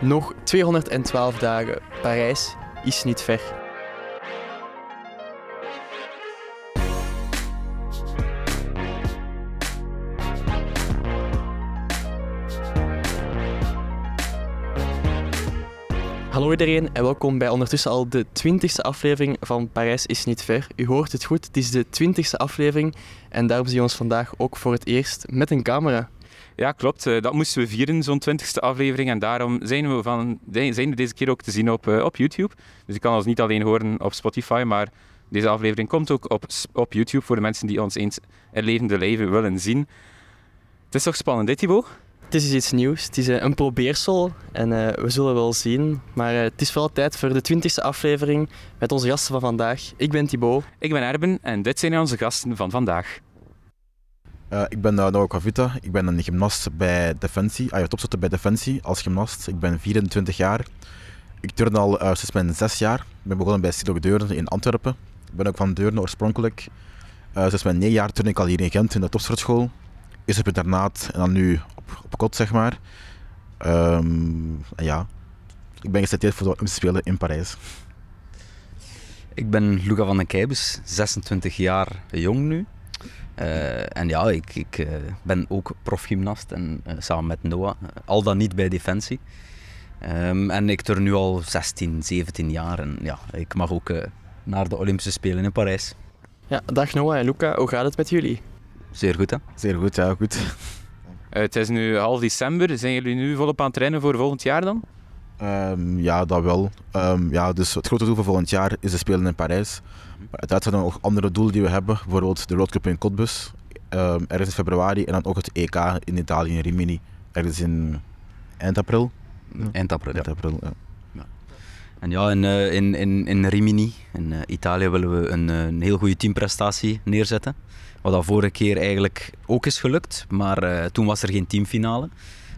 Nog 212 dagen. Parijs is niet ver. Hallo iedereen en welkom bij ondertussen al de 20e aflevering van Parijs is niet ver. U hoort het goed, het is de 20e aflevering en daarom zien we ons vandaag ook voor het eerst met een camera. Ja, klopt. Eh, Dat moesten we vieren, zo'n twintigste aflevering. En daarom zijn we, van, zijn we deze keer ook te zien op, eh, op YouTube. Dus je kan ons niet alleen horen op Spotify, maar deze aflevering komt ook op, op YouTube voor de mensen die ons eens in levende leven willen zien. Het is toch spannend, dit Thibaut? Het is iets nieuws, het is eh, een probeersel en we zullen wel zien. Maar het is vooral tijd voor de 20e aflevering met onze gasten van vandaag. Ik ben Thibaut. Ik ben Erben en dit zijn onze gasten van vandaag. Eh, ik ben uh, Noah Kavita. Ik ben een gymnast bij Defensie. Ah, ja, bij Defensie als gymnast. Ik ben 24 jaar. Ik turn al eh, sinds mijn zes jaar. Ik ben begonnen bij Sidok Deurne in Antwerpen. Ik ben ook van Deurne oorspronkelijk. Sinds mijn negen jaar turn ik al hier in Gent in de topsportschool. Eerst op internaat en dan nu op, op kot, zeg maar. Ehm, ja, ik ben geselecteerd voor de Olympische Spelen in Parijs. Ik ben Luca van den Keibes, 26 jaar jong nu. Eh, en ja, ik, ik eh, ben ook profgymnast en eh, samen met Noah, al dan niet bij Defensie. Ehm, en ik turn nu al 16, 17 jaar en ja, ik mag ook eh, naar de Olympische Spelen in Parijs. Ja, dag Noah en Luca, hoe gaat het met jullie? Zeer goed hè? Zeer goed, ja, goed. Eh, het is nu half december. Zijn jullie nu volop aan het trainen voor volgend jaar dan? Ehm, ja, dat wel. Ehm, ja, dus het grote doel voor volgend jaar is de Spelen in Parijs. Maar uiteraard zijn er nog andere doelen die we hebben. Bijvoorbeeld de Road Cup in Cottbus, ehm, ergens in februari. En dan ook het EK in Italië, in Rimini, ergens in eind april. Eind april. Ja. Eind april ja. En ja, in, eh, in, in, in Rimini, in eh, Italië, willen we een, eh, een heel goede teamprestatie neerzetten. Wat dat vorige keer eigenlijk ook is gelukt, maar eh, toen was er geen teamfinale.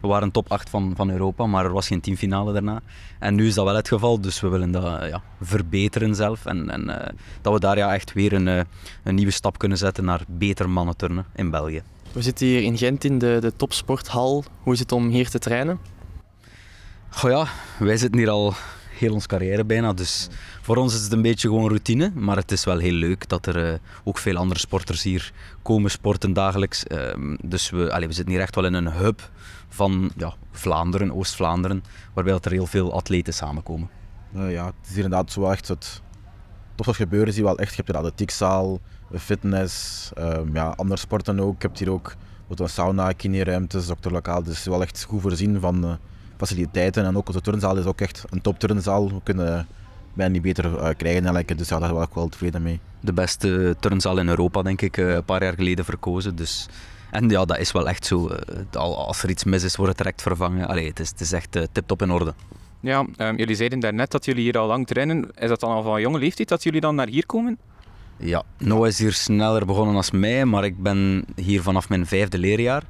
We waren top 8 van, van Europa, maar er was geen teamfinale daarna. En nu is dat wel het geval, dus we willen dat ja, verbeteren zelf. En, en eh, dat we daar ja, echt weer een, eh, een nieuwe stap kunnen zetten naar beter mannenturnen in België. We zitten hier in Gent in de, de topsporthal. Hoe is het om hier te trainen? Goh ja, wij zitten hier al heel onze carrière bijna, dus voor ons is het een beetje gewoon routine. Maar het is wel heel leuk dat er eh, ook veel andere sporters hier komen sporten dagelijks. Ehm, dus we, allee, we zitten hier echt wel in een hub van ja, Vlaanderen, Oost-Vlaanderen, waarbij dat er heel veel atleten samenkomen. Eh, ja, het is hier inderdaad zo echt het tofste gebeuren. Zie je wel echt. Je hebt hier de atletiekzaal, fitness, ehm, ja, andere sporten ook. Je hebt hier ook bijvoorbeeld een sauna, kineruimtes, dokter lokaal. Dus wel echt goed voorzien van eh, faciliteiten. En ook onze turnzaal is ook echt een top turnzaal. We kunnen bijna niet beter eh, krijgen eigenlijk. Dus ja, daar ben ik wel tevreden mee. De beste turnzaal in Europa, denk ik, eh, een paar jaar geleden verkozen. Dus, en ja, dat is wel echt zo. eh, al- als er iets mis is, wordt het direct vervangen. Allee, het, is, het is echt tip-top in orde. Ja, ehm, jullie zeiden daarnet dat jullie hier al lang trainen. Is dat dan al van jonge leeftijd dat jullie dan naar hier komen? Ja, Noah is hier sneller begonnen als mij, maar ik ben hier vanaf mijn vijfde leerjaar.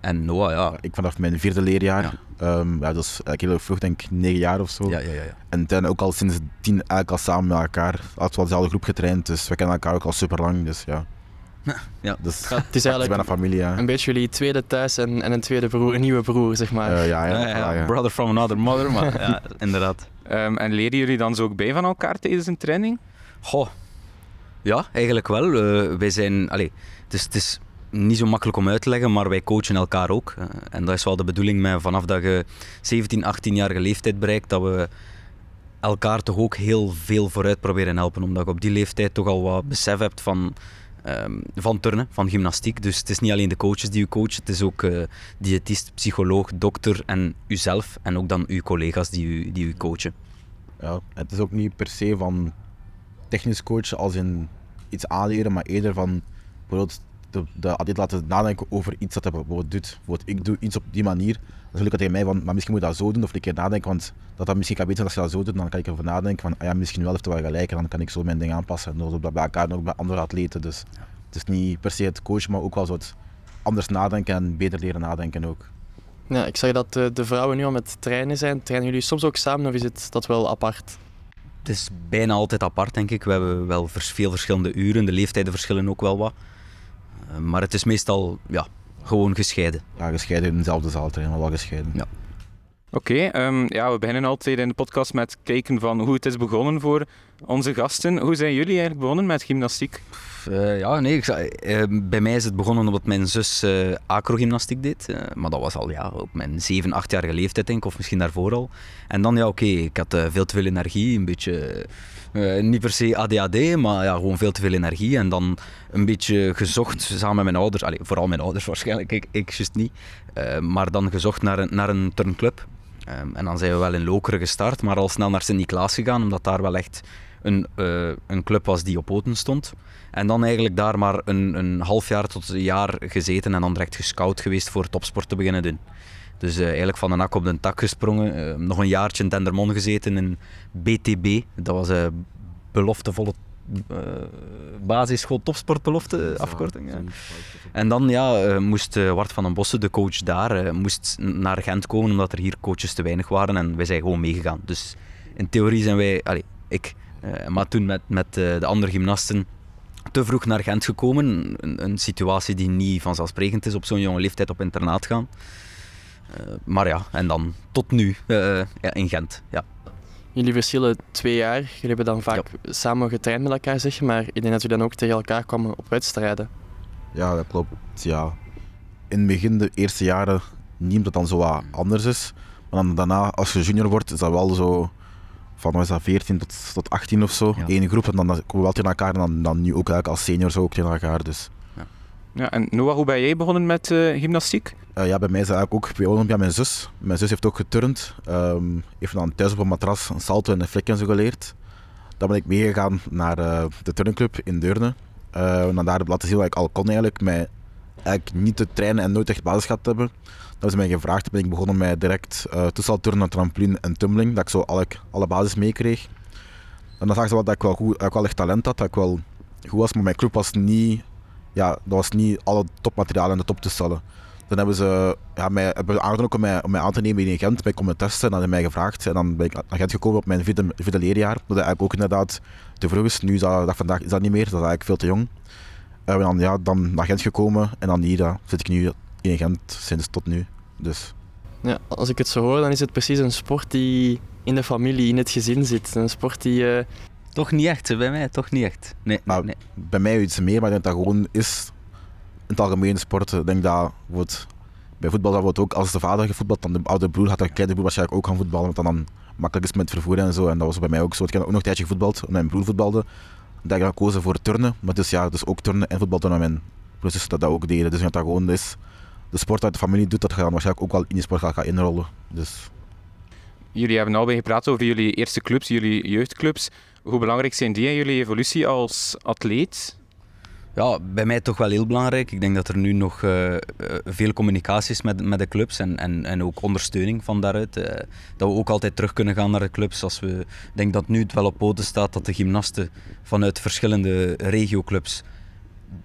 En Noah, ja. Ik vanaf mijn vierde leerjaar. Ja. Ja. ja, dat is eigenlijk heel vroeg, denk ik negen jaar of zo. Ja, ja, ja, ja. En toen ook al sinds tien eigenlijk al samen met elkaar. Altijd wel dezelfde groep getraind, dus we kennen elkaar ook al super lang. Dus ja. Ja. Dus Ja, het is het is eigenlijk bijna familie. Ja. een beetje jullie tweede thuis en, en een tweede broer, een nieuwe broer, zeg maar. Eh, ja, ja, Ja, ja. Brother from another mother, maar ja, inderdaad. Ehm, en leren jullie dan zo ook bij van elkaar tijdens een training? Goh, ja, eigenlijk wel. Eh, wij zijn, allee, het, is, het is niet zo makkelijk om uit te leggen, maar wij coachen elkaar ook. Eh, en dat is wel de bedoeling met vanaf dat je 17, 18-jarige leeftijd bereikt, dat we elkaar toch ook heel veel vooruit proberen helpen. Omdat je op die leeftijd toch al wat besef hebt van, ehm, van turnen, van gymnastiek. Dus het is niet alleen de coaches die u coachen, het is ook eh, diëtist, psycholoog, dokter en uzelf. En ook dan uw collega's die u, die u coachen. Ja, het is ook niet per se van technisch coachen als in iets aanleren, maar eerder van bijvoorbeeld de, de atleet laten nadenken over iets dat hij bijvoorbeeld doet. Bijvoorbeeld, ik doe iets op die manier, dan zeg ik tegen mij van, maar misschien moet je dat zo doen of een keer nadenken, want dat dat misschien kan beter als je dat zo doet, dan kan ik erover nadenken van, ah ja, misschien wel heeft hij wel gelijk en dan kan ik zo mijn ding aanpassen. En dat is bij elkaar en ook bij andere atleten. Dus het is niet per se het coachen, maar ook wel zo het anders nadenken en beter leren nadenken ook. Ja, ik zag dat de, de vrouwen nu al met trainen zijn. Trainen jullie soms ook samen of is het dat wel apart? Het is bijna altijd apart, denk ik. We hebben wel veel verschillende uren. De leeftijden verschillen ook wel wat. Eh, maar het is meestal ja, gewoon gescheiden. Ja, gescheiden in dezelfde zaal trainen, maar wel gescheiden. Ja. Oké, ehm, ja, we beginnen altijd in de podcast met kijken van hoe het is begonnen voor onze gasten. Hoe zijn jullie eigenlijk begonnen met gymnastiek? Uh, ja, nee, ik, uh, bij mij is het begonnen omdat mijn zus uh, acrogymnastiek deed. maar dat was al ja, op mijn 7, 8-jarige leeftijd, denk ik, of misschien daarvoor al. En dan, ja, oké, ik had veel te veel energie, een beetje, niet per se ADHD, maar ja, gewoon veel te veel energie. En dan een beetje gezocht samen met mijn ouders, Allee, vooral mijn ouders waarschijnlijk, ik, ik juist niet. maar dan gezocht naar een, naar een turnclub. Um, en dan zijn we wel in Lokeren gestart, maar al snel naar Sint-Niklaas gegaan, omdat daar wel echt een, uh, een club was die op poten stond. En dan eigenlijk daar maar een, een half jaar tot een jaar gezeten en dan direct gescout geweest voor topsport te beginnen doen. Dus uh, eigenlijk van een nak op de tak gesprongen. Uh, nog een jaartje in Dendermonde gezeten in BTB. Dat was een beloftevolle uh, basisschool topsportbelofte afkorting. Ja. En dan ja, moest Wart van den Bossen, de coach daar, moest naar Gent komen omdat er hier coaches te weinig waren en wij zijn gewoon meegegaan. Dus in theorie zijn wij, allez, ik, maar toen met, met de andere gymnasten te vroeg naar Gent gekomen. Een, een situatie die niet vanzelfsprekend is op zo'n jonge leeftijd op internaat gaan. Uh, maar ja, en dan tot nu uh, ja, in Gent. Ja. Jullie verschillen twee jaar. Jullie hebben dan vaak ja. samen getraind met elkaar, zeg je, maar ik denk dat jullie dan ook tegen elkaar kwamen op wedstrijden. Ja, dat klopt. Ja. In het begin, de eerste jaren, niet omdat het dan zo wat anders is. Maar dan daarna, als je junior wordt, is dat wel zo van was dat 14 tot, tot 18 of zo. Ja. Eén groep en dan komen we wel tegen elkaar en dan, dan nu ook eigenlijk als seniors ook tegen elkaar. Dus. Ja. en Noah, hoe ben jij begonnen met uh, gymnastiek? Uh, ja, bij mij is het eigenlijk ook bij Olympia mijn zus. Mijn zus heeft ook geturnd. Um, heeft dan thuis op een matras een salto en een flik en zo geleerd. Dan ben ik meegegaan naar uh, de turnclub in Deurne. en dan daar heb laten zien wat ik al kon eigenlijk. Met eigenlijk niet te trainen en nooit echt basis gehad hebben. Dat is mij gevraagd. ben ik begonnen met direct uh, toestelturnen, trampoline en tumbling. Dat ik zo alle, alle basis meekreeg. En dan zag ze wel dat ik wel, goed, dat ik wel echt talent had. Dat ik wel goed was. Maar mijn club was niet... Ja, dat was niet alle topmaterialen in de top te stellen. Dan hebben ze ja, mij hebben aangenomen om mij, om mij aan te nemen in Gent. Ben komen testen en hebben mij gevraagd. En dan ben ik naar Gent gekomen op mijn vierde, vierde leerjaar. Dat eigenlijk ook inderdaad te vroeg is. Nu is dat, vandaag is dat niet meer. Dat is eigenlijk veel te jong. En dan, ja, dan naar Gent gekomen. En dan hier zit ik nu in Gent sinds tot nu. Dus. Ja, als ik het zo hoor, dan is het precies een sport die in de familie, in het gezin zit. Een sport die... Uh... Toch niet echt, bij mij toch niet echt. Nee, maar nee. Bij mij iets meer, maar ik denk dat gewoon is in het algemeen sport. Ik denk dat wordt, bij voetbal dat wordt ook, als de vader gevoetbald, dan de oude broer gaat de kleine broer waarschijnlijk ook gaan voetballen, want dan, dan makkelijk is met vervoer en zo. En dat was bij mij ook zo. Ik heb ook nog een tijdje gevoetbald, omdat mijn broer voetbalde. Dat ik gekozen voor turnen, maar dus ja, dus ook turnen en voetbal toen mijn broers dat, dat ook deden. Dus dat dat gewoon is de sport uit de familie doet, dat je dan waarschijnlijk ook wel in die sport gaat, inrollen. Dus. Jullie hebben al bij gepraat over jullie eerste clubs, jullie jeugdclubs. Hoe belangrijk zijn die in jullie evolutie als atleet? Ja, bij mij toch wel heel belangrijk. Ik denk dat er nu nog uh, veel communicatie is met, met de clubs en, en, en ook ondersteuning van daaruit. Uh, dat we ook altijd terug kunnen gaan naar de clubs. Als we, ik denk dat nu het wel op poten staat dat de gymnasten vanuit verschillende regioclubs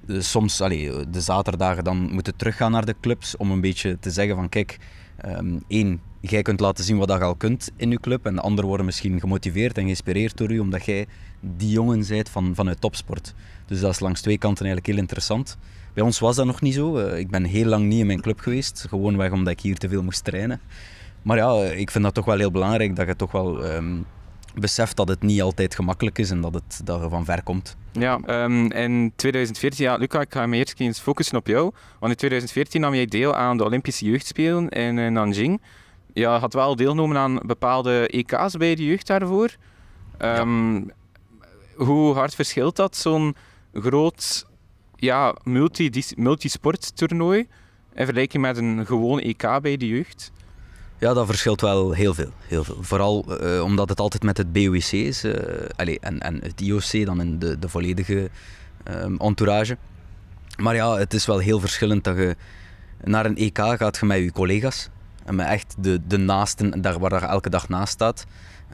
soms allee, de zaterdagen dan moeten teruggaan naar de clubs om een beetje te zeggen van kijk, um, één, jij kunt laten zien wat je al kunt in je club en de anderen worden misschien gemotiveerd en geïnspireerd door u omdat jij die jongen bent van, vanuit topsport. Dus dat is langs twee kanten eigenlijk heel interessant. Bij ons was dat nog niet zo. Eh, ik ben heel lang niet in mijn club geweest, gewoon weg omdat ik hier te veel moest trainen. Maar ja, ik vind dat toch wel heel belangrijk dat je toch wel um, beseft dat het niet altijd gemakkelijk is en dat het dat er van ver komt. Ja, um, in 2014, ja, Luca, ik ga me eerst eens focussen op jou. Want in 2014 nam jij deel aan de Olympische Jeugdspelen in, in Nanjing. Je had wel deelgenomen aan bepaalde EK's bij de jeugd daarvoor. Um, Hoe hard verschilt dat, zo'n groot ja, multi, multisporttoernooi in vergelijking met een gewoon EK bij de jeugd? Ja, dat verschilt wel heel veel. Heel veel. Vooral uh, omdat het altijd met het BOEC is uh, allez, en, en het IOC dan in de, de volledige um, entourage. Maar ja, het is wel heel verschillend dat je naar een EK gaat met je collega's. En met echt de, de naasten, daar waar je elke dag naast staat.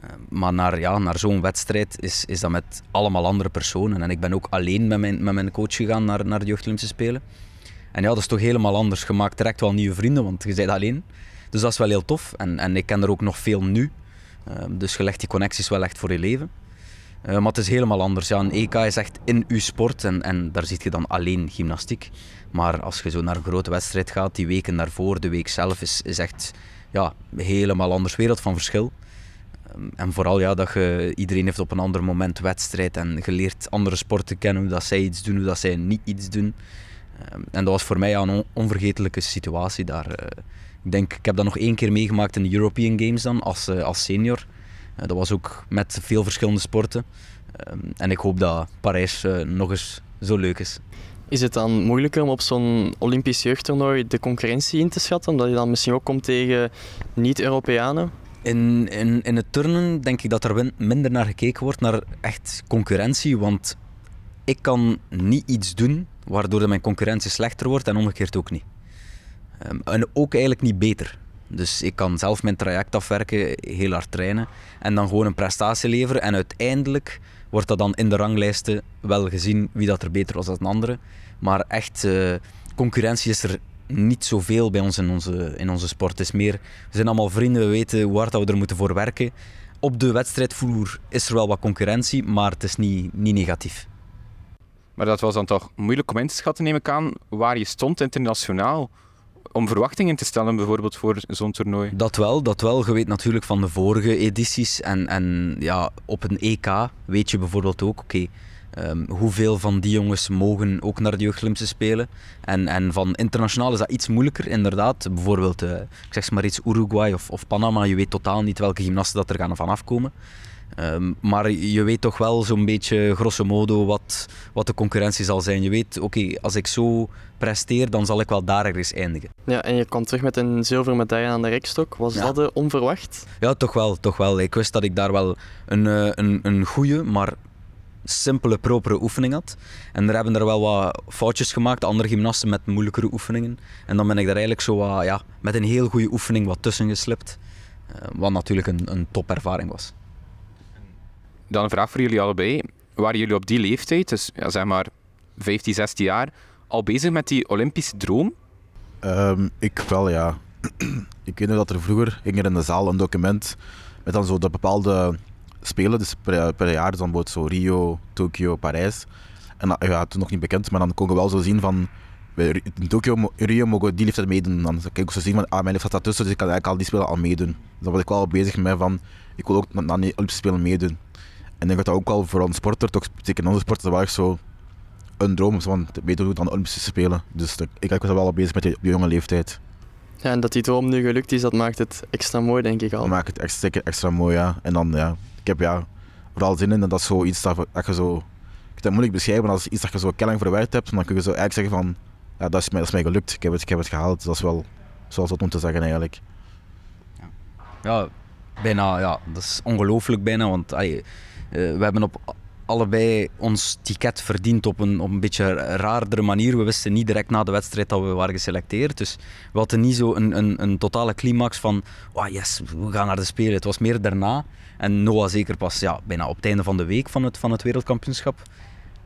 Uh, maar naar, ja, naar zo'n wedstrijd is, is dat met allemaal andere personen. En ik ben ook alleen met mijn, met mijn coach gegaan naar, naar de Jeugd Olympische Spelen. En ja, dat is toch helemaal anders. Je maakt direct wel nieuwe vrienden, want je bent alleen. Dus dat is wel heel tof. En, en ik ken er ook nog veel nu. Uh, dus je legt die connecties wel echt voor je leven. Uh, maar het is helemaal anders. Ja, een EK is echt in uw sport en, en daar ziet je dan alleen gymnastiek. Maar als je zo naar een grote wedstrijd gaat, die weken daarvoor, de week zelf, is, is echt ja, helemaal anders wereld van verschil. Ehm, en vooral ja, dat je, iedereen heeft op een ander moment wedstrijd en je leert andere sporten kennen, hoe dat zij iets doen, hoe dat zij niet iets doen. Ehm, en dat was voor mij een onvergetelijke situatie daar. Eh. ik denk, ik heb dat nog één keer meegemaakt in de European Games dan, als, eh, als senior. Eh, dat was ook met veel verschillende sporten. Ehm, en ik hoop dat Parijs nog eens zo leuk is. Is het dan moeilijker om op zo'n Olympisch jeugdtoernooi de concurrentie in te schatten? Omdat je dan misschien ook komt tegen niet-Europeanen? In, in, in het turnen denk ik dat er minder naar gekeken wordt, naar echt concurrentie. Want ik kan niet iets doen waardoor mijn concurrentie slechter wordt en omgekeerd ook niet. Ehm, en ook eigenlijk niet beter. Dus ik kan zelf mijn traject afwerken, heel hard trainen en dan gewoon een prestatie leveren. En uiteindelijk wordt dat dan in de ranglijsten wel gezien wie dat er beter was dan de andere. Maar echt, uh, concurrentie is er niet zoveel bij ons in onze, in onze sport. Het is meer, we zijn allemaal vrienden, we weten hoe hard we er moeten voor werken. Op de wedstrijdvloer is er wel wat concurrentie, maar het is niet, niet negatief. Maar dat was dan toch moeilijk om in te schatten, neem ik aan, waar je stond internationaal om verwachtingen te stellen bijvoorbeeld voor zo'n toernooi? Dat wel, dat wel. Je weet natuurlijk van de vorige edities en, en ja, op een EK weet je bijvoorbeeld ook, oké, Ehm, hoeveel van die jongens mogen ook naar de jeugdolympische spelen? En, en van internationaal is dat iets moeilijker, inderdaad. Bijvoorbeeld, uh, ik zeg maar iets, Uruguay of, of Panama. Je weet totaal niet welke gymnasten dat er gaan vanaf komen. Um, maar je weet toch wel zo'n beetje grosso modo wat, wat de concurrentie zal zijn. Je weet, oké, als ik zo presteer, dan zal ik wel daar ergens eindigen. Ja, en je kwam terug met een zilveren medaille aan de rekstok. Was dat uh, onverwacht? Ja, toch wel, toch wel. Ik wist dat ik daar wel een, uh, een, een goede, maar simpele, propere oefening had. En er hebben er wel wat foutjes gemaakt, andere gymnasten met moeilijkere oefeningen. En dan ben ik daar eigenlijk zo wat, ja, met een heel goede oefening wat tussen geslipt. Uh, wat natuurlijk een, een topervaring was. Dan een vraag voor jullie allebei. Waren jullie op die leeftijd, dus ja, zeg maar 15, 16 jaar, al bezig met die Olympische droom? Um, ik wel, ja. ik weet nog dat er vroeger ging er in de zaal een document met dan zo de bepaalde spelen, dus per, jaar, dus dan bijvoorbeeld zo Rio, Tokio, Parijs. En dat, ja, toen nog niet bekend, maar dan kon je wel zo zien van in Tokio, Rio mogen die leeftijd meedoen. Dan kan ik zo zien van, ah, mijn leeftijd staat tussen, dus ik kan eigenlijk al die spelen al meedoen. Dus dan was ik wel bezig met van, ik wil ook naar die Olympische Spelen meedoen. En ik denk dat dat ook wel voor een sporter, toch zeker in onze sport, dat wel echt zo een droom is van meedoen aan de Olympische Spelen. Dus ik, ik was wel al bezig met die, jonge leeftijd. Ja, en dat die droom nu gelukt is, dat maakt het extra mooi, denk ik al. Dat maakt het echt, zeker extra mooi, ja. En dan, ja, ik heb ja, vooral zin in dat is zoiets dat, dat je zo... Ik kan het moeilijk beschrijven, maar als iets dat je zo kelling verwerkt hebt, dan kun je zo eigenlijk zeggen van... Ja, dat is mij, dat is mij gelukt, ik heb, het, ik heb het gehaald. Dat is wel zoals dat om te zeggen eigenlijk. Ja, ja bijna, ja, dat is ongelooflijk bijna, want allee, we hebben op allebei ons ticket verdiend op een, op een beetje raardere manier. We wisten niet direct na de wedstrijd dat we waren geselecteerd. Dus we hadden niet zo een, een, een totale climax van oh yes, we gaan naar de Spelen. Het was meer daarna. En Noah zeker pas ja, bijna op het einde van de week van het, van het wereldkampioenschap.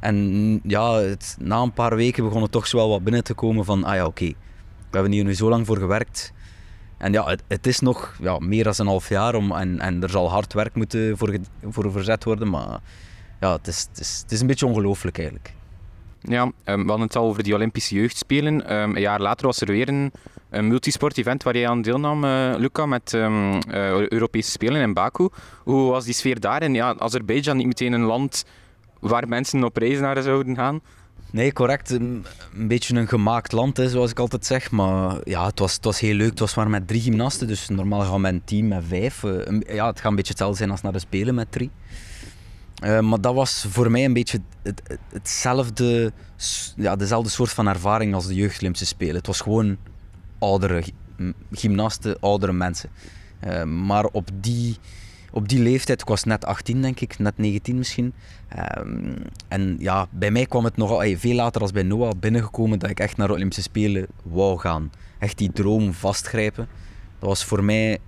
En ja, het, na een paar weken begon het toch wel wat binnen te komen van ah ja, oké, we hebben hier nu zo lang voor gewerkt. En ja, het, is nog ja, meer dan een half jaar om, en, er zal hard werk moeten voor, voor verzet worden, maar ja, het is, het is, het is een beetje ongelooflijk eigenlijk. Ja, um, we hadden het al over die Olympische Jeugdspelen. Um, een jaar later was er weer een, een multisport-event waar jij aan deelnam, uh, Luca, met um, uh, Europese Spelen in Baku. Hoe was die sfeer daar? En ja, Azerbeidzjan niet meteen een land waar mensen op reis naar zouden gaan? Nee, correct. Een, beetje een gemaakt land, hè, zoals ik altijd zeg. Maar ja, het was, het was heel leuk. Het was maar met drie gymnasten, dus normaal gaan we een team met vijf. Uh, ja, het gaat een beetje hetzelfde zijn als naar de Spelen met drie. Uh, maar dat was voor mij een beetje het, het, hetzelfde, ja, dezelfde soort van ervaring als de jeugdolympische Spelen. Het was gewoon oudere gymnasten, oudere mensen. Uh, maar op die, op die leeftijd, ik was net 18 denk ik, net 19 misschien. Uh, en ja, bij mij kwam het nogal veel later als bij Noah binnengekomen dat ik echt naar de Olympische Spelen wou gaan. Echt die droom vastgrijpen. Dat was voor mij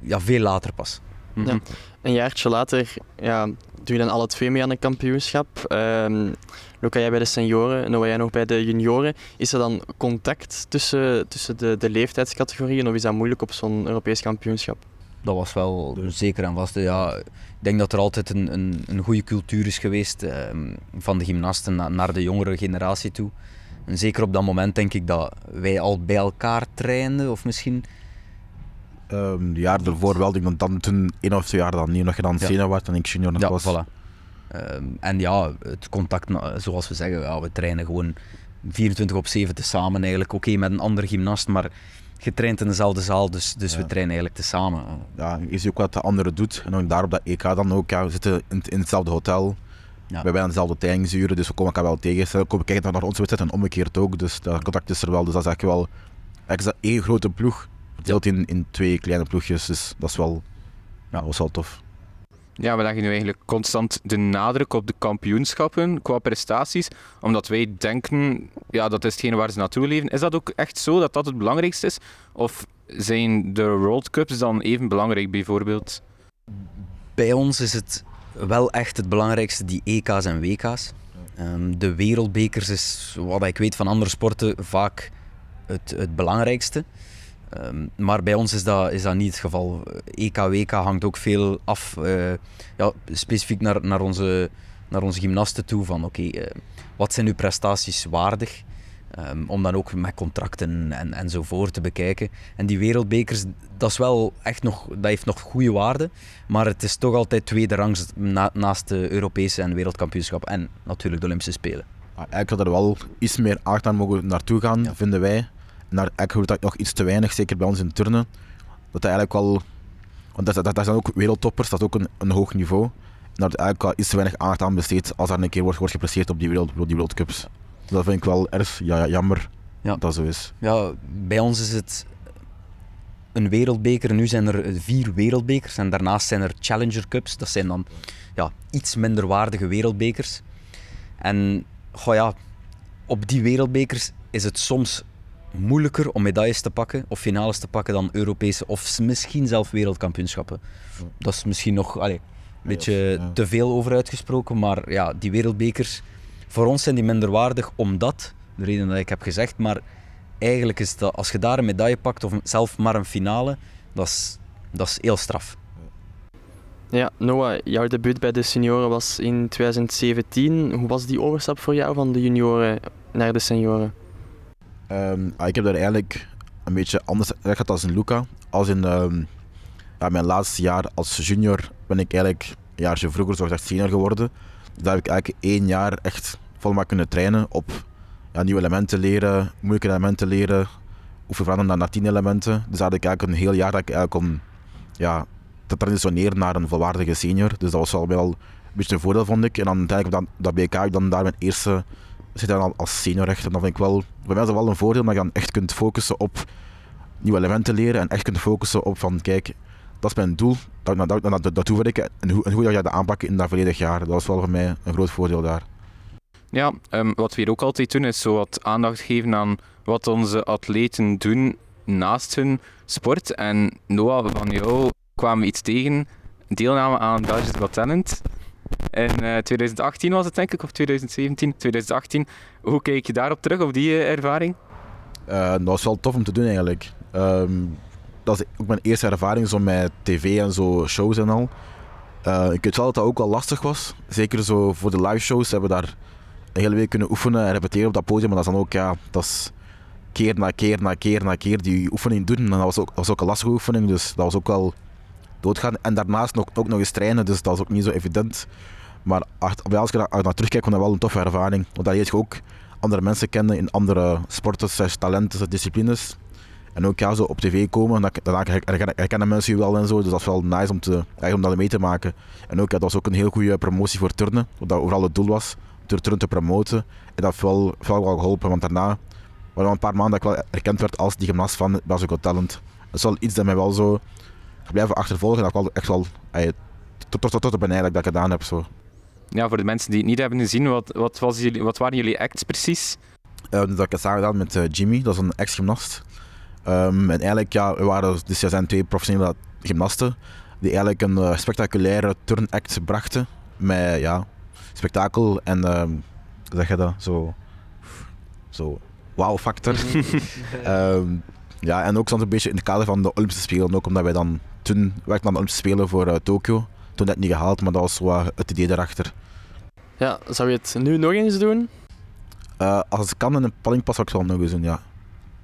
ja, veel later pas. Ja. Een jaartje later ja, doe je dan alle twee mee aan een kampioenschap. Um, Luca, jij bij de senioren, Noah jij nog bij de junioren. Is er dan contact tussen, tussen de, de leeftijdscategorieën of is dat moeilijk op zo'n Europees kampioenschap? Dat was wel zeker en vast. Ja, ik denk dat er altijd een, een, een goede cultuur is geweest um, van de gymnasten naar de jongere generatie toe. En zeker op dat moment denk ik dat wij al bij elkaar trainden, of misschien Ehm, de jaar ervoor wel, ik denk dan toen één of twee jaar dan niet nog gedaan Ja. senior werd en ik junior nog Ja, was. voilà. Ehm, en ja, het contact, zoals we zeggen, ja, we trainen gewoon 24 op 7 tezamen eigenlijk. Oké, met een andere gymnast, maar je traint in dezelfde zaal, dus, dus we trainen eigenlijk tezamen. Ja, je ziet ook wat de andere doet. En ook daar op dat EK dan ook. Ja, we zitten in, in hetzelfde hotel. Ja. We hebben dezelfde trainingsuren, dus we komen elkaar wel tegen. We komen kijken naar onze wedstrijd en omgekeerd ook. Dus dat contact is er wel. Dus dat is eigenlijk wel eigenlijk één grote ploeg. Verdeeld in, in twee kleine ploegjes. Dus dat is wel, ja, was wel tof. Ja, we leggen nu eigenlijk constant de nadruk op de kampioenschappen qua prestaties, omdat wij denken, ja, dat is hetgene waar ze naartoe leven. Is dat ook echt zo dat dat het belangrijkste is? Of zijn de World Cups dan even belangrijk bijvoorbeeld? Bij ons is het wel echt het belangrijkste, die EK's en WK's. Ehm, de wereldbekers is, wat ik weet van andere sporten, vaak het, het belangrijkste. Ehm, maar bij ons is dat, is dat niet het geval. EK, WK hangt ook veel af, eh, ja, specifiek naar, naar, onze, naar onze gymnasten toe. Van oké, eh, wat zijn uw prestaties waardig? Ehm, om dan ook met contracten en, enzovoort te bekijken. En die wereldbekers, dat, is wel echt nog, dat heeft nog goede waarde. Maar het is toch altijd tweede rangs na- naast de Europese en wereldkampioenschap. En natuurlijk de Olympische Spelen. Ja, eigenlijk had er wel iets meer aandacht aan mogen naartoe gaan, Ja. vinden wij. Eigenlijk gebeurt dat nog iets te weinig, zeker bij ons in turnen. Dat eigenlijk wel... Want dat, dat, dat zijn ook wereldtoppers, dat is ook een, een hoog niveau. En daar eigenlijk wel iets te weinig aandacht aan besteed als er een keer wordt, wordt gepresteerd op die, wereld, die wereldcups. Dus dat vind ik wel erg ja, ja, jammer Ja. dat dat zo is. Ja, bij ons is het een wereldbeker. Nu zijn er vier wereldbekers en daarnaast zijn er Challenger Cups. Dat zijn dan ja, iets minder waardige wereldbekers. En goh ja, op die wereldbekers is het soms moeilijker om medailles te pakken of finales te pakken dan Europese of misschien zelf wereldkampioenschappen. Dat is misschien nog allee, een beetje ja. te veel over uitgesproken, maar ja, die wereldbekers, voor ons zijn die minder waardig omdat, de reden dat ik heb gezegd, maar eigenlijk is dat als je daar een medaille pakt of zelf maar een finale, dat is, dat is heel straf. Ja, Noah, jouw debuut bij de senioren was in 2017. Hoe was die overstap voor jou van de junioren naar de senioren? Ehm, ah, ik heb daar eigenlijk een beetje anders gehad als in Luca. Als in ehm, ja, mijn laatste jaar als junior ben ik eigenlijk een jaartje vroeger zo gezegd senior geworden. Dus daar heb ik eigenlijk één jaar echt volmaakt kunnen trainen op ja, nieuwe elementen leren, moeilijke elementen leren, hoeven veranderen naar, tien elementen. Dus daar had ik eigenlijk een heel jaar dat ik eigenlijk om ja, te transitioneren naar een volwaardige senior. Dus dat was wel wel een beetje een voordeel vond ik. En dan uiteindelijk op dat, BK ik dan daar mijn eerste zit dan al als senior echt. En dat vind ik wel, bij mij is dat wel een voordeel, dat je dan echt kunt focussen op nieuwe elementen leren en echt kunt focussen op van, kijk, dat is mijn doel, dat, dat, dat, dat, dat wil ik en hoe, en ga je dat aanpakken in dat volledig jaar. Dat was wel voor mij een groot voordeel daar. Ja, ehm, wat we hier ook altijd doen is zo wat aandacht geven aan wat onze atleten doen naast hun sport. En Noah, van jou kwamen we iets tegen, deelname aan Belgisch Got Talent. In eh, 2018 was het denk ik, of 2017, 2018. Hoe kijk je daarop terug, op die eh, ervaring? Eh, dat was wel tof om te doen eigenlijk. Ehm, dat is ook mijn eerste ervaring zo met tv en zo shows en al. Eh, ik weet wel dat dat ook wel lastig was. Zeker zo voor de live shows hebben we daar een hele week kunnen oefenen en repeteren op dat podium. Maar dat is dan ook, ja, dat is keer na keer na keer na keer die oefening doen. En dat was ook, was ook een lastige oefening, dus dat was ook wel doodgaan. En daarnaast nog, ook nog eens trainen, dus dat was ook niet zo evident. Maar als je daar naar terugkijkt, vond dat wel een toffe ervaring. Want daar je ook andere mensen kennen in andere sporten, talenten, disciplines. En ook ja, zo op tv komen, dan herkennen mensen je wel en zo. Dus dat is wel nice om, te, om dat mee te maken. En ook, ja, dat was ook een heel goede promotie voor turnen, wat dat overal het doel was, door turnen te promoten. En dat heeft wel, wel, geholpen, want daarna waren een paar maanden dat ik wel erkend werd als die gymnast van Got Talent. Dat is wel iets dat mij wel zo blijven achtervolgen, dat ik wel echt wel tot, tot, tot, tot ben eigenlijk dat ik gedaan heb. Zo. Ja, voor de mensen die het niet hebben gezien, wat, wat, was jullie, wat waren jullie acts precies? Eh, dus dat ik het samen gedaan met eh, Jimmy, dat is een ex-gymnast. Ehm, en eigenlijk, ja, we waren, dus er zijn twee professionele gymnasten die eigenlijk een eh, spectaculaire turnact brachten met ja, spektakel en ehm, zeg je dat, zo, zo wow-factor. Ehm, ja, en ook soms een beetje in het kader van de Olympische Spelen, ook omdat wij dan toen werkten aan de Olympische Spelen voor eh, Tokio. Toen net niet gehaald, maar dat was zo het idee daarachter. Ja, zou je het nu nog eens doen? Eh, als het kan in een panningpas zou ik het wel nog eens doen, ja.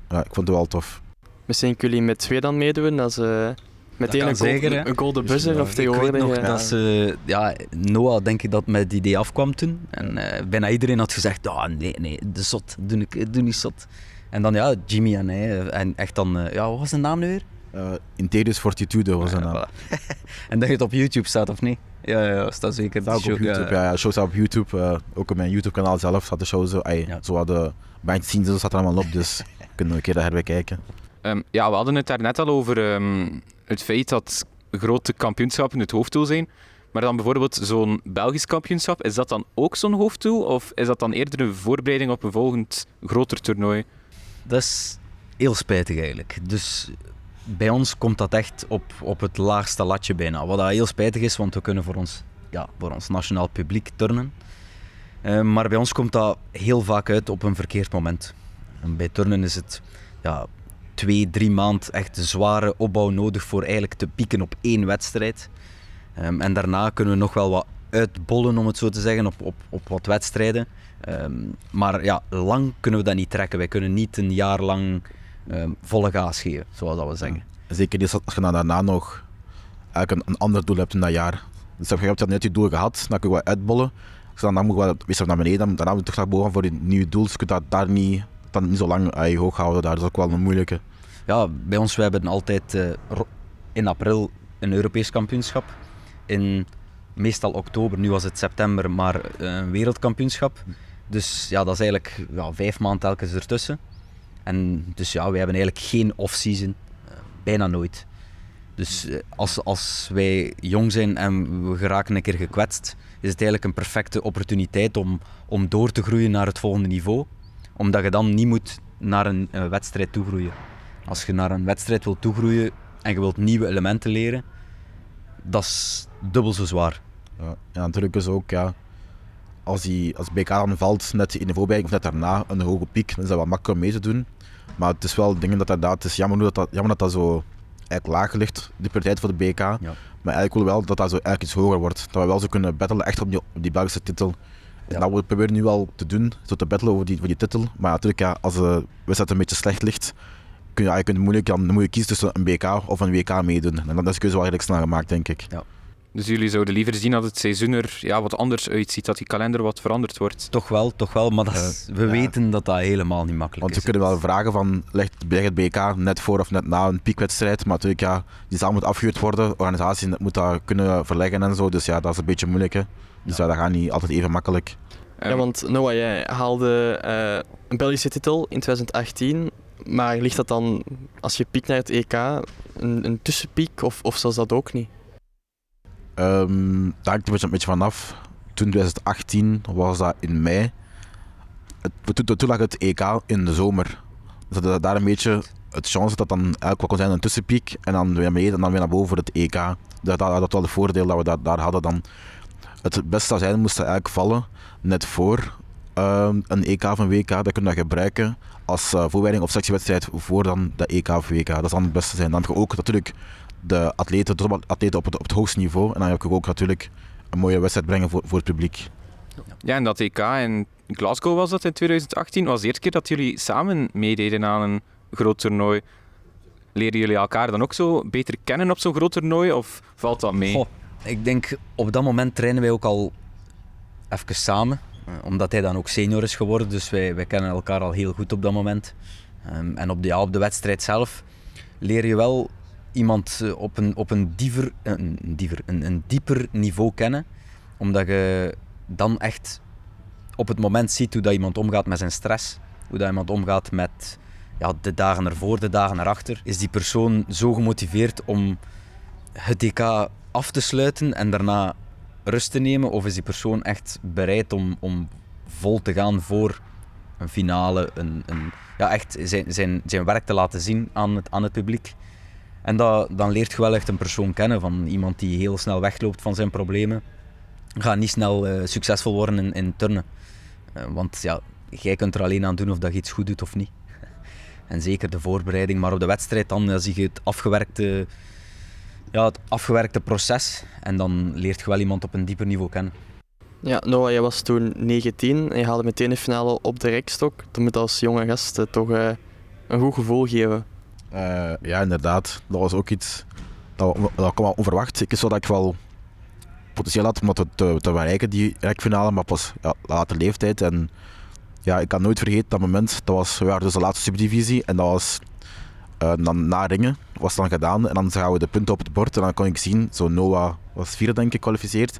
ja. Ik vond het wel tof. Misschien kunnen jullie met twee dan meedoen. Als, uh, meteen een, zeker, gold, hè. een golden buzzer Ja, of ik tegenwoordig. Ik weet nog eh, dat ze, ja, Noah denk ik dat met het idee afkwam toen. En eh, bijna iedereen had gezegd, ah nee, nee, de zot, doe, ik, doe niet zot. En dan ja, Jimmy en hij, eh, en echt dan, eh, ja, wat was de naam nu weer? Uh, Interius Fortitude was naam. Voilà. en dat je het op YouTube staat, of niet? Ja, ja, ja staat zeker. Staat ook Die op show, YouTube, ja. ja, ja, show staat op YouTube. eh, ook op mijn YouTube kanaal zelf staat de show zo. Ay, Ja. Zo de behind the scenes en zo staat er allemaal op, dus kunnen we een keer daar herbekijken. Ehm, ja, we hadden het daar net al over ehm, het feit dat grote kampioenschappen het hoofddoel zijn. Maar dan bijvoorbeeld zo'n Belgisch kampioenschap, is dat dan ook zo'n hoofddoel? Of is dat dan eerder een voorbereiding op een volgend groter toernooi? Dat is heel spijtig eigenlijk. Dus bij ons komt dat echt op, op het laagste latje bijna. Wat dat heel spijtig is, want we kunnen voor ons, ja, voor ons nationaal publiek turnen. Eh, maar bij ons komt dat heel vaak uit op een verkeerd moment. En bij turnen is het ja, twee, drie maand echt zware opbouw nodig voor eigenlijk te pieken op één wedstrijd. Ehm, en daarna kunnen we nog wel wat uitbollen, om het zo te zeggen, op, op, op wat wedstrijden. Ehm, maar ja, lang kunnen we dat niet trekken. Wij kunnen niet een jaar lang ehm, volle gas geven, zoals dat we zeggen. Zeker niet als je dan daarna nog eigenlijk een, een ander doel hebt in dat jaar. Dus je hebt net je doel gehad, dan kun je wat uitbollen. Dus dan, dan moet je wel weer naar beneden, dan, daarna moet je terug naar boven voor je nieuwe doel. Dus je kunt dat daar niet, dan niet zo lang uh, hoog houden. Daar. Is ook wel een moeilijke. Ja, bij ons we hebben altijd eh, in april een Europees kampioenschap. In meestal oktober, nu was het september, maar eh, een wereldkampioenschap. Dus ja, dat is eigenlijk ja, vijf maanden telkens ertussen. En dus ja, wij hebben eigenlijk geen off-season. eh, bijna nooit. Dus eh, als, als wij jong zijn en we geraken een keer gekwetst, is het eigenlijk een perfecte opportuniteit om, om door te groeien naar het volgende niveau. Omdat je dan niet moet naar een, een wedstrijd toegroeien. Als je naar een wedstrijd wilt toegroeien en je wilt nieuwe elementen leren, dat is dubbel zo zwaar. Ja, natuurlijk is ook, ja, als, die, als BK dan valt, net in de voorbij of net daarna, een hoge piek, dan is dat wat makkelijker mee te doen. Maar het is wel dingen dat inderdaad, het is jammer dat dat, jammer dat, dat zo eigenlijk laag ligt, de prioriteit voor de BK. Maar eigenlijk we wel dat dat zo eigenlijk iets hoger wordt. Dat we wel zo kunnen battelen echt op die, op die Belgische titel. Ja. Dat we proberen nu wel te doen, zo te battelen over die, voor die titel. Maar natuurlijk, ja, als de wedstrijd een beetje slecht ligt, kun je eigenlijk moeilijk, dan moet je kiezen tussen een BK of een WK meedoen. En dan is de keuze wel redelijk snel gemaakt, denk ik. Dus jullie zouden liever zien dat het seizoen er ja, wat anders uitziet, dat die kalender wat veranderd wordt. Toch wel, toch wel, maar dat is- we ja. weten dat dat helemaal niet makkelijk Want we is. kunnen wel vragen van, ligt ligt het BK net voor of net na een piekwedstrijd, maar natuurlijk ja, die zaal moet afgehuurd worden, de organisatie moet dat kunnen verleggen en zo, dus ja, dat is een beetje moeilijk hè. Dus ja, dat gaat niet altijd even makkelijk. Ja, want Noah, jij haalde eh, een Belgische titel in 2018. Maar ligt dat dan, als je piekt naar het EK, een, een tussenpiek of, of zelfs dat ook niet? Daar hangt een beetje, een beetje vanaf. Toen 2018 was dat in mei. Toen, toen lag het EK in de zomer. Dus dat daar een beetje het chance dat dan eigenlijk wat kon zijn een tussenpiek en dan weer beneden en dan weer naar boven voor het EK. Dat, dat, dat was wel het voordeel dat we dat, daar hadden dan. Het beste zou zijn, moest eigenlijk vallen net voor ehm, een EK een WK. Dat kunnen we gebruiken als eh, voorbereiding of sectiewedstrijd voor dan de EK of WK. Dat zou het beste zijn. Dan heb je ook natuurlijk de atleten, de topatleten op het, op het hoogste niveau. En dan heb je ook natuurlijk een mooie wedstrijd brengen voor, voor het publiek. Ja, en dat EK in Glasgow was dat in 2018, was de eerste keer dat jullie samen meededen aan een groot toernooi. Leren jullie elkaar dan ook zo beter kennen op zo'n groot toernooi, of valt dat mee? Goh, ik denk op dat moment trainen wij ook al even samen. eh, Omdat hij dan ook senior is geworden, dus wij, wij kennen elkaar al heel goed op dat moment. Ehm, en op de, ja, op de wedstrijd zelf leer je wel iemand eh, op een, op een, diever, een, diever, een, een dieper niveau kennen. Omdat je dan echt op het moment ziet hoe dat iemand omgaat met zijn stress. Hoe dat iemand omgaat met ja, de dagen ervoor, de dagen erachter. Is die persoon zo gemotiveerd om het DK af te sluiten en daarna rust te nemen? Of is die persoon echt bereid om, om vol te gaan voor een finale? Een, een, ja, echt zijn, zijn, zijn werk te laten zien aan het, aan het publiek. En dan leert je wel echt een persoon kennen van iemand die heel snel wegloopt van zijn problemen. Gaat niet snel eh, succesvol worden in, in turnen. Eh, want ja, jij kunt er alleen aan doen of dat je iets goed doet of niet. En zeker de voorbereiding, maar op de wedstrijd dan zie je het afgewerkte, ja, het afgewerkte proces. En dan leert je wel iemand op een dieper niveau kennen. Ja, Noah, jij was toen 19 en je haalde meteen de finale op de rekstok. Dat moet als jonge gast eh, toch een goed gevoel geven. Eh, ja, inderdaad. Dat was ook iets dat, dat kwam onverwacht. Ik wist wel dat ik wel potentieel had om te, te bereiken, die rekfinale, maar pas ja, late leeftijd. En ja, ik kan nooit vergeten dat moment, dat was, we waren dus de laatste subdivisie en dat was eh, dan na ringen, was dan gedaan en dan zagen we de punten op het bord en dan kon ik zien, zo Noah was vierde denk ik gekwalificeerd.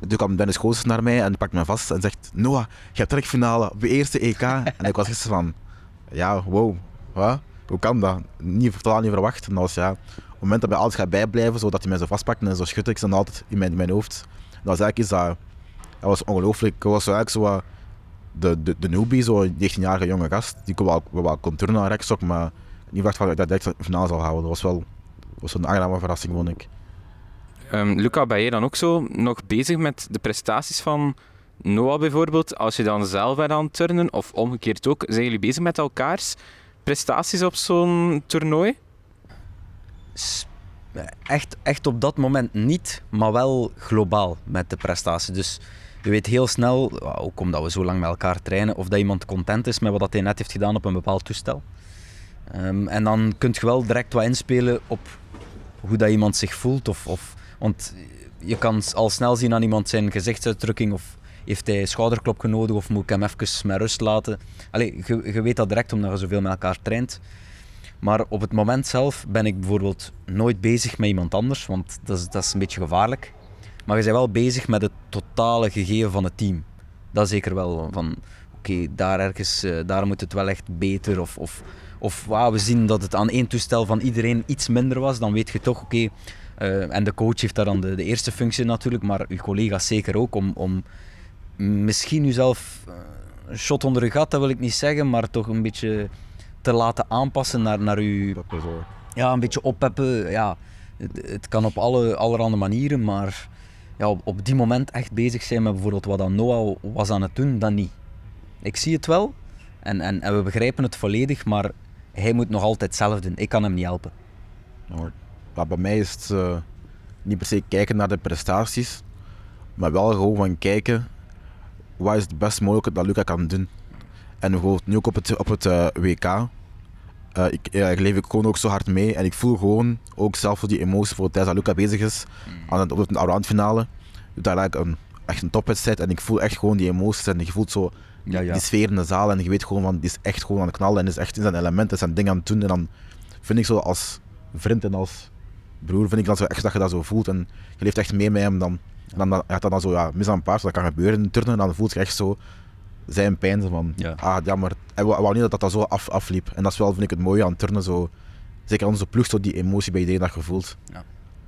En toen kwam Dennis Goossens naar mij en pakt me vast en zegt, Noah, je hebt rekfinale op je eerste EK. en ik was gisteren van, ja, wow, wat? Hoe kan dat? Niet, totaal niet verwacht. En ja, op het moment dat hij altijd gaat bijblijven, zodat hij mij zo vastpakt en zo schudde ik dan altijd in mijn, mijn hoofd. Dat was eigenlijk dat, dat was ongelooflijk. Ik was eigenlijk zo de, de, de newbie, zo'n 19-jarige jonge gast, die kon wel, wel kon turnen aan rekstok, maar niet verwacht dat ik dat finale zal houden. Dat was wel was een aangename verrassing, vond ik. Ehm, Luca, ben je dan ook zo nog bezig met de prestaties van Noah bijvoorbeeld? Als je dan zelf bent aan het turnen, of omgekeerd ook, zijn jullie bezig met elkaars prestaties op zo'n toernooi? Echt, echt op dat moment niet, maar wel globaal met de prestatie. Dus je weet heel snel, ook omdat we zo lang met elkaar trainen, of dat iemand content is met wat hij net heeft gedaan op een bepaald toestel. Ehm, en dan kun je wel direct wat inspelen op hoe dat iemand zich voelt. Of, of, want je kan al snel zien aan iemand zijn gezichtsuitdrukking of heeft hij schouderklopje nodig of moet ik hem even met rust laten. Allee, je, je weet dat direct omdat je zoveel met elkaar traint. Maar op het moment zelf ben ik bijvoorbeeld nooit bezig met iemand anders, want dat is, dat is een beetje gevaarlijk. Maar je bent wel bezig met het totale gegeven van het team. Dat zeker wel. Van oké, daar ergens, eh, daar moet het wel echt beter. Of, of, of wauw, we zien dat het aan één toestel van iedereen iets minder was, dan weet je toch, oké. eh, en de coach heeft daar dan de, de eerste functie natuurlijk, maar uw collega's zeker ook om, om misschien uzelf eh, een shot onder uw gat, dat wil ik niet zeggen, maar toch een beetje te laten aanpassen naar, naar uw zo. ja, een beetje oppeppen. Ja, het, het kan op alle, allerhande manieren, maar ja, op, op die moment echt bezig zijn met bijvoorbeeld wat dan Noah was aan het doen, dan niet. Ik zie het wel en, en, en we begrijpen het volledig, maar hij moet nog altijd zelf doen. Ik kan hem niet helpen. Ja, bij mij is het eh, niet per se kijken naar de prestaties, maar wel gewoon van kijken wat is het best mogelijke dat Luca kan doen. En bijvoorbeeld nu ook op het, op het eh, WK, eh, ik, ja, ik leef ik gewoon ook zo hard mee en ik voel gewoon ook zelf die emotie voor tijdens dat Luca bezig is aan het, op het allround finale. Doet daar eigenlijk een, echt een topwedstrijd en ik voel echt gewoon die emoties en je voelt zo Ja, ja. die sfeer in de zaal en je weet gewoon van die is echt gewoon aan het knallen en is echt in zijn element en zijn ding aan het doen en dan vind ik zo als vriend en als broer vind ik dan zo echt dat je dat zo voelt en je leeft echt mee met hem dan dan dan gaat dat dan zo ja, mis aan paard, dat kan gebeuren in turnen en dan voelt je echt zo zijn pijn van Ja. ah jammer wou, hij wou niet dat dat, zo af, afliep en dat is wel vind ik het mooie aan turnen zo zeker onze ploeg zo die emotie bij iedereen dat je voelt Ja.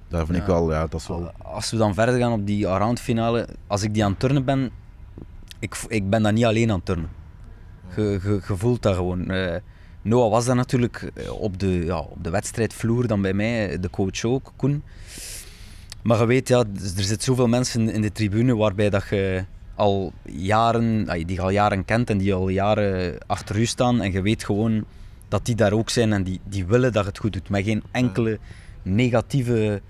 dat vind ik wel ja dat is wel Als we dan verder gaan op die round finale, als ik die aan het turnen ben, ik, ik ben dat niet alleen aan het turnen. Je, je voelt dat gewoon. Eh, Noah was daar natuurlijk eh, op de, ja, op de wedstrijdvloer dan bij mij, de coach ook, Koen. Maar je weet, ja, er zitten zoveel mensen in de tribune waarbij dat je al jaren, die je al jaren kent en die al jaren achter u staan. En je weet gewoon dat die daar ook zijn en die, die willen dat je het goed doet. Met geen enkele negatieve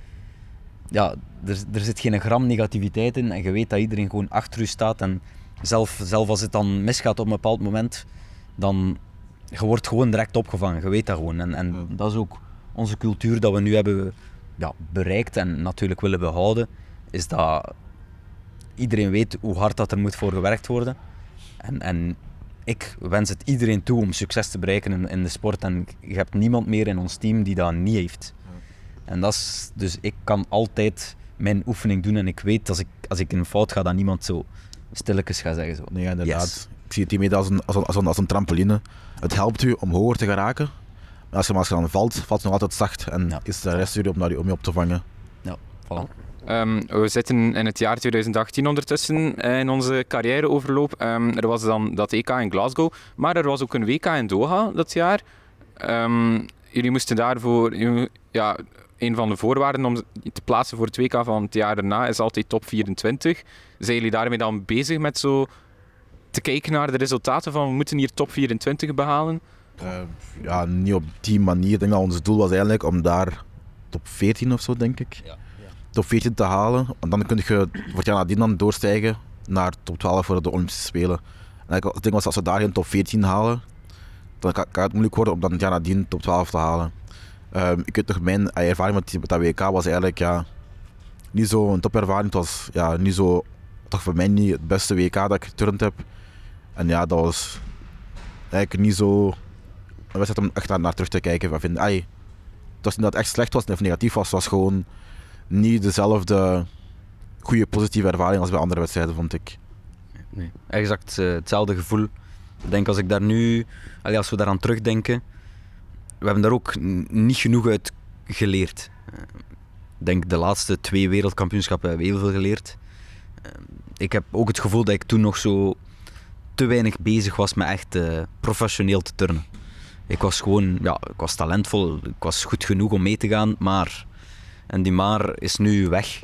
ja, er, er zit geen gram negativiteit in en je weet dat iedereen gewoon achter u staat. En zelf, zelf als het dan misgaat op een bepaald moment, dan je wordt gewoon direct opgevangen. Je weet dat gewoon. En, en dat is ook onze cultuur dat we nu hebben ja, bereikt en natuurlijk willen behouden, is dat iedereen weet hoe hard dat er moet voor gewerkt worden. En, en ik wens het iedereen toe om succes te bereiken in, in de sport. En je hebt niemand meer in ons team die dat niet heeft. En dat is, dus ik kan altijd mijn oefening doen en ik weet als ik, als ik een fout ga, dat niemand zo stilletjes gaat zeggen. Zo. Nee, inderdaad. Yes. Ik zie het hiermee als een, als, een, als, een, als een trampoline. Het helpt u om hoger te geraken. Als je, maar als je dan valt, valt het nog altijd zacht. En Ja. is de rest er om, naar, u- om je op te vangen. Ja, voilà. Ehm, we zitten in het jaar 2018 ondertussen eh, in onze carrièreoverloop. Ehm, er was dan dat EK in Glasgow, maar er was ook een WK in Doha dat jaar. Ehm, jullie moesten daarvoor, jullie- ja, een van de voorwaarden om te plaatsen voor het WK van het jaar daarna is altijd top 24. Zijn jullie daarmee dan bezig met zo te kijken naar de resultaten van we moeten hier top 24 behalen? Eh, ja, niet op die manier. Ik denk dat ons doel was eigenlijk om daar top 14 of zo, denk ik. Ja, Top 14 te halen. En dan kun je voor het jaar nadien dan doorstijgen naar top 12 voor de Olympische Spelen. En ik- ding was, als we daar geen top 14 halen, dan kan, het moeilijk worden om dan het jaar nadien top 12 te halen. Ehm, ik weet nog, mijn ervaring met, dat WK was eigenlijk ja, niet zo een topervaring. Het was ja, niet zo, toch voor mij niet het beste WK dat ik geturnd heb. En ja, dat was eigenlijk niet zo wedstrijd om echt naar, naar terug te kijken. Van, vind, ai, het was niet dat het echt slecht was of negatief was, het was gewoon niet dezelfde goede positieve ervaring als bij andere wedstrijden, vond ik. Nee. Exact eh, hetzelfde gevoel. Ik denk als ik daar nu, allee, als we daaraan terugdenken, we hebben daar ook niet genoeg uit geleerd. Eh, Ik denk de laatste twee wereldkampioenschappen hebben we heel veel geleerd. Eh, Ik heb ook het gevoel dat ik toen nog zo te weinig bezig was met echt professioneel te turnen. Ik was gewoon, ja, ik was talentvol, ik was goed genoeg om mee te gaan, maar. En die maar is nu weg.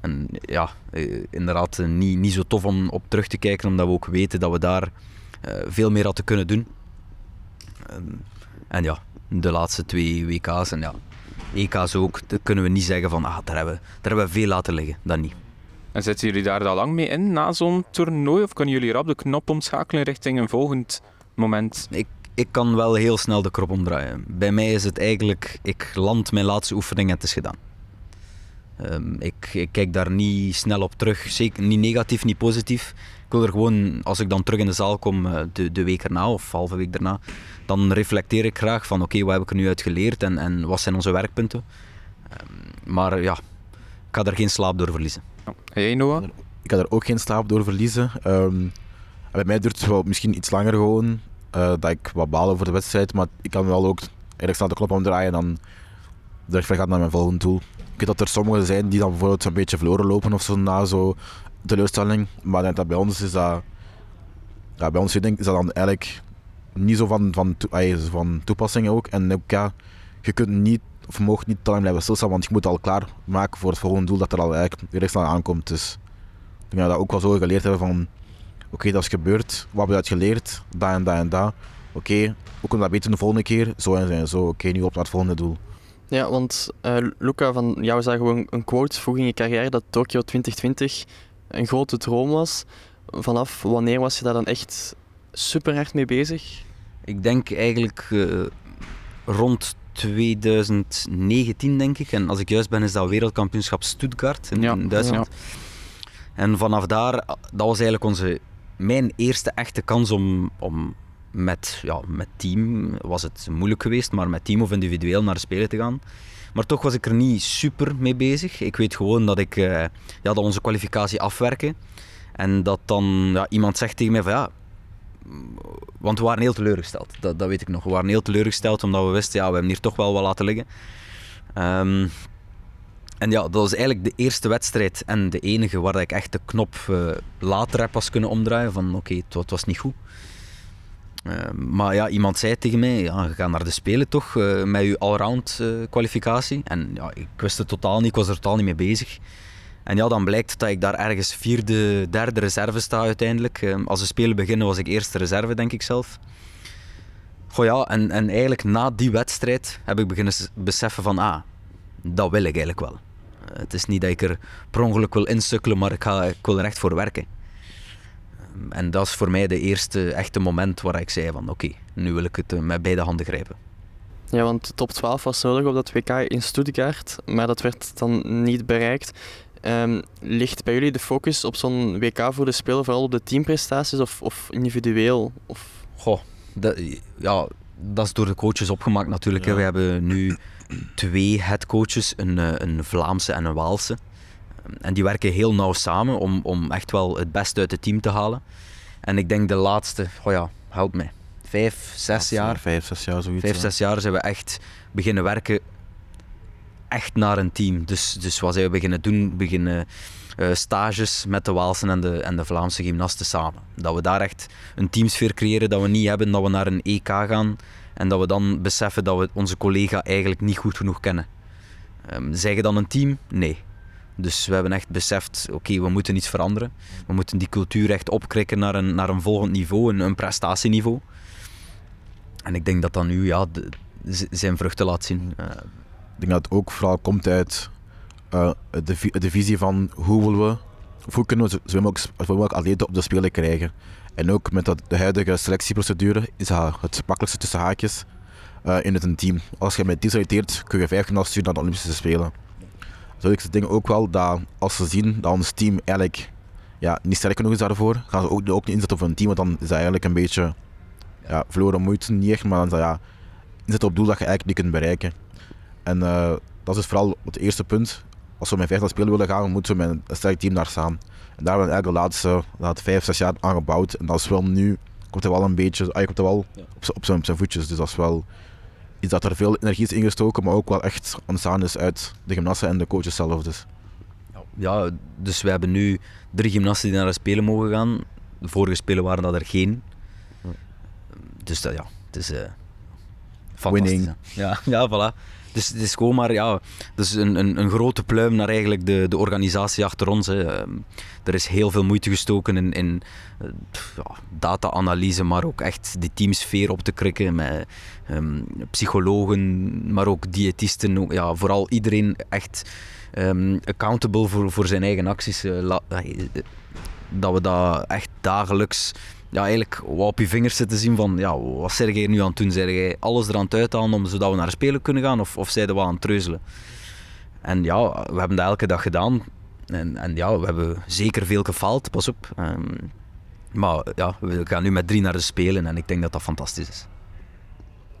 En ja, eh, inderdaad eh, niet, niet zo tof om op terug te kijken, omdat we ook weten dat we daar eh, veel meer hadden kunnen doen. En ja, de laatste twee WK's en ja, EK's ook, daar kunnen we niet zeggen van, ah, daar hebben, we- daar hebben we veel laten liggen. Dat niet. En zitten jullie daar al lang mee in na zo'n toernooi? Of kunnen jullie rap de knop omschakelen richting een volgend moment? Ik, ik kan wel heel snel de krop omdraaien. Bij mij is het eigenlijk, ik land mijn laatste oefening en het is gedaan. Ehm, ik, ik kijk daar niet snel op terug, zeker niet negatief, niet positief. Ik wil er gewoon, als ik dan terug in de zaal kom, eh, de, de week erna of halve week daarna, dan reflecteer ik graag van oké, wat heb ik er nu uit geleerd en, en wat zijn onze werkpunten. Ehm, maar ja, ik ga er geen slaap door verliezen. En jij, Noah? Ik ga er ook geen slaap door verliezen. Ehm, bij mij duurt het wel misschien iets langer gewoon, eh, dat ik wat baal over de wedstrijd, maar ik kan wel ook eigenlijk snel de knop omdraaien en dan weg gaat naar mijn volgende doel. Ik weet dat er sommigen zijn die dan bijvoorbeeld een beetje verloren lopen of zo na zo'n teleurstelling, maar denk dat bij ons is dat, ja, bij ons denk is dat dan eigenlijk niet zo van, van, van toepassing ook. En ook je kunt niet of mocht niet te lang blijven stilstaan, want je moet al klaar maken voor het volgende doel dat er al eigenlijk snel aankomt. Dus ik denk dat we dat ook wel zo geleerd hebben van oké, dat is gebeurd, wat hebben we uit geleerd, dat en dat en dat. Oké, hoe kunnen we dat beter de volgende keer? Zo en zo en zo. Oké, nu op naar het volgende doel. Ja, want eh, Luca, van jou zag gewoon een quote vroeg in je carrière dat Tokio 2020 een grote droom was. Vanaf wanneer was je daar dan echt super hard mee bezig? Ik denk eigenlijk eh, rond 2019, denk ik. En als ik juist ben, is dat wereldkampioenschap Stuttgart in, Ja, in Duitsland. En vanaf daar, dat was eigenlijk onze, mijn eerste echte kans om, om met, ja, met team, was het moeilijk geweest, maar met team of individueel naar de Spelen te gaan. Maar toch was ik er niet super mee bezig. Ik weet gewoon dat ik eh, ja, dat onze kwalificatie afwerken. En dat dan ja, iemand zegt tegen mij van ja, want we waren heel teleurgesteld. Dat, dat weet ik nog. We waren heel teleurgesteld omdat we wisten, ja, we hebben hier toch wel wat laten liggen. Ehm, en ja, dat was eigenlijk de eerste wedstrijd en de enige waar ik echt de knop eh, later heb pas kunnen omdraaien. Van oké, wa- het was niet goed. Ehm, maar ja, iemand zei tegen mij, ja, je gaat naar de Spelen toch, eh, met je allround eh, kwalificatie. En ja, ik wist het totaal niet, ik was er totaal niet mee bezig. En ja, dan blijkt dat ik daar ergens vierde, derde reserve sta uiteindelijk. Als de Spelen beginnen was ik eerste reserve, denk ik zelf. Goh ja, en, en eigenlijk na die wedstrijd heb ik beginnen beseffen van, ah, dat wil ik eigenlijk wel. Het is niet dat ik er per ongeluk wil insukkelen, maar ik, ga, ik wil er echt voor werken. Ehm, en dat is voor mij de eerste echte moment waar ik zei van, oké, nu wil ik het eh, met beide handen grijpen. Ja, want de top 12 was nodig op dat WK in Stuttgart, maar dat werd dan niet bereikt. Ehm, ligt bij jullie de focus op zo'n WK voor de Spelen vooral op de teamprestaties of, of individueel? Of... Goh, dat, ja, dat is door de coaches opgemaakt natuurlijk. Ja. We hebben nu twee headcoaches, een, eh, een Vlaamse en een Waalse. En die werken heel nauw samen om, om echt wel het beste uit het team te halen. En ik denk de laatste, oh ja, help mij, vijf, zes jaar, Vijf, zes jaar, zoiets. vijf, ja. zes jaar zijn we echt beginnen werken echt naar een team. Dus, dus wat zijn we beginnen doen? Beginnen eh, stages met de Waalse en de, en de Vlaamse gymnasten samen. Dat we daar echt een teamsfeer creëren, dat we niet hebben dat we naar een EK gaan en dat we dan beseffen dat we onze collega eigenlijk niet goed genoeg kennen. Ehm zijn je dan een team? Nee. Dus we hebben echt beseft, oké, we moeten iets veranderen. We moeten die cultuur echt opkrikken naar een, naar een volgend niveau, een, een prestatieniveau. En ik denk dat dat nu ja, zijn vruchten laat zien. Ik denk dat het ook vooral komt uit eh, de, de visie van hoe willen we, hoe kunnen we zoveel mogelijk atleten op de spelen krijgen. En ook met dat, de huidige selectieprocedure is het makkelijkste tussen haakjes. eh, in het een team. Als je met team selecteert, kun je vijf gymnasten sturen naar de Olympische Spelen. Zo ik denk ook wel dat als ze zien dat ons team eigenlijk ja, niet sterk genoeg is daarvoor, gaan ze ook, ook niet inzetten op een team, want dan is dat eigenlijk een beetje ja, verloren moeite, niet echt, maar dan is dat ja, inzetten op doel dat je eigenlijk niet kunt bereiken. En eh, dat is vooral het eerste punt. Als we met vijf naar spelen willen gaan, moeten we met een sterk team daar staan. En daar hebben we eigenlijk de laatste laat, vijf, zes jaar aan gebouwd. En dat is wel nu, komt hij wel een beetje, ah, komt hij wel op, op, zijn, op zijn voetjes. Dus dat is wel iets dat er veel energie is ingestoken, maar ook wel echt ontstaan is uit de gymnasten en de coaches zelf. Dus. Ja, dus we hebben nu drie gymnasten die naar de Spelen mogen gaan. De vorige Spelen waren dat er geen. Dus dat, ja, het is fantastisch, Winning. Ja, ja, voilà. Dus het is gewoon maar ja, dus een, een, een grote pluim naar eigenlijk de, de organisatie achter ons. Ehm, er is heel veel moeite gestoken in, in eh, ja, data-analyse, maar ook echt die teamsfeer op te krikken met ehm, psychologen, maar ook diëtisten. Ja, vooral iedereen echt ehm, accountable voor, voor zijn eigen acties. eh, eh, dat we dat echt dagelijks ja, eigenlijk op je vingers zitten zien van ja, wat zeg jij nu aan het doen? Zeg jij alles eraan het uithalen om, zodat we naar Spelen kunnen gaan of, of zijn we aan het treuzelen? En ja, we hebben dat elke dag gedaan. En, en ja, we hebben zeker veel gefaald, pas op. Ehm, maar ja, we gaan nu met drie naar de Spelen en ik denk dat dat fantastisch is.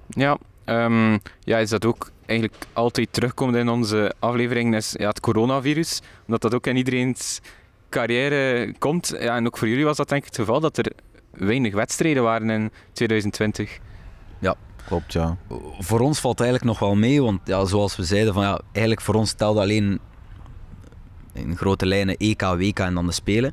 Ja, ehm, ja, is dat ook eigenlijk altijd terugkomt in onze aflevering, is ja, het coronavirus. Omdat dat ook in iedereen's carrière komt. Ja, en ook voor jullie was dat denk ik het geval dat er weinig wedstrijden waren in 2020. Klopt, ja. Voor ons valt het eigenlijk nog wel mee, want ja, zoals we zeiden, van, ja, eigenlijk voor ons telde alleen in grote lijnen EK, WK en dan de Spelen.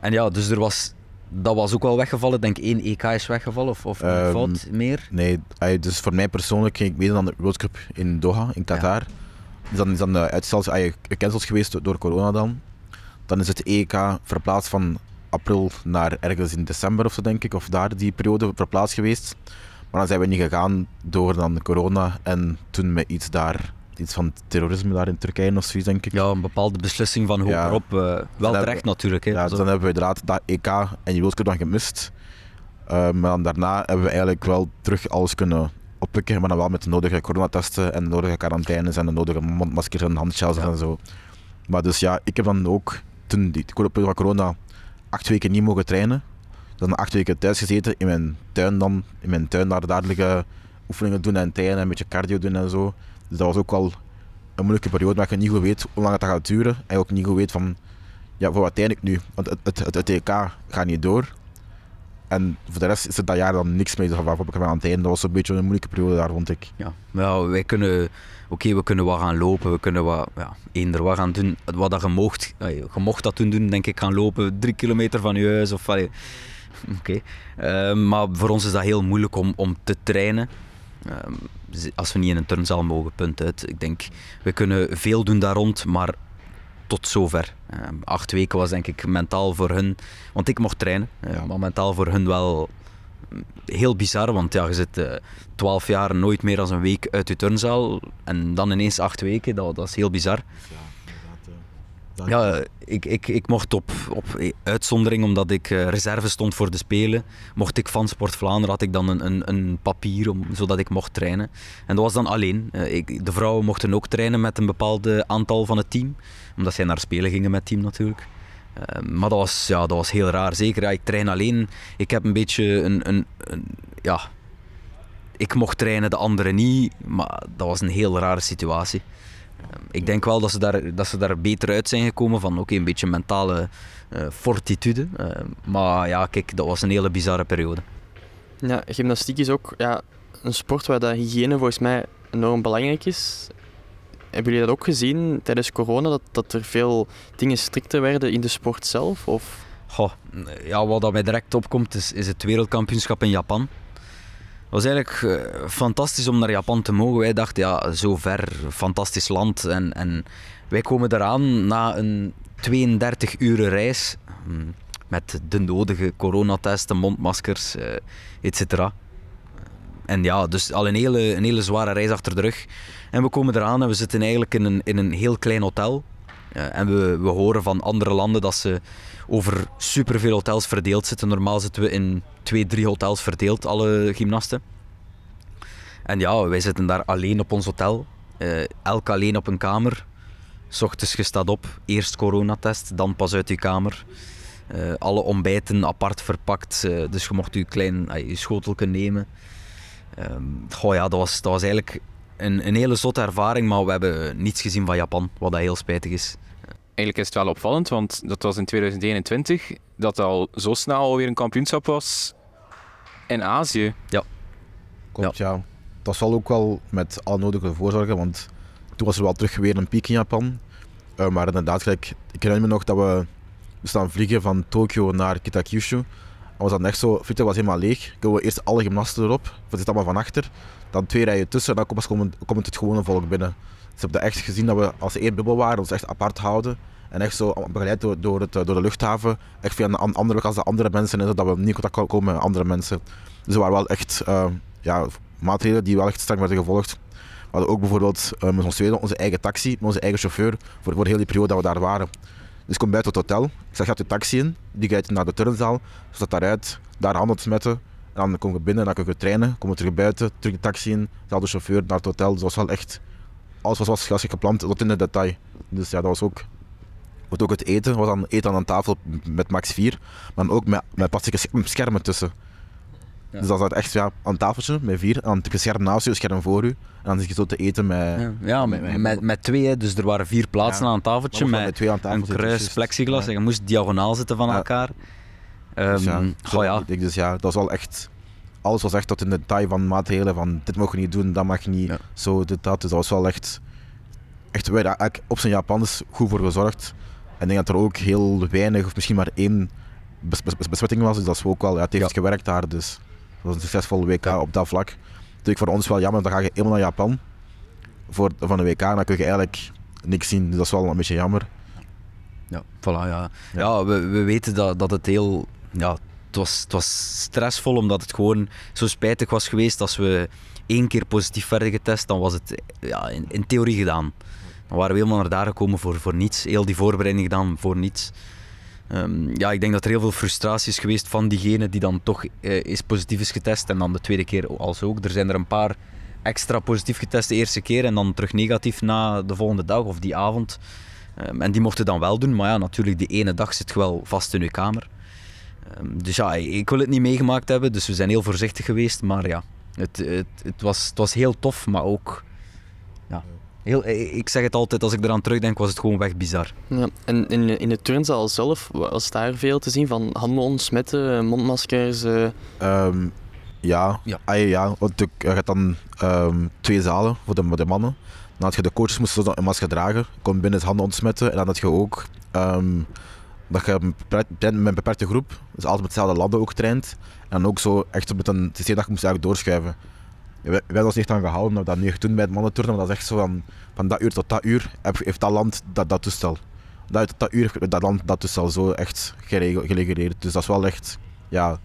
En ja, dus er was, dat was ook wel weggevallen. Ik denk één EK is weggevallen, of, of fout meer. Nee, dus voor mij persoonlijk ging ik meedoen aan de World Cup in Doha, in Qatar. Dus dan is dan uitgesteld, ey, gecanceld geweest door- door corona dan. Dan is het EK verplaatst van april naar ergens in december of zo denk ik, of daar die periode verplaatst geweest. Maar dan zijn we niet gegaan door dan corona en toen met iets daar, iets van terrorisme daar in Turkije of zoiets denk ik. Ja, een bepaalde beslissing van Ja. hogerop. eh wel hebben- terecht natuurlijk. Hè. Ja, dus dan hebben we inderdaad dat EK en World Cup dan gemist. Eh, maar dan daarna hebben we eigenlijk wel terug alles kunnen oppikken, maar dan wel met de nodige coronatesten en de nodige quarantaines en de nodige mondmaskers en Ja. en zo. Maar dus ja, ik heb dan ook toen die van corona acht weken niet mogen trainen. Dan acht weken thuis gezeten in mijn tuin dan, in mijn tuin daar dadelijke oefeningen doen en trainen en een beetje cardio doen en zo. Dus dat was ook wel een moeilijke periode, maar je niet goed weet hoe lang het gaat duren. En ook niet goed weet van, ja, voor wat train ik nu? Want het, het, het, gaat niet door. En voor de rest is er dat jaar dan niks mee. Dus waarvoor ik aan het einde. Dat was een beetje een moeilijke periode daar, vond ik. Ja, ja, wij kunnen, oké, we kunnen wat gaan lopen, we kunnen wat, ja, eender wat gaan doen. Wat dat je mocht, eh, je mocht dat doen, denk ik, gaan lopen drie kilometer van je huis of Oké. Eh, maar voor ons is dat heel moeilijk om, om te trainen. Ehm, als we niet in een turnzaal mogen, punt uit. Ik denk, we kunnen veel doen daar rond, maar tot zover. Ehm, acht weken was denk ik mentaal voor hun, want ik mocht trainen, Ja. maar mentaal voor hun wel heel bizar, want ja, je zit eh, twaalf jaar nooit meer dan een week uit je turnzaal en dan ineens acht weken, dat, dat is heel bizar. Ja, ik, ik, ik mocht op, op uitzondering, omdat ik eh, reserve stond voor de Spelen, mocht ik van Sport Vlaanderen, had ik dan een, een, een papier om, zodat ik mocht trainen. En dat was dan alleen. Eh, ik, de vrouwen mochten ook trainen met een bepaald eh, aantal van het team, omdat zij naar Spelen gingen met het team natuurlijk. Eh, maar dat was, ja, dat was heel raar. Zeker, ik train alleen. Ik heb een beetje een, een, ja... Ik mocht trainen, de anderen niet, maar dat was een heel rare situatie. Ehm, Ik denk wel dat ze daar, dat ze daar beter uit zijn gekomen van een beetje mentale eh, fortitude. Maar ja, kijk, dat was een hele bizarre periode. Ja, gymnastiek is ook ja, een sport waar dat hygiëne volgens mij enorm belangrijk is. Hebben jullie dat ook gezien tijdens corona, dat, dat er veel dingen strikter werden in de sport zelf? Of? Goh, ja, wat dat mij direct opkomt is, is het wereldkampioenschap in Japan. Het was eigenlijk eh, fantastisch om naar Japan te mogen. Wij dachten, ja, zo ver, fantastisch land. En, en wij komen eraan na een 32 uur reis mm, met de nodige coronatesten, mondmaskers, eh et cetera. En ja, dus al een hele, een hele zware reis achter de rug. En we komen eraan en we zitten eigenlijk in een, in een heel klein hotel. Eh, en we, we horen van andere landen dat ze over superveel hotels verdeeld zitten. Normaal zitten we in twee, drie hotels verdeeld, alle gymnasten. En ja, wij zitten daar alleen op ons hotel. eh, elk alleen op een kamer. S ochtends je staat op, eerst coronatest, dan pas uit je kamer. Eh, alle ontbijten apart verpakt, dus je mocht je klein je schotelke nemen. Ehm, goh, ja, dat, was, dat was eigenlijk een, een hele zotte ervaring, maar we hebben niets gezien van Japan, wat dat heel spijtig is. Eigenlijk is het wel opvallend, want dat was in 2021 dat al zo snel alweer een kampioenschap was in Azië. Klopt, ja. Dat zal ook wel met alle nodige voorzorgen, want toen was er wel terug weer een piek in Japan. Eh, maar inderdaad, gelijk, ik herinner me nog dat we, we staan vliegen van Tokio naar Kitakyushu. Was dan echt zo, was helemaal leeg. Komen we eerst alle gymnasten erop, we zitten allemaal van achter. Dan twee rijen tussen en dan komt, komt het gewone volk binnen. Dus ik heb dat echt gezien dat we als één bubbel waren, ons echt apart houden. En echt zo begeleid door, het, door de luchthaven. Echt via een an- andere als de andere mensen. En zodat we niet in contact komen met andere mensen. Dus er waren wel echt eh, ja, maatregelen die wel echt streng werden gevolgd. We hadden ook bijvoorbeeld eh, met ons tweede onze eigen taxi, met onze eigen chauffeur. Voor, voor heel die periode dat we daar waren. Dus ik kom buiten het hotel. Ik zeg, gaat de taxi in. Die rijdt naar de turnzaal. Staat daaruit. Daar handen smetten. En dan kom je binnen, dan kun je trainen. Kom je terug buiten, terug de taxi in. Dezelfde chauffeur naar het hotel. Dus dat was wel echt... Alles was zoals zoals gepland, tot in de detail. Dus ja, dat was ook... Wat ook het eten, was dan eten aan een tafel met max 4, maar ook met, met plastic sch- schermen tussen. Ja. Dus dat zat echt ja, aan tafeltje met vier, en dan een scherm naast je, scherm voor u. En dan zit je zo te eten met... Ja, ja met, met- met, met twee, dus er waren vier plaatsen aan een tafeltje met twee aan een kruis plexiglas en je moest diagonaal zitten van elkaar. Dus ja, Ehm, zo goh, ja. ik denk Dus ja, dat was wel echt... Alles was echt tot in de detail van maatregelen van dit mag je niet doen, dat mag je niet, zo, dit, dat. Dus dat was wel echt... Echt, wij daar eigenlijk op zijn Japans goed voor gezorgd. En ik denk dat er ook heel weinig, of misschien maar één bes- bes- besmetting was. Dus dat is ook wel... Ja, het heeft Ja. gewerkt daar, dus... Dat was een succesvol WK op dat vlak. Natuurlijk voor ons wel jammer, dan ga je helemaal naar Japan voor, van een WK en dan kun je eigenlijk niks zien. Dus dat is wel een beetje jammer. Ja, voilà, ja. Ja. ja we, we weten dat, dat het heel... Ja, het, was, het was stressvol omdat het gewoon zo spijtig was geweest. Als we één keer positief werden getest, dan was het ja, in, in theorie gedaan. Dan waren we helemaal naar daar gekomen voor, voor niets. Heel die voorbereiding gedaan voor niets. Ehm, ja, ik denk dat er heel veel frustratie is geweest van diegene die dan toch eh, is positief is getest. En dan de tweede keer als ook. Er zijn er een paar extra positief getest de eerste keer en dan terug negatief na de volgende dag of die avond. Ehm, en die mochten dan wel doen, maar ja, natuurlijk, die ene dag zit je wel vast in je kamer. Ehm, dus ja, ik wil het niet meegemaakt hebben, dus we zijn heel voorzichtig geweest. Maar ja, het, het, het, was, het was heel tof, maar ook... Ja, heel, ik zeg het altijd, als ik eraan terugdenk, was het gewoon weg bizar. Ja, en in, in de turnzaal zelf was daar veel te zien van handen ontsmetten, mondmaskers. eh, Ehm, ja, Ja. ja. ja, want je hebt dan ehm, twee zalen voor de, voor de mannen. Dan had je de coaches moesten een masker dragen, je kon binnen het handen ontsmetten. En dan had je ook ehm, dat je met een beperkte groep, dus altijd met dezelfde landen ook traint. En dan ook zo echt met een systeem dat je moest eigenlijk doorschuiven. Wij hebben ons niet echt aan gehouden, maar dat nu echt doen bij het mannenturnen, maar dat is echt zo van, van dat uur tot dat uur heeft dat land dat, dat toestel. Dat uur tot dat uur heeft dat land dat toestel zo echt gereguleerd. Dus dat is wel echt, ja,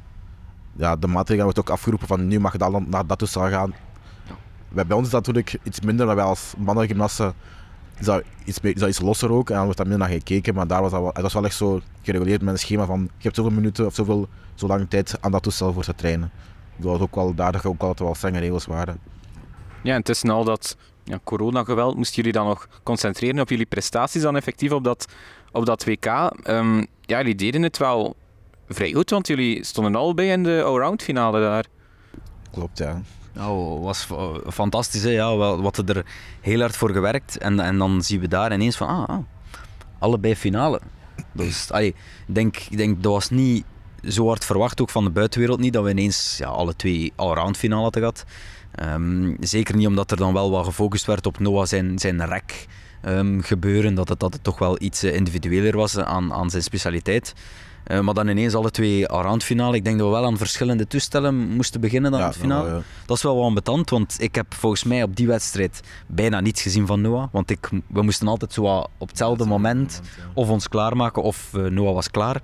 ja, de maatregelen wordt ook afgeroepen van nu mag dat land naar dat toestel gaan. Bij, bij ons is dat natuurlijk iets minder, maar wij als mannengymnasten is dat iets, is dat iets losser ook en dan wordt daar minder naar gekeken. Maar daar was dat, wel, het was wel echt zo gereguleerd met een schema van je hebt zoveel minuten of zoveel, zo lang tijd aan dat toestel voor te trainen. Dat was ook wel, daar ook altijd wel strenge regels waren. Ja, en tussen al dat ja, coronageweld moesten jullie dan nog concentreren op jullie prestaties dan effectief op dat, op dat WK. Ehm, ja, jullie deden het wel vrij goed, want jullie stonden allebei in de allround finale daar. Klopt, ja. Nou, was fa- fantastisch, hè? Ja, wel, wat er heel hard voor gewerkt. En, en dan zien we daar ineens van, ah, ah allebei finale. Dus, allee, denk, ik denk, dat was niet zo hard verwacht, ook van de buitenwereld niet, dat we ineens ja, alle twee allround finale hadden gehad. Ehm, zeker niet omdat er dan wel wat gefocust werd op Noah zijn, zijn rek ehm, gebeuren, dat het, dat het toch wel iets eh, individueler was aan, aan zijn specialiteit. Eh, maar dan ineens alle twee allround finale. Ik denk dat we wel aan verschillende toestellen moesten beginnen dan ja, het finale. nou, ja. Dat is wel wat ambetant, want ik heb volgens mij op die wedstrijd bijna niets gezien van Noah. Want ik, we moesten altijd zo op hetzelfde moment of ons klaarmaken of eh, Noah was klaar.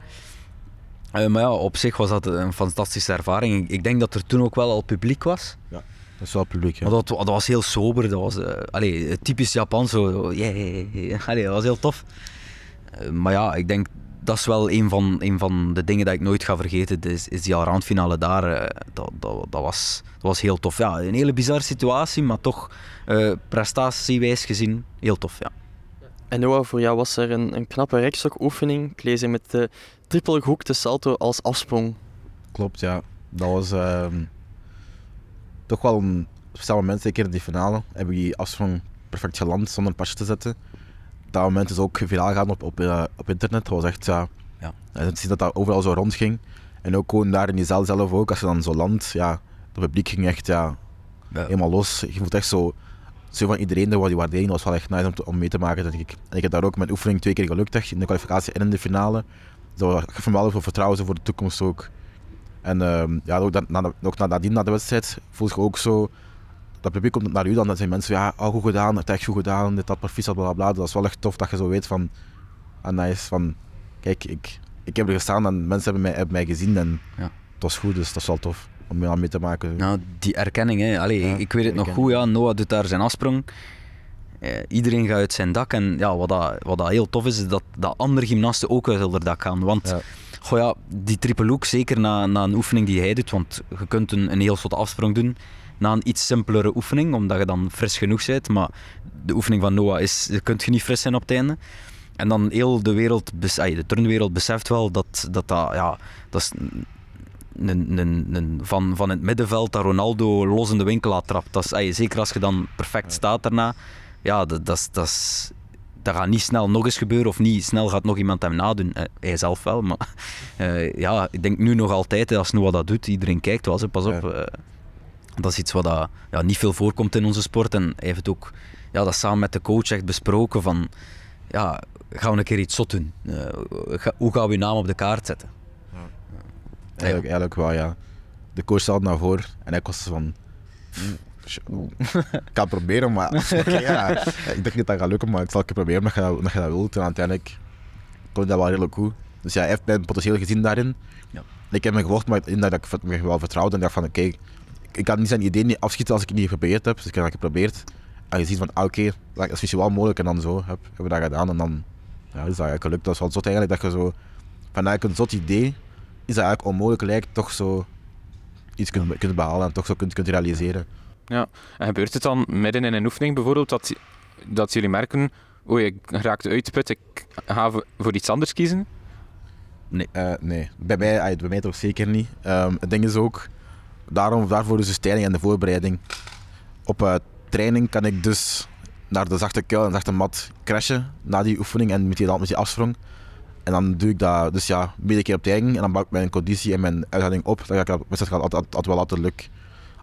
Eh, maar ja, op zich was dat een fantastische ervaring. Ik- denk dat er toen ook wel al publiek was. Dat is wel publiek. Ja. Maar dat, dat was heel sober. Dat was eh, allee, typisch Japan. Zo, yeah, yeah, yeah. Allee, dat was heel tof. Eh, maar ja, ik denk dat is wel een van, een van de dingen dat ik nooit ga vergeten. Is, is die randfinale daar. dat, dat, dat, was, dat was heel tof. Ja, een hele bizarre situatie, maar toch prestatiewijs gezien heel tof. Ja. En Noah, voor jou was er een, een knappe rekstokoefening. Ik lees hier met de trippelgehoekte salto als afsprong. Klopt, ja. Dat was ehm, toch wel een speciaal moment. Zeker in die finale heb ik die afsprong perfect geland zonder een pasje te zetten. Dat moment is ook viraal gaan op, op, eh, op internet. Dat was echt, ja... Ja. te zien dat dat overal zo rondging. En ook gewoon daar in die zaal zelf ook, als je dan zo landt, ja... Het publiek ging echt, ja, Ja. helemaal los. Je voelt echt zo... Zo van iedereen, dat die waardering dat was wel echt nice om, te- om mee te maken, denk ik. En ik heb daar ook mijn oefening twee keer gelukt, echt, in de kwalificatie en in de finale. Dat gaf me wel veel vertrouwen voor de toekomst ook. En ehm, ja, ook, dat, na, ook nadien, na de wedstrijd, voel je ook zo... Dat publiek komt naar u dan, dat zijn mensen ja, oh, goed gedaan, het echt goed gedaan, dit, dat, proficiat, bla, bla, bla. Dat is wel echt tof dat je zo weet van... Ah, nice, van... Kijk, ik, ik heb er gestaan en mensen hebben mij, hebben mij gezien en Ja. het was goed, dus dat is wel tof om mee te maken. Nou, die erkenning, hè. Allee, Ja, ik weet het nog goed, ja. Noah doet daar zijn afsprong. Eh, iedereen gaat uit zijn dak. En ja, wat, dat, wat dat heel tof is, is dat, dat andere gymnasten ook uit hun dak gaan. Want Ja. goh, ja, die triple hoek, zeker na, na een oefening die hij doet, want je kunt een, een heel soort afsprong doen na een iets simpelere oefening, omdat je dan fris genoeg bent. Maar de oefening van Noah is, je kunt je niet fris zijn op het einde. En dan heel de wereld, de turnwereld beseft wel dat dat, dat ja, dat is een, een, een, van, van het middenveld dat Ronaldo los in de winkel had trapt. Dat is, ay, zeker als je dan perfect staat daarna, ja, dat, dat, dat, is- dat gaat niet snel nog eens gebeuren of niet snel gaat nog iemand hem nadoen. Eh, hij zelf wel, maar eh, ja, ik denk nu nog altijd, als Noah dat doet, iedereen kijkt wel, eens, pas op. Ja. eh, dat is iets wat dat, ja, niet veel voorkomt in onze sport. En hij heeft het ook ja, dat samen met de coach echt besproken van, ja, gaan we een keer iets zot doen? Eh, ga- hoe gaan we je naam op de kaart zetten? Eigenlijk, eigenlijk wel, ja. De coach stelde naar voren en hij was van... "Mm, ik kan het proberen, maar... Ja, ik denk niet dat dat gaat lukken, maar ik zal het proberen omdat je, dat- je dat wilt. En uiteindelijk kon dat wel redelijk goed. Dus ja, hij heeft mijn potentieel gezien daarin. Ja. Ik heb me gevolgd, maar in dat ik me wel vertrouwde en dacht van, oké, ik kan niet zijn idee niet afschieten als ik het niet geprobeerd heb. Dus ik heb dat geprobeerd. En je ziet van, ah, oké, dat is misschien wel mogelijk. En dan zo heb, hebben we dat gedaan. En dan ja, is dat gelukt. Dat is wel zot eigenlijk, dat je zo... Van eigenlijk een zot idee is dat eigenlijk onmogelijk lijkt, toch zo iets kunt, kunt behalen en toch zo kunt, kunt realiseren. En gebeurt het dan midden in een oefening bijvoorbeeld dat, dat jullie merken, oei, ik raakte uitput, ik ga voor- iets anders kiezen? Eh, nee, bij mij, bij mij toch zeker niet. Ehm, het ding is ook, daarom, daarvoor is de training en de voorbereiding. Op eh, training kan ik dus naar de zachte kuil en zachte mat crashen na die oefening en met die, met die afsprong. En dan doe ik dat dus ja, meerdere keer op training en dan bouw ik mijn conditie en mijn uithouding op. Dan ga ik dat wedstrijd altijd, altijd wel laten lukken.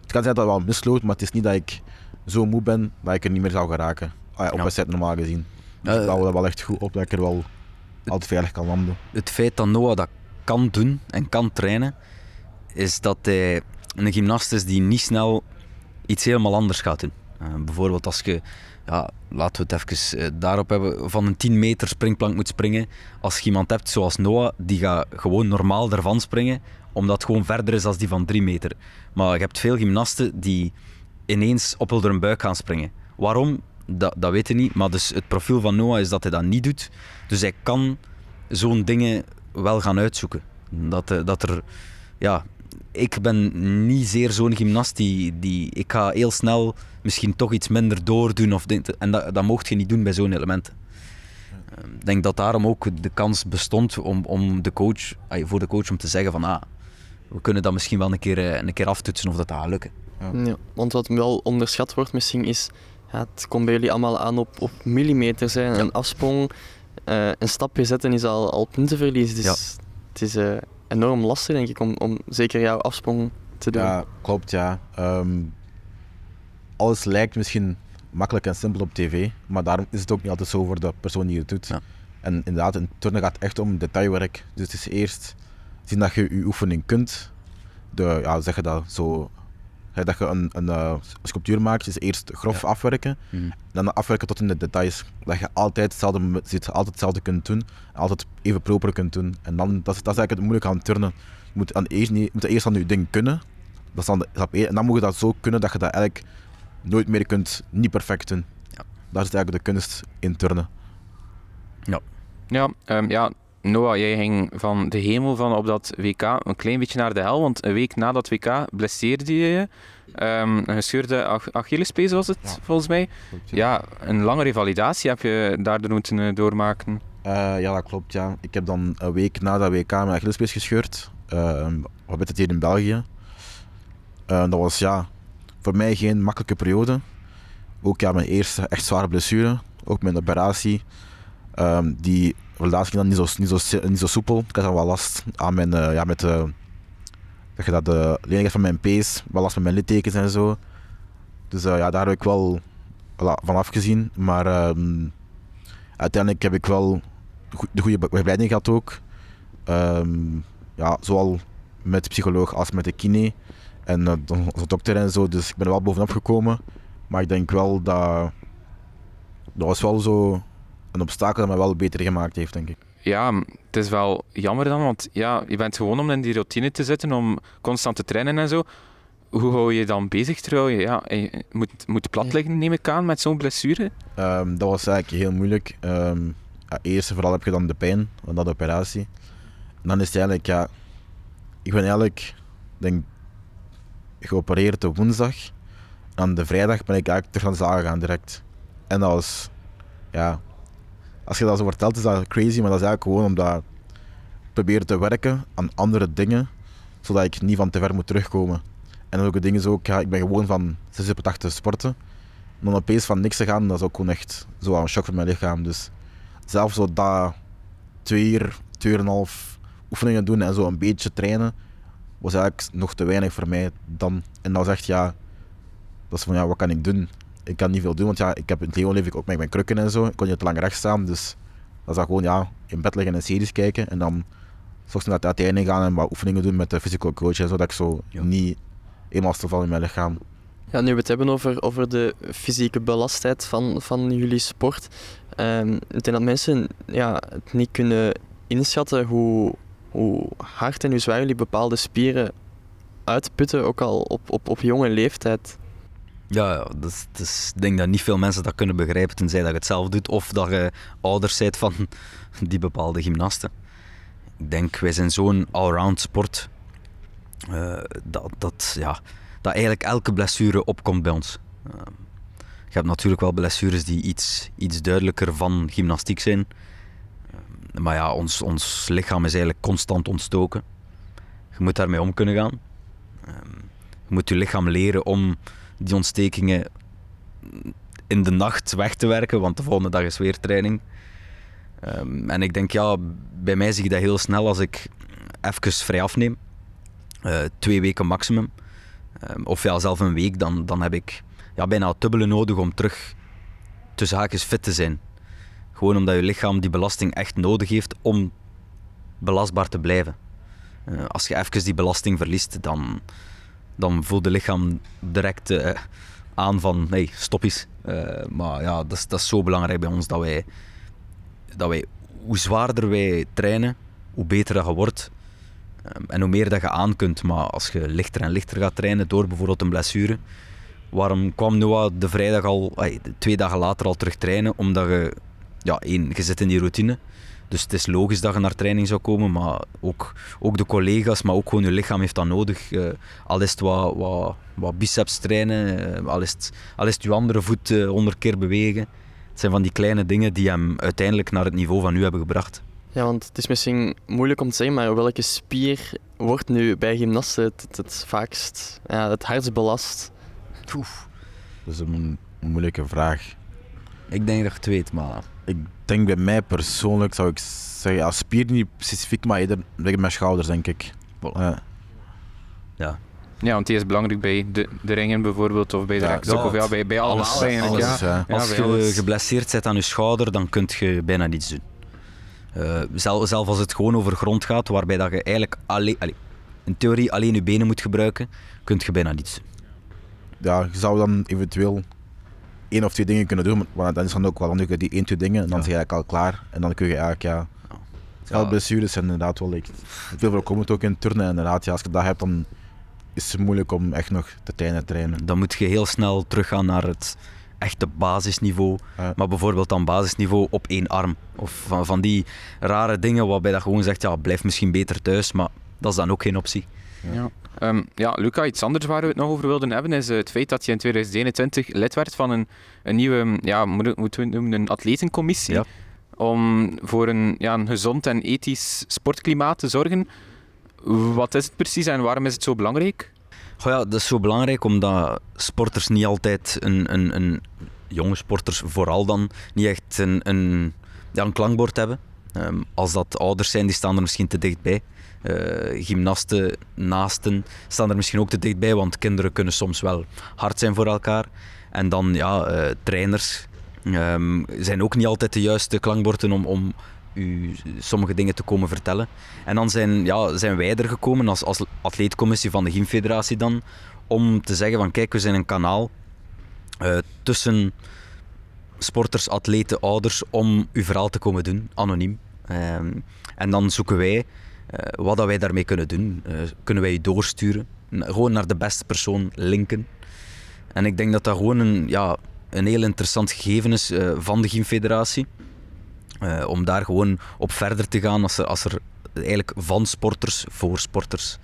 Het kan zijn dat het wel misloopt, maar het is niet dat ik zo moe ben dat ik er niet meer zou geraken. Ah, ja, op Ja. wedstrijd normaal gezien. Dus Eh, ik bouw dat wel echt goed op dat ik er wel altijd veilig kan landen. het feit dat Noah dat kan doen en kan trainen, is dat hij een gymnast is die niet snel iets helemaal anders gaat doen. Eh, bijvoorbeeld als je, ja, laten we het even eh, daarop hebben, van een 10 meter springplank moet springen. Als je iemand hebt zoals Noah, die gaat gewoon normaal ervan springen, omdat het gewoon verder is dan die van 3 meter. Maar je hebt veel gymnasten die ineens op hun buik gaan springen. Waarom? Dat, dat weet je niet. Maar dus het profiel van Noah is dat hij dat niet doet. Dus hij kan zo'n dingen wel gaan uitzoeken. Dat, eh, dat er, ja, ik ben niet zeer zo'n gymnast die, die, ik ga heel snel misschien toch iets minder doordoen of en dat, dat mocht je niet doen bij zo'n elementen. Eh, Ik denk dat daarom ook de kans bestond om, om de coach, voor de coach om te zeggen van ah, we kunnen dat misschien wel een keer, eh, een keer aftoetsen of dat, gaat lukken. Ja, want wat wel onderschat wordt misschien is, ja, het komt bij jullie allemaal aan op, op millimeters. Hè. Een afsprong, eh, een stapje zetten is al, al puntenverlies. Dus Ja. het is eh, enorm lastig denk ik om, om zeker jouw afsprong te doen. Ja, klopt, ja. Ehm, alles lijkt misschien makkelijk en simpel op tv, maar daarom is het ook niet altijd zo voor de persoon die het doet. Ja. En inderdaad, in turnen gaat het echt om detailwerk. Dus het is eerst zien dat je je oefening kunt. De, ja, zeg je dat zo. Dat je een, een eh, sculptuur maakt, is eerst grof afwerken. En dan afwerken tot in de details. Dat je altijd hetzelfde, altijd hetzelfde kunt doen. Altijd even proper kunt doen. En dan, dat, is, dat is eigenlijk het moeilijke aan turnen. Je moet, aan eerst, je moet eerst aan je ding kunnen. Dat is dan de stap één. En dan moet je dat zo kunnen dat je dat eigenlijk nooit meer kunt niet perfect doen. Ja. Daar zit eigenlijk de kunst in turnen. Ja, ehm, ja, Noah, jij ging van de hemel van op dat WK een klein beetje naar de hel, want een week na dat WK blesseerde je je. Ehm, een gescheurde Ach Achillespees was het, Ja. volgens mij. Ja, een lange revalidatie heb je daardoor moeten eh, doormaken. Eh, ja, dat klopt. Ja. Ik heb dan een week na dat WK mijn Achillespees gescheurd. Uh, wat het hier in België. Eh, dat was ja, voor mij geen makkelijke periode. Ook ja, mijn eerste echt zware blessure. Ook mijn operatie. Ehm, die relatie ging dan niet zo, niet, zo, niet zo soepel. Ik had wel last aan mijn, eh, ja, met de, dat je dat de lenigheid van mijn pees, wel last met mijn littekens en zo. Dus eh, ja, daar heb ik wel voilà, van afgezien. Maar ehm, uiteindelijk heb ik wel de goede be- begeleiding gehad ook. Ehm, ja, zowel met de psycholoog als met de kine en eh, de- onze dokter en zo. Dus ik ben er wel bovenop gekomen. Maar ik denk wel dat dat was wel zo een obstakel dat mij wel beter gemaakt heeft, denk ik. Ja, het is wel jammer dan, want ja, je bent gewoon om in die routine te zitten, om constant te trainen en zo. Hoe hou je je dan bezig terwijl je ja, je moet, moet plat liggen, neem ik aan, met zo'n blessure? Ehm, dat was eigenlijk heel moeilijk. Ehm ja, eerst en vooral heb je dan de pijn van dat operatie. En dan is het eigenlijk, ja, ik ben eigenlijk, denk geopereerd op woensdag. En aan de vrijdag ben ik eigenlijk terug aan de zaal gegaan direct. En dat was, ja, als je dat zo vertelt is dat crazy, maar dat is eigenlijk gewoon omdat ik probeer te werken aan andere dingen, zodat ik niet van te ver moet terugkomen. En dan ook het ding is ook, ja, ik ben gewoon van 6 uur per dag te sporten. En dan opeens van niks te gaan, dat is ook gewoon echt zo een shock voor mijn lichaam. Dus zelfs zo dat twee uur, twee en half oefeningen doen en zo een beetje trainen, was eigenlijk nog te weinig voor mij dan. En was echt, ja, dat is van ja, wat kan ik doen? Ik kan niet veel doen, want ja, ik heb in het leven leef ik ook met mijn krukken en zo. Ik kon niet te lang recht staan, dus dat is gewoon ja, in bed liggen en series kijken. En dan soms naar het training gaan en wat oefeningen doen met de physical coach en zo, dat ik zo Ja. niet eenmaal stil in mijn lichaam. Ja, nu we het hebben over, over de fysieke belastheid van, van jullie sport. ehm, ik denk dat mensen ja, het niet kunnen inschatten hoe, hoe hard en hoe zwaar jullie bepaalde spieren uitputten, ook al op, op, op jonge leeftijd. Ja, ja, is- ik denk dat niet veel mensen dat kunnen begrijpen, tenzij dat je het zelf doet of dat je ouders bent van die bepaalde gymnasten. Ik denk, wij zijn zo'n allround sport eh, dat, dat, ja, dat eigenlijk elke blessure opkomt bij ons. Eh, je hebt natuurlijk wel blessures die iets, iets duidelijker van gymnastiek zijn. Eh, maar ja, ons, ons lichaam is eigenlijk constant ontstoken. Je moet daarmee om kunnen gaan. Eh, je moet je lichaam leren om die ontstekingen in de nacht weg te werken, want de volgende dag is weer training. Ehm, en ik denk, ja, bij mij zie ik dat heel snel als ik even vrij afneem. Eh, twee weken maximum. Ehm, of ja, zelf een week, dan, dan heb ik ja, bijna het dubbele nodig om terug tussen haakjes fit te zijn. Gewoon omdat je lichaam die belasting echt nodig heeft om belastbaar te blijven. Eh, als je even die belasting verliest, dan, dan voelt de lichaam direct eh, aan van nee, stop eens. Eh, maar ja, dat is, dat is zo belangrijk bij ons dat wij, dat wij, hoe zwaarder wij trainen, hoe beter dat je wordt. Ehm, en hoe meer dat je aan kunt. Maar als je lichter en lichter gaat trainen door bijvoorbeeld een blessure. Waarom kwam Noah de vrijdag al, twee dagen later al terug trainen? Omdat je, ja, één, je zit in die routine. Dus het is logisch dat je naar training zou komen, maar ook, ook de collega's, maar ook gewoon je lichaam heeft dat nodig. Eh, al is het wat, wat, wat biceps trainen, eh, al, is het, al is het je andere voet eh, honderd keer bewegen. Het zijn van die kleine dingen die hem uiteindelijk naar het niveau van nu hebben gebracht. Ja, want het is misschien moeilijk om te zeggen, maar welke spier wordt nu bij gymnasten het, het, het vaakst, ja, het hardst belast? Dat is een mo- moeilijke vraag. Ik denk dat je het weet, maar Ik denk bij mij persoonlijk zou ik zeggen, ja, spier niet specifiek, maar eerder bij mijn schouders, denk ik. Ja. Ja, want die is belangrijk bij de, de ringen bijvoorbeeld, of bij de Ja, rekstok, ja, of ja, bij, bij alles, alles, eigenlijk. alles, ja. ja. Ja, als je alles. geblesseerd zit aan je schouder, dan kun je bijna niets doen. Eh, zelf, zelf als het gewoon over grond gaat, waarbij dat je eigenlijk alleen, allee, in theorie alleen je benen moet gebruiken, kun je bijna niets doen. ja, je zou dan eventueel één of twee dingen kunnen doen, maar dan is dan ook wel handig die één, twee dingen en dan Ja. ben je eigenlijk al klaar. En dan kun je eigenlijk, ja... Ja. blessures zijn inderdaad wel echt veel voorkomend ook in turnen. En inderdaad, ja, als je dat hebt, dan is het moeilijk om echt nog te trainen trainen. Dan moet je heel snel teruggaan naar het echte basisniveau. Ja. Maar bijvoorbeeld dan basisniveau op één arm. Of van, van die rare dingen waarbij dat gewoon zegt, ja, blijf misschien beter thuis. Maar dat is dan ook geen optie. Ja. Ehm, ja, Luca, iets anders waar we het nog over wilden hebben is eh, het feit dat je in 2021 lid werd van een, een nieuwe, ja, moet- moeten we het noemen, een atletencommissie. Ja. Om voor een, ja, een gezond en ethisch sportklimaat te zorgen. Wat is het precies en waarom is het zo belangrijk? Goh ja, dat is zo belangrijk omdat sporters niet altijd een, een, een jonge sporters vooral dan niet echt een, een, ja, een klankbord hebben. Ehm, als dat ouders zijn, die staan er misschien te dichtbij. Eh gymnasten, naasten staan er misschien ook te dichtbij, want kinderen kunnen soms wel hard zijn voor elkaar. En dan ja, eh, trainers ehm, zijn ook niet altijd de juiste klankborden om, om u sommige dingen te komen vertellen. En dan zijn, ja, zijn wij er gekomen als, als atleetcommissie van de Gymfederatie dan, om te zeggen van kijk, we zijn een kanaal eh, tussen sporters, atleten, ouders, om uw verhaal te komen doen, anoniem. Ehm, en dan zoeken wij wat dat wij daarmee kunnen doen. Eh, kunnen wij je doorsturen, gewoon naar de beste persoon linken. En ik denk dat dat gewoon een, ja, een heel interessant gegeven is eh, van de Gymfederatie. Eh, om daar gewoon op verder te gaan als er, als er eigenlijk van sporters voor sporters.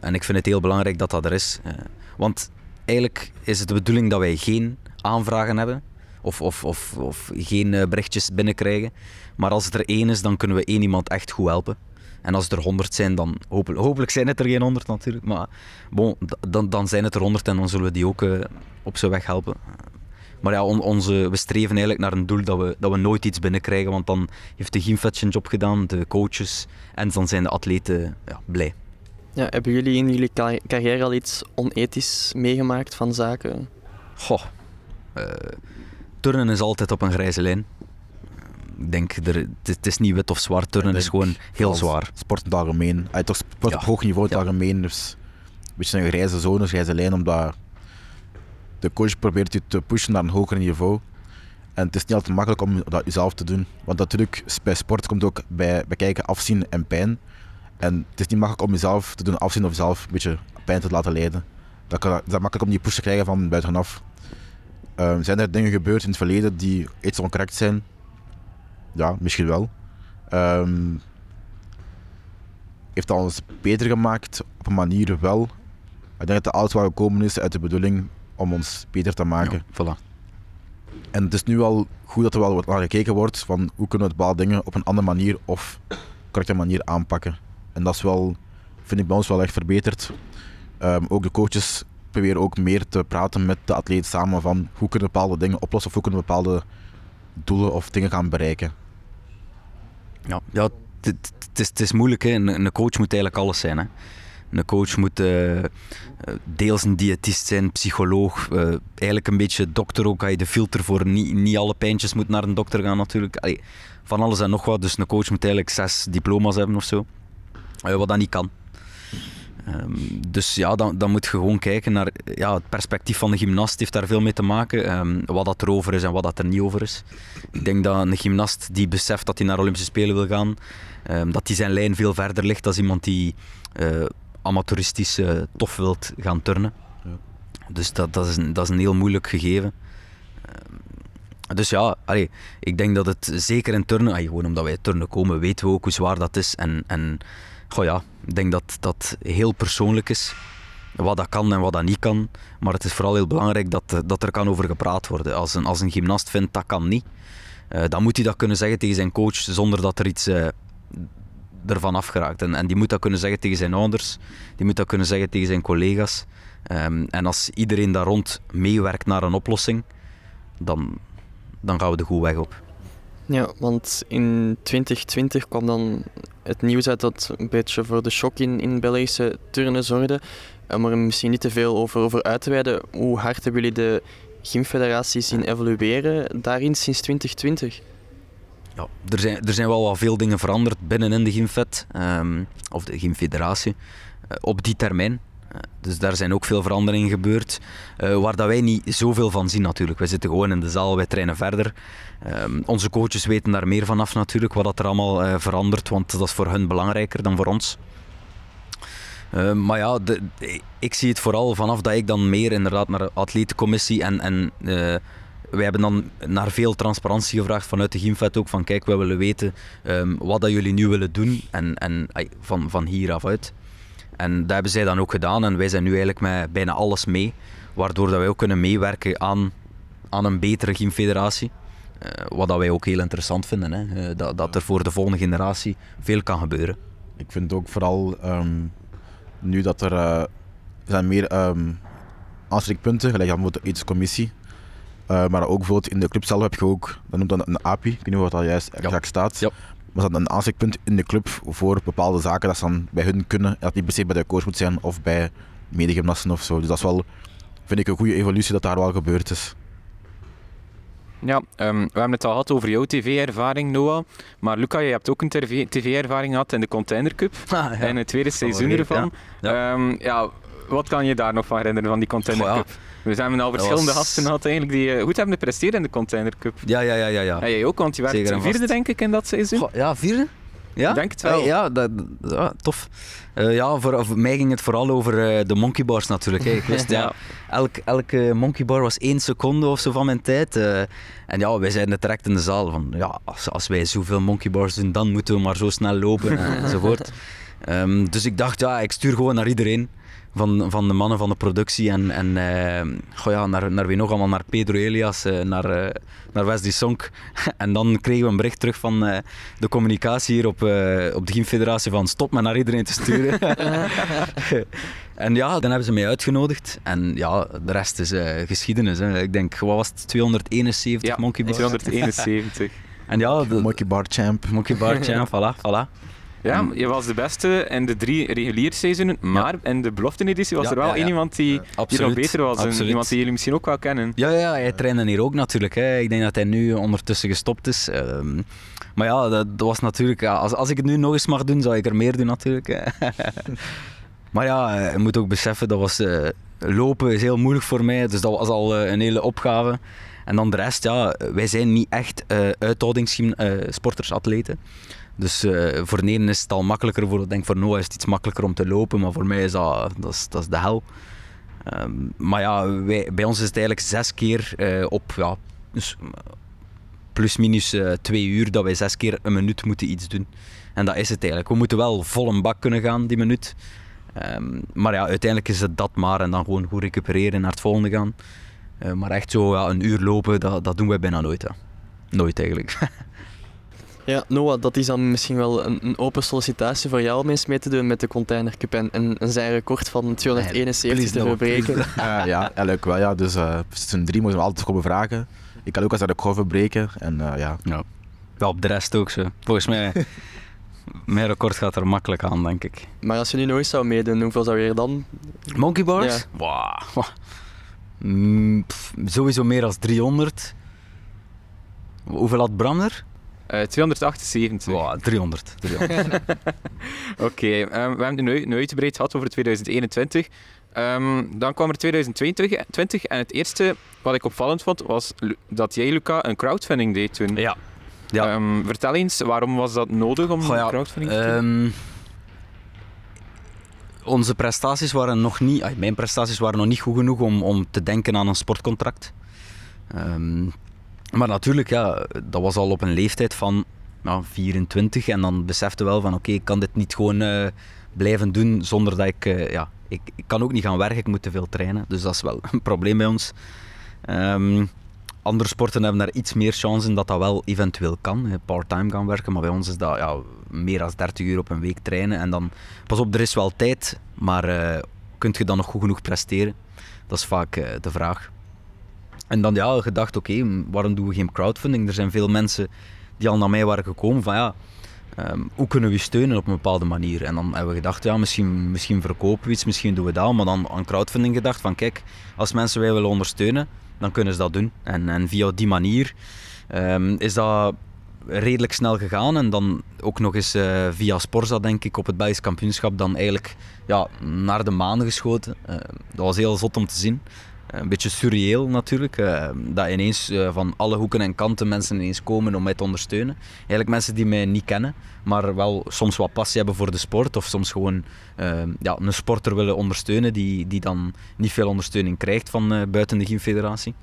En ik vind het heel belangrijk dat dat er is. Eh, want eigenlijk is het de bedoeling dat wij geen aanvragen hebben of, of, of, of geen eh, berichtjes binnenkrijgen. Maar als er één is, dan kunnen we één iemand echt goed helpen. En als er honderd zijn, dan hopelijk, hopelijk zijn het er geen honderd natuurlijk. Maar bon, dan, dan zijn het er honderd en dan zullen we die ook eh, op zijn weg helpen. Maar ja, on- onze, we streven eigenlijk naar een doel dat we, dat we nooit iets binnenkrijgen. Want dan heeft de Gymvet zijn job gedaan, de coaches. En dan zijn de atleten ja, blij. Ja, hebben jullie in jullie carrière al iets onethisch meegemaakt van zaken? Goh, eh, turnen is altijd op een grijze lijn. Ik denk, er, het, is- niet wit of zwart, turnen is gewoon heel zwaar. Sport in het algemeen. Ay, toch sport Ja. op hoog niveau in het algemeen. Dus een beetje een grijze zone, een grijze lijn, omdat de coach probeert je te pushen naar een hoger niveau. En het is niet altijd makkelijk om dat jezelf te doen. Want natuurlijk, bij sport komt ook bij, bij kijken afzien en pijn. En het is niet makkelijk om jezelf te doen afzien of jezelf een beetje pijn te laten leiden. Dat, kan, dat is makkelijk om die push te krijgen van buitenaf. Ehm, zijn er dingen gebeurd in het verleden die iets oncorrect zijn? Ja, misschien wel. Ehm, heeft dat ons beter gemaakt op een manier wel. Ik denk dat alles wat gekomen is uit de bedoeling om ons beter te maken. Ja, voilà. En het is nu al goed dat er wel wat naar gekeken wordt van hoe kunnen we bepaalde dingen op een andere manier of correcte manier aanpakken. En dat is wel, vind ik bij ons wel echt verbeterd. Ehm, ook de coaches proberen ook meer te praten met de atleet samen van hoe kunnen we bepaalde dingen oplossen of hoe kunnen we bepaalde doelen of dingen gaan bereiken. Ja, ja het, is, is moeilijk. Hè. Een, een coach moet eigenlijk alles zijn. Hè. Een coach moet eh, deels een diëtist zijn, psycholoog, eh, eigenlijk een beetje dokter ook. Ga je de filter voor niet, niet alle pijntjes moet naar een dokter gaan natuurlijk. Allee, van alles en nog wat. Dus een coach moet eigenlijk zes diploma's hebben of zo. Wat dat niet kan. Ehm, dus ja, dan, dan moet je gewoon kijken naar ja, het perspectief van de gymnast heeft daar veel mee te maken. Ehm, wat dat er over is en wat dat er niet over is. Ik denk dat een gymnast die beseft dat hij naar Olympische Spelen wil gaan, ehm, dat die zijn lijn veel verder ligt dan iemand die eh, amateuristisch eh, tof wilt gaan turnen. Ja. Dus dat, dat, is een, dat is een heel moeilijk gegeven. Dus ja, allee, ik denk dat het zeker in turnen, allee, gewoon omdat wij turnen komen, weten we ook hoe zwaar dat is. En, en goh ja, ik denk dat dat heel persoonlijk is. Wat dat kan en wat dat niet kan. Maar het is vooral heel belangrijk dat, eh, dat er kan over gepraat worden. Als een, als een gymnast vindt dat kan niet, eh, dan moet hij dat kunnen zeggen tegen zijn coach zonder dat er iets eh, ervan afgeraakt. En, en die moet dat kunnen zeggen tegen zijn ouders, die moet dat kunnen zeggen tegen zijn collega's. Ehm, en als iedereen daar rond meewerkt naar een oplossing, dan, dan gaan we de goede weg op. Ja, want in 2020 kwam dan het nieuws uit dat een beetje voor de shock in, in Belgische turnen zorgde. Om er misschien niet te veel over, over uit te wijden, hoe hard hebben jullie de gymfederatie zien evolueren daarin sinds 2020? Ja, er, zijn, er zijn wel wat veel dingen veranderd binnenin de Gymfed, ehm, of de Gymfederatie, eh, op die termijn. Eh, dus daar zijn ook veel veranderingen gebeurd, eh, waar dat wij niet zoveel van zien natuurlijk. Wij zitten gewoon in de zaal, wij trainen verder. Ehm, onze coaches weten daar meer van af natuurlijk, wat dat er allemaal eh, verandert, want dat is voor hun belangrijker dan voor ons. Uh, maar ja, ik zie het vooral vanaf dat ik dan meer inderdaad naar de atletencommissie en, en uh, wij hebben dan naar veel transparantie gevraagd vanuit de Gymfet ook van kijk, we willen weten um, wat dat jullie nu willen doen en, en van, van hier af uit. En dat hebben zij dan ook gedaan en wij zijn nu eigenlijk met bijna alles mee, waardoor dat wij ook kunnen meewerken aan, aan een betere gymfederatie. Uh, wat dat wij ook heel interessant vinden, hè? Uh, dat, dat er voor de volgende generatie veel kan gebeuren. Ik vind ook vooral um, nu dat er uh, zijn meer um, aanspreekpunten, gelijk aan de ethische uh, maar ook bijvoorbeeld in de club zelf heb je ook, dat noemt dan een API, ik weet niet wat dat juist exact staat. Ja. Maar dat een aanspreekpunt in de club voor bepaalde zaken dat ze dan bij hun kunnen, dat niet per se bij de coach moet zijn of bij medegymnasten of zo. Dus dat is wel, vind ik, een goede evolutie dat daar wel gebeurd is. Ja, um, we hebben het al gehad over jouw tv-ervaring, Noah. Maar Luca, je hebt ook een tv-ervaring gehad in de Container Cup. Ah, ja. En het tweede seizoen ervan. Ja. Um, ja. wat kan je daar nog van herinneren van die Container Cup? We zijn al verschillende was... gasten gehad eigenlijk die uh, goed hebben gepresteerd in de Container Cup. Ja, ja, ja. ja, ja. En jij ook, want je werd vierde denk ik in dat seizoen. Goh, ja, vierde? Ja? denk het wel. Ja, dat, ja tof. Uh, ja, voor, voor, mij ging het vooral over uh, de monkey bars natuurlijk. Hè. Ik wist, ja, elk, elke monkey bar was één seconde of zo van mijn tijd. Uh, en ja, wij zeiden het direct in de zaal van, ja, als, als wij zoveel monkey bars doen, dan moeten we maar zo snel lopen enzovoort. Um, dus ik dacht, ja, ik stuur gewoon naar iedereen van, van de mannen van de productie en, en uh, goh ja, naar, naar wie nog allemaal, naar Pedro Elias, uh, naar, uh, naar Wesley Sonk. en dan kregen we een bericht terug van de communicatie hier op, op de Gymfederatie van stop me naar iedereen te sturen. en ja, dan hebben ze mij uitgenodigd en ja, de rest is geschiedenis. Hè. Ik denk, wat was het, 271 ja, Monkey Bars? 271. en ja, de, Monkey Bar Champ. Monkey Bar Champ, voilà, voilà. Ja, je was de beste in de drie reguliere seizoenen, maar in de belofte-editie was er wel één iemand die, die nog beter was. En iemand die jullie misschien ook wel kennen. Ja, ja hij trainde hier ook natuurlijk. Hè. Ik denk dat hij nu ondertussen gestopt is. Ehm, maar ja, dat, was natuurlijk... als, als ik het nu nog eens mag doen, zou ik er meer doen natuurlijk. maar ja, je moet ook beseffen, dat was... Uh, lopen is heel moeilijk voor mij, dus dat was al uh, een hele opgave. En dan de rest, ja, wij zijn niet echt uh, uithoudingssporters, atleten. Dus uh, voor ene is het al makkelijker, voor, denk voor Noah is het iets makkelijker om te lopen, maar voor mij is dat, dat, is, dat is de hel. Um, maar ja, wij, bij ons is het eigenlijk zes keer uh, op ja, dus plus minus twee uur dat wij zes keer een minuut moeten iets doen. En dat is het eigenlijk. We moeten wel vol een bak kunnen gaan, die minuut. Um, maar ja, uiteindelijk is het dat maar en dan gewoon goed recupereren en naar het volgende gaan. Maar echt zo ja, een uur lopen, dat, dat doen wij bijna nooit. Nooit eigenlijk. Ja, Noah, dat is dan misschien wel een, een, open sollicitatie voor jou om eens mee te doen met de Container Cup en, en een zijn record van 271 te verbreken. Uh, ja, leuk wel. Ja. Dus uh, seizoen 3 moeten we altijd komen vragen. Ik kan ook als de record verbreken. En, uh, ja. Ja. Wel op de rest ook zo. Volgens mij, mijn record gaat er makkelijk aan, denk ik. Maar als je nu nog eens zou meedoen, hoeveel zou je dan? Monkey bars? Ja. Wow. Mm, pff, sowieso meer dan 300. Hoeveel had Bram er? Uh, 278. Wow, 300. 300. Oké, okay, um, ehm, we hebben het nu uitgebreid gehad over 2021. Um, dan kwam er 2022 en het eerste wat ik opvallend vond was dat jij, Luca, een crowdfunding deed toen. Ja. ja. Um, vertel eens, waarom was dat nodig om Goh, ja, crowdfunding te doen? onze prestaties waren nog niet, mijn prestaties waren nog niet goed genoeg om, om te denken aan een sportcontract. Um, maar natuurlijk, ja, dat was al op een leeftijd van ja, 24 en dan besefte wel van oké, ik kan dit niet gewoon uh, blijven doen zonder dat ik, uh, ja, ik, kan ook niet gaan werken, ik moet te veel trainen. Dus dat is wel een probleem bij ons. Um, andere sporten hebben daar iets meer chance dat dat wel eventueel kan, part-time gaan werken. Maar bij ons is dat ja, meer dan 30 uur op een week trainen. En dan, pas op, er is wel tijd, maar uh, kunt je dan nog goed genoeg presteren? Dat is vaak de vraag. En dan ja, gedacht, oké, waarom doen we geen crowdfunding? Er zijn veel mensen die al naar mij waren gekomen van ja, ehm, hoe kunnen we steunen op een bepaalde manier? En dan hebben we gedacht, ja, misschien, misschien verkopen we iets, misschien doen we dat. Maar dan aan crowdfunding gedacht van kijk, als mensen wij willen ondersteunen, dan kunnen ze dat doen. En, en via die manier um, is dat redelijk snel gegaan. En dan ook nog eens uh, via Sporza, denk ik, op het Belgisch kampioenschap dan eigenlijk ja, naar de maan geschoten. Uh, dat was heel zot om te zien. Een beetje surreëel natuurlijk. eh, dat ineens eh, van alle hoeken en kanten mensen ineens komen om mij te ondersteunen. Eigenlijk mensen die mij niet kennen, maar wel soms wat passie hebben voor de sport. Of soms gewoon eh, ja, een sporter willen ondersteunen die, die dan niet veel ondersteuning krijgt van buiten de gymfederatie.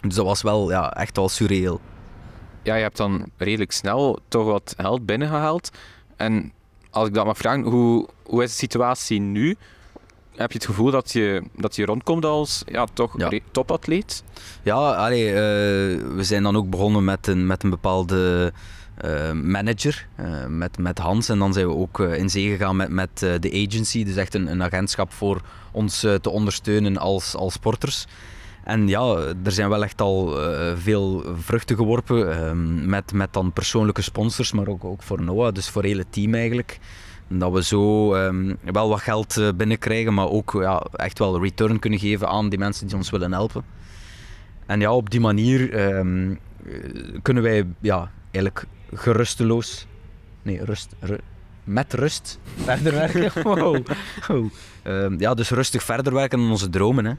Dus dat was wel ja, echt wel surreëel. Ja, je hebt dan redelijk snel toch wat geld binnengehaald. En als ik dat mag vragen, hoe, hoe is de situatie nu? Heb je het gevoel dat je, dat je rondkomt als ja, toch Ja. topatleet? Ja, allee, eh, we zijn dan ook begonnen met een, met een bepaalde eh, manager, eh, met, met Hans. En dan zijn we ook in zee gegaan met, met de agency, dus echt een, een agentschap voor ons te ondersteunen als, als sporters. En ja, er zijn wel echt al veel vruchten geworpen ehm, met, met dan persoonlijke sponsors, maar ook, ook voor Noah, dus voor het hele team eigenlijk. Dat we zo ehm, wel wat geld eh, binnenkrijgen, maar ook ja, echt wel return kunnen geven aan die mensen die ons willen helpen. En ja, op die manier ehm, eh, kunnen wij ja, eigenlijk gerusteloos, nee, rust, ru- met rust verder werken. Wow. Wow. Ehm, ja, dus rustig verder werken aan onze dromen. Hè.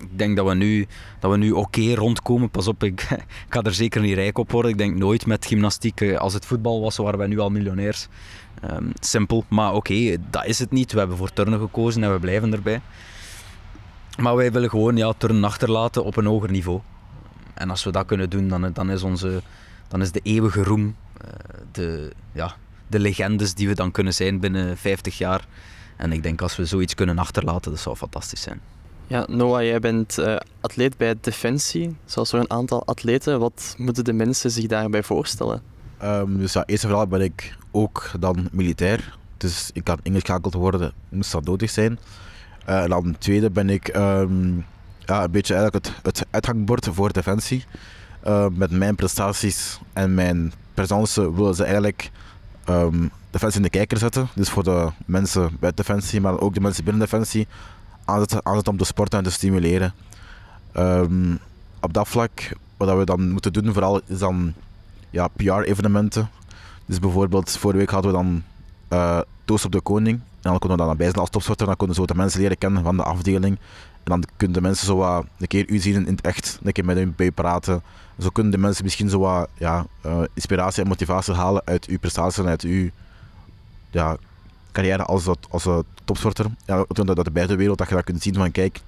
Ik denk dat we nu, dat we nu oké rondkomen. Pas op, ik, ik ga er zeker niet rijk op worden. Ik denk nooit met gymnastiek. eh, Als het voetbal was, waren wij nu al miljonairs. Ehm, simpel, maar oké, dat is het niet. We hebben voor turnen gekozen en we blijven erbij. Maar wij willen gewoon ja, turnen achterlaten op een hoger niveau. En als we dat kunnen doen, dan, dan, is, onze, dan is de eeuwige roem, eh, de, ja, de legendes die we dan kunnen zijn binnen 50 jaar. En ik denk als we zoiets kunnen achterlaten, dat zou fantastisch zijn. Ja, Noah, jij bent eh, atleet bij Defensie, zoals er een aantal atleten. Wat moeten de mensen zich daarbij voorstellen? Ehm, dus ja, eerst en vooral ben ik ook dan militair. Dus ik kan ingeschakeld worden, moest dat nodig zijn. Eh, en dan tweede ben ik ehm, ja, een beetje eigenlijk het, het uithangbord voor Defensie. Eh, met mijn prestaties en mijn presence willen ze eigenlijk ehm, Defensie in de kijker zetten. Dus voor de mensen bij Defensie, maar ook de mensen binnen Defensie aanzetten, om te sporten en te stimuleren. Ehm, op dat vlak, wat we dan moeten doen vooral, is dan ja, PR-evenementen. Dus bijvoorbeeld, vorige week hadden we dan eh Toast op de Koning. En dan konden we dan bij zijn als topsporter. Dan konden zo de mensen leren kennen van de afdeling. En dan kunnen de mensen zo wat een keer u zien in het echt, een keer met u bij u praten. Zo kunnen de mensen misschien zo wat ja, eh, inspiratie en motivatie halen uit uw prestaties en uit uw ja, carrière als, dat- als eh, topsporter. Ja, dat de buitenwereld, dat je dat kunt zien van kijk,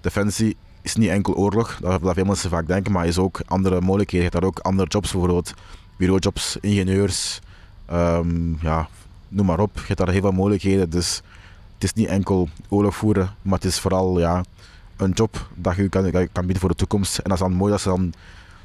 Defensie is niet enkel oorlog, dat, dat veel mensen vaak denken, maar is ook andere mogelijkheden. Je hebt daar ook andere jobs, bijvoorbeeld bureaujobs, ingenieurs, ehm, ja, noem maar op. Je hebt daar heel veel mogelijkheden. Dus het is niet enkel oorlog voeren, maar het is vooral ja, een job dat je kan, kan bieden voor de toekomst. En dat is dan mooi dat ze dan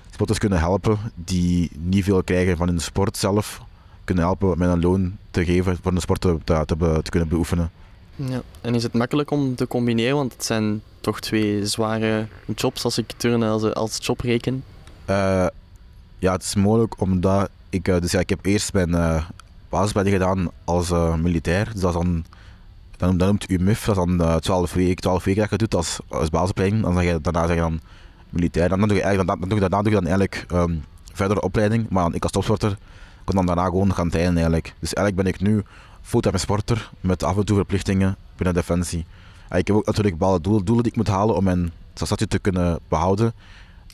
sporters kunnen helpen die niet veel krijgen van hun sport zelf, kunnen helpen met een loon te geven voor een sport te, kunnen beoefenen. Ja. En is het makkelijk om te combineren? Want het zijn toch twee zware jobs als ik turnen als, als job reken. Eh, ja, het is mogelijk omdat ik, eh, dus ja, ik heb eerst mijn uh, basisopleiding gedaan als eh, militair. Dus dat dan, dan, noemt u MUF, dat is dan eh, 12 weken, 12 weken dat je doet als, als basisopleiding. Dan zeg je, daarna zeg dan militair. Dan doe je eigenlijk, dan, doe je, daarna doe je dan eigenlijk ehm, verdere opleiding. Maar ik als topsporter kon dan daarna gewoon gaan trainen eigenlijk. Dus eigenlijk ben ik nu fulltime sporter met af en toe verplichtingen binnen Defensie. En ik heb ook natuurlijk bepaalde doelen, die ik moet halen om mijn statuut te kunnen behouden.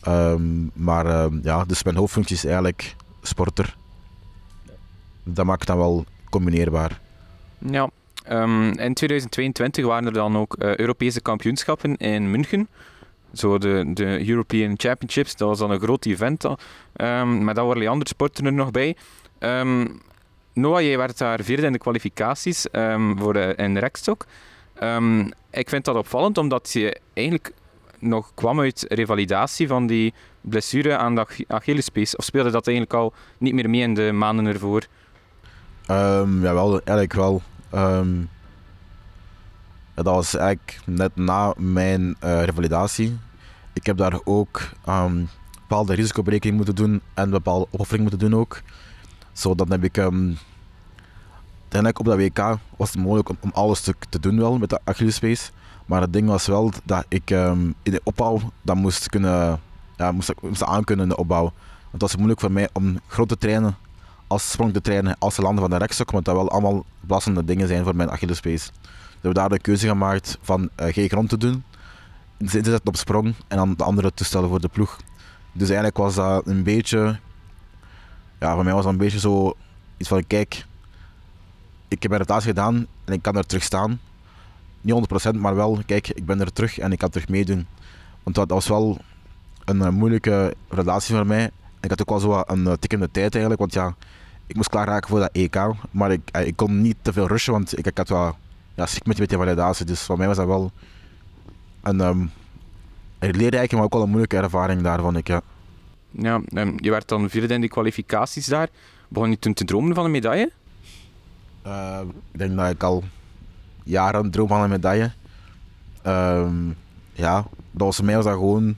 Ehm, maar ehm, ja, dus mijn hoofdfunctie is eigenlijk sporter. Dat maakt dan wel combineerbaar. Ja. Ehm, in 2022 waren er dan ook eh, Europese kampioenschappen in München. Zo de, de European Championships, dat was dan een groot event. Ehm, met allerlei andere sporten er nog bij. Noah, jij werd daar vierde in de kwalificaties ehm, voor de, in rekstok. Ehm, ik vind dat opvallend, omdat je eigenlijk nog kwam uit revalidatie van die blessure aan de Ach- Achillespees. Of speelde dat eigenlijk al niet meer mee in de maanden ervoor? Ehm ja, wel, eigenlijk wel. Dat was eigenlijk net na mijn eh, revalidatie. Ik heb daar ook ehm, bepaalde risicoberekening moeten doen en bepaalde opoffering moeten doen ook. Zo, dan heb ik ehm, uiteindelijk op dat WK was het mogelijk om, om alles te, te doen wel met de Achillespees. Maar het ding was wel dat ik ehm, in de opbouw dat moest kunnen ja, moest, moest aankunnen in de opbouw. Want het was moeilijk voor mij om groot te trainen als sprong te trainen als landen van de rekstok, want dat wel allemaal belastende dingen zijn voor mijn Achillespees. Dus we hebben daar de keuze gemaakt van uh, geen grond te doen te zetten op sprong en dan de andere toestellen voor de ploeg. Dus eigenlijk was dat een beetje, ja, voor mij was dat een beetje zo iets van: kijk, ik heb mijn rotatie gedaan en ik kan er terug staan. Niet 100%, maar wel, kijk, ik ben er terug en ik kan terug meedoen. Want dat, was wel een eh, moeilijke relatie voor mij. Ik had ook wel zo een uh, tikkende tijd eigenlijk, want ja, ik moest klaarraken voor dat EK. Maar ik, eh, ik kon niet te veel rushen, want ik, ik had wel ja, schrik met die validatie. Dus voor mij was dat wel een, um, een leerrijke, maar ook wel een moeilijke ervaring daarvan. Ik, ja. Ja, um, je werd dan vierde in die kwalificaties daar. Begon je toen te dromen van een medaille? Uh, ik denk dat ik al jaren droom van een medaille. Um, ja, dat was voor mij was dat gewoon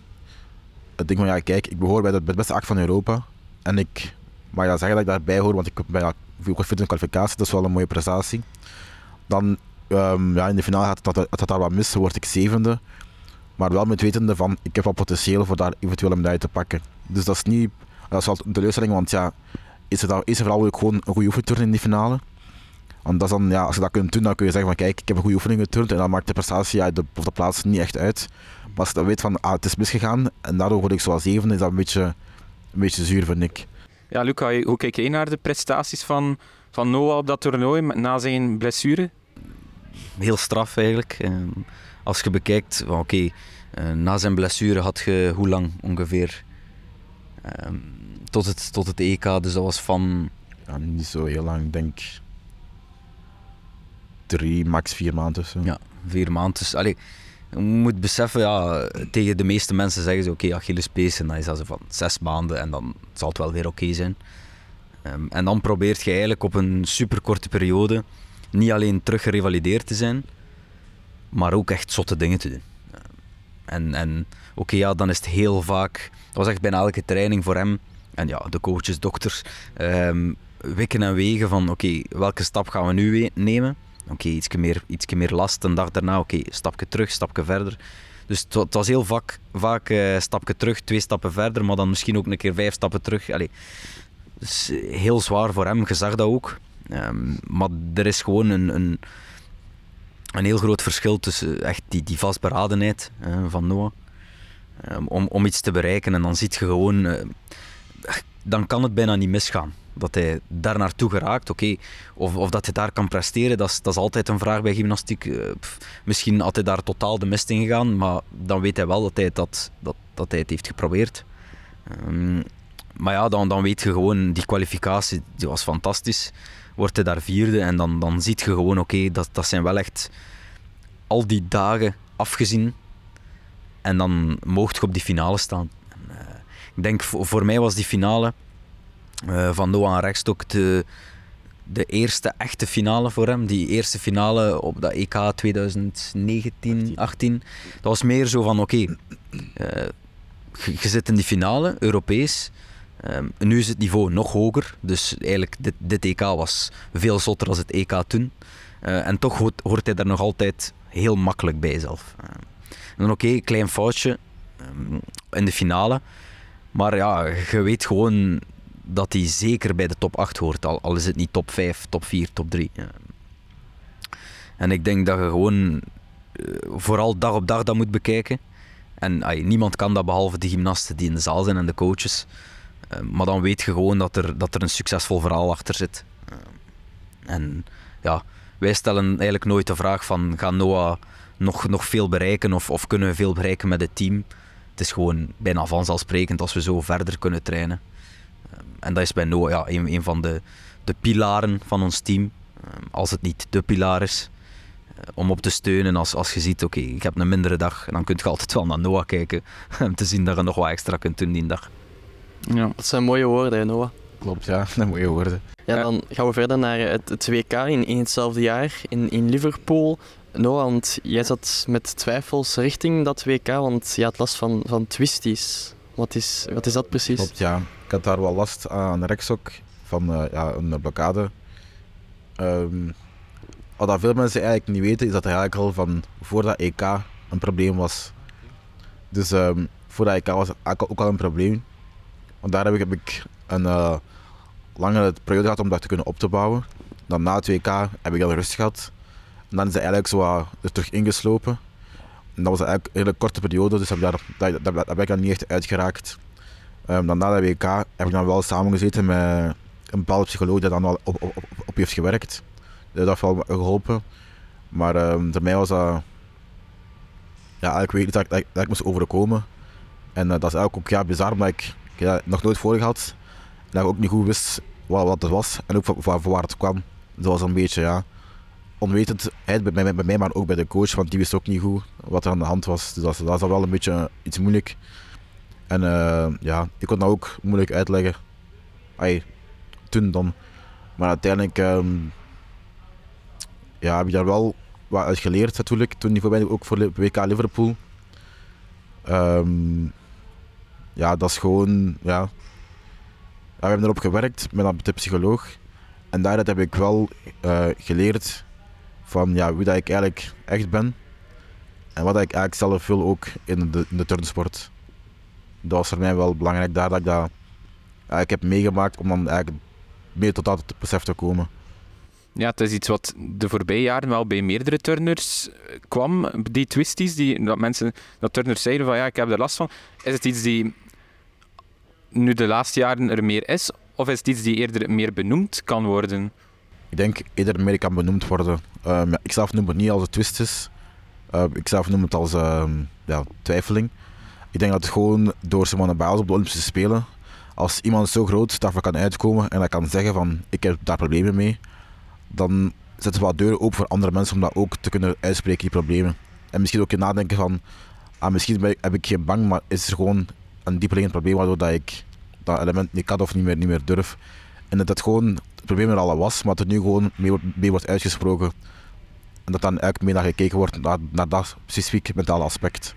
het ding van ja, kijk, ik behoor bij de, beste act van Europa. En ik mag ja zeggen dat ik daarbij hoor, want ik ben ja, fit in de kwalificatie, dat is wel een mooie prestatie. Dan ja, in de finale gaat het, het, het daar wat mis, word ik zevende. Maar wel met wetende van, ik heb wel potentieel voor daar eventueel een medaille te pakken. Dus dat is niet, dat is wel een teleurstelling, want ja, is er, is er vooral ook gewoon een goede oefenturn in die finale. Want dat is dan, ja, als je dat kunt doen, dan kun je zeggen van kijk, ik heb een goede oefening geturnd en dan maakt de prestatie ja, de, of de plaats niet echt uit. Maar als je dan weet van ah, het is misgegaan en daardoor word ik zoals zevende, is dat een beetje, een beetje zuur, vind ik. Ja, Luca, hoe kijk jij naar de prestaties van, van Noah op dat toernooi na zijn blessure? Heel straf eigenlijk. Ehm, als je bekijkt, oké, okay, eh, na zijn blessure had je hoe lang ongeveer? Um, tot, het, tot het EK, dus dat was van. Ja, niet zo heel lang, denk drie, max vier maanden of zo. Ja, vier maanden. Dus, allee, je moet beseffen, ja, tegen de meeste mensen zeggen ze oké, okay, Achillespees, en dan is dat zo van zes maanden en dan zal het wel weer oké zijn. Um, en dan probeert je eigenlijk op een superkorte periode niet alleen terug gerevalideerd te zijn, maar ook echt zotte dingen te doen. En, en oké, ja, dan is het heel vaak, dat was echt bijna elke training voor hem, en ja, de coaches, dokters, um, wikken en wegen van oké, welke stap gaan we nu nemen? Oké, okay, iets, meer, iets meer last. Een dag daarna, oké, stapje terug, stapje verder. Dus het, was heel vaak, vaak uh, stapje terug, twee stappen verder, maar dan misschien ook een keer vijf stappen terug. Allee, dus heel zwaar voor hem, je zag dat ook. Um, maar er is gewoon een, een, een, heel groot verschil tussen echt die, die vastberadenheid van Noah. Um, om, om iets te bereiken en dan zie je gewoon, uh, dan kan het bijna niet misgaan dat hij daar naartoe geraakt. Oké, of, of dat hij daar kan presteren, dat is, dat is altijd een vraag bij gymnastiek. Uh, misschien had hij daar totaal de mist in gegaan, maar dan weet hij wel dat hij, dat, dat, dat hij het heeft geprobeerd. Um, maar ja, dan, dan weet je gewoon, die kwalificatie die was fantastisch. Wordt hij daar vierde en dan, dan ziet je gewoon, oké, dat, dat zijn wel echt al die dagen afgezien. En dan mocht je op die finale staan. En, uh, ik denk, voor, voor mij was die finale uh, van Noah Rekstok de, de eerste echte finale voor hem. Die eerste finale op dat EK 2019, 18. Dat was meer zo van oké, okay, uh, je zit in die finale, Europees. Um, nu is het niveau nog hoger. Dus eigenlijk, dit, dit EK was veel zotter dan het EK toen. Uh, en toch hoort, hij daar nog altijd heel makkelijk bij zelf. En dan oké, klein foutje um, in de finale. Maar ja, je weet gewoon dat hij zeker bij de top 8 hoort. Al, al is het niet top 5, top 4, top 3. Ja. En ik denk dat je gewoon uh, vooral dag op dag dat moet bekijken. En niemand kan dat behalve de gymnasten die in de zaal zijn en de coaches. Uh, maar dan weet je gewoon dat er, dat er een succesvol verhaal achter zit. Uh, en ja, wij stellen eigenlijk nooit de vraag van gaan Noah nog, nog veel bereiken of, of kunnen we veel bereiken met het team. Het is gewoon bijna vanzelfsprekend als we zo verder kunnen trainen. En dat is bij Noah ja, een, een van de, de pilaren van ons team. Als het niet de pilaar is. Eh, om op te steunen als, als je ziet, oké, ik heb een mindere dag. Dan kun je altijd wel naar Noah kijken. Om te zien dat je nog wat extra kunt doen die dag. Ja. Dat zijn mooie woorden, hè, Noah. Klopt, ja, dat zijn mooie woorden. Ja, dan gaan we verder naar het, het WK in, in hetzelfde jaar in, in Liverpool. Noah, want jij zat met twijfels richting dat WK, want je had last van, van twisties. Wat is, wat is dat precies? Klopt, ja. Ik had daar wel last aan de rekstok van uh, ja, een blokkade. Um, wat veel mensen eigenlijk niet weten, is dat er eigenlijk al van voor dat EK een probleem was. Dus um, voor dat EK was het ook al een probleem. Daar heb ik, ik een uh, lange periode gehad om dat te kunnen op te bouwen. Dan na het WK heb ik al rust gehad. Dan is het eigenlijk zo er terug ingeslopen. En dat was eigenlijk een hele korte periode, dus heb ik daar, daar, ik dan niet echt uitgeraakt. Ehm, dan na de WK heb ik dan wel samengezeten met een bepaalde psycholoog die dan wel op, op, heeft gewerkt. Dat heeft wel geholpen. Maar ehm voor mij was dat... Ja, ik weet niet dat ik, dat ik, dat ik moest overkomen. En eh, dat is eigenlijk ook ja, bizar, omdat ik, ik heb dat nog nooit voor gehad. Dat ik ook niet goed wist wat, wat het was en ook van, waar het kwam. Dat was een beetje, ja, onwetendheid bij, bij mij, maar ook bij de coach, want die wist ook niet goed wat er aan de hand was. Dus dat, dat wel een beetje iets moeilijk. En eh, ja, ik kon dat ook moeilijk uitleggen. Ai, toen dan. Maar uiteindelijk ehm, ja, heb ik daar wel wat uit geleerd natuurlijk. Toen niet voorbij, ook voor WK Liverpool. Ehm, ja, dat is gewoon, ja. We hebben erop gewerkt met de psycholoog. En daaruit heb ik wel eh, geleerd van ja, wie dat ik eigenlijk echt ben. En wat ik eigenlijk zelf wil ook in de, de turnsport. Dat was voor mij wel belangrijk daar dat ik dat eigenlijk heb meegemaakt om dan eigenlijk meer tot dat besef te komen. Ja, het is iets wat de voorbije jaren wel bij meerdere turners eh, kwam. Die twisties, die, dat mensen, dat turners zeiden van ja, ik heb er last van. Is het iets die nu de laatste jaren er meer is? Of is het iets die eerder meer benoemd kan worden? Ik denk eerder meer kan benoemd worden. Ehm, ik zelf noem het niet als een twist is. Ehm, ik zelf noem het als ehm, ja, twijfeling. Ik denk dat het gewoon door zijn basis op de Olympische Spelen, als iemand zo groot daarvoor kan uitkomen en dat kan zeggen van ik heb daar problemen mee, dan zetten we wat deuren open voor andere mensen om dat ook te kunnen uitspreken, die problemen. En misschien ook je nadenken van, ah, misschien heb ik geen bang, maar is er gewoon een dieperliggend probleem waardoor dat ik dat element niet kan of niet meer, niet meer durf. En dat het gewoon het probleem er al was, maar dat er nu gewoon mee, wordt- mee wordt uitgesproken. En dat dan eigenlijk meer naar gekeken wordt, naar, naar dat specifiek mentale aspect.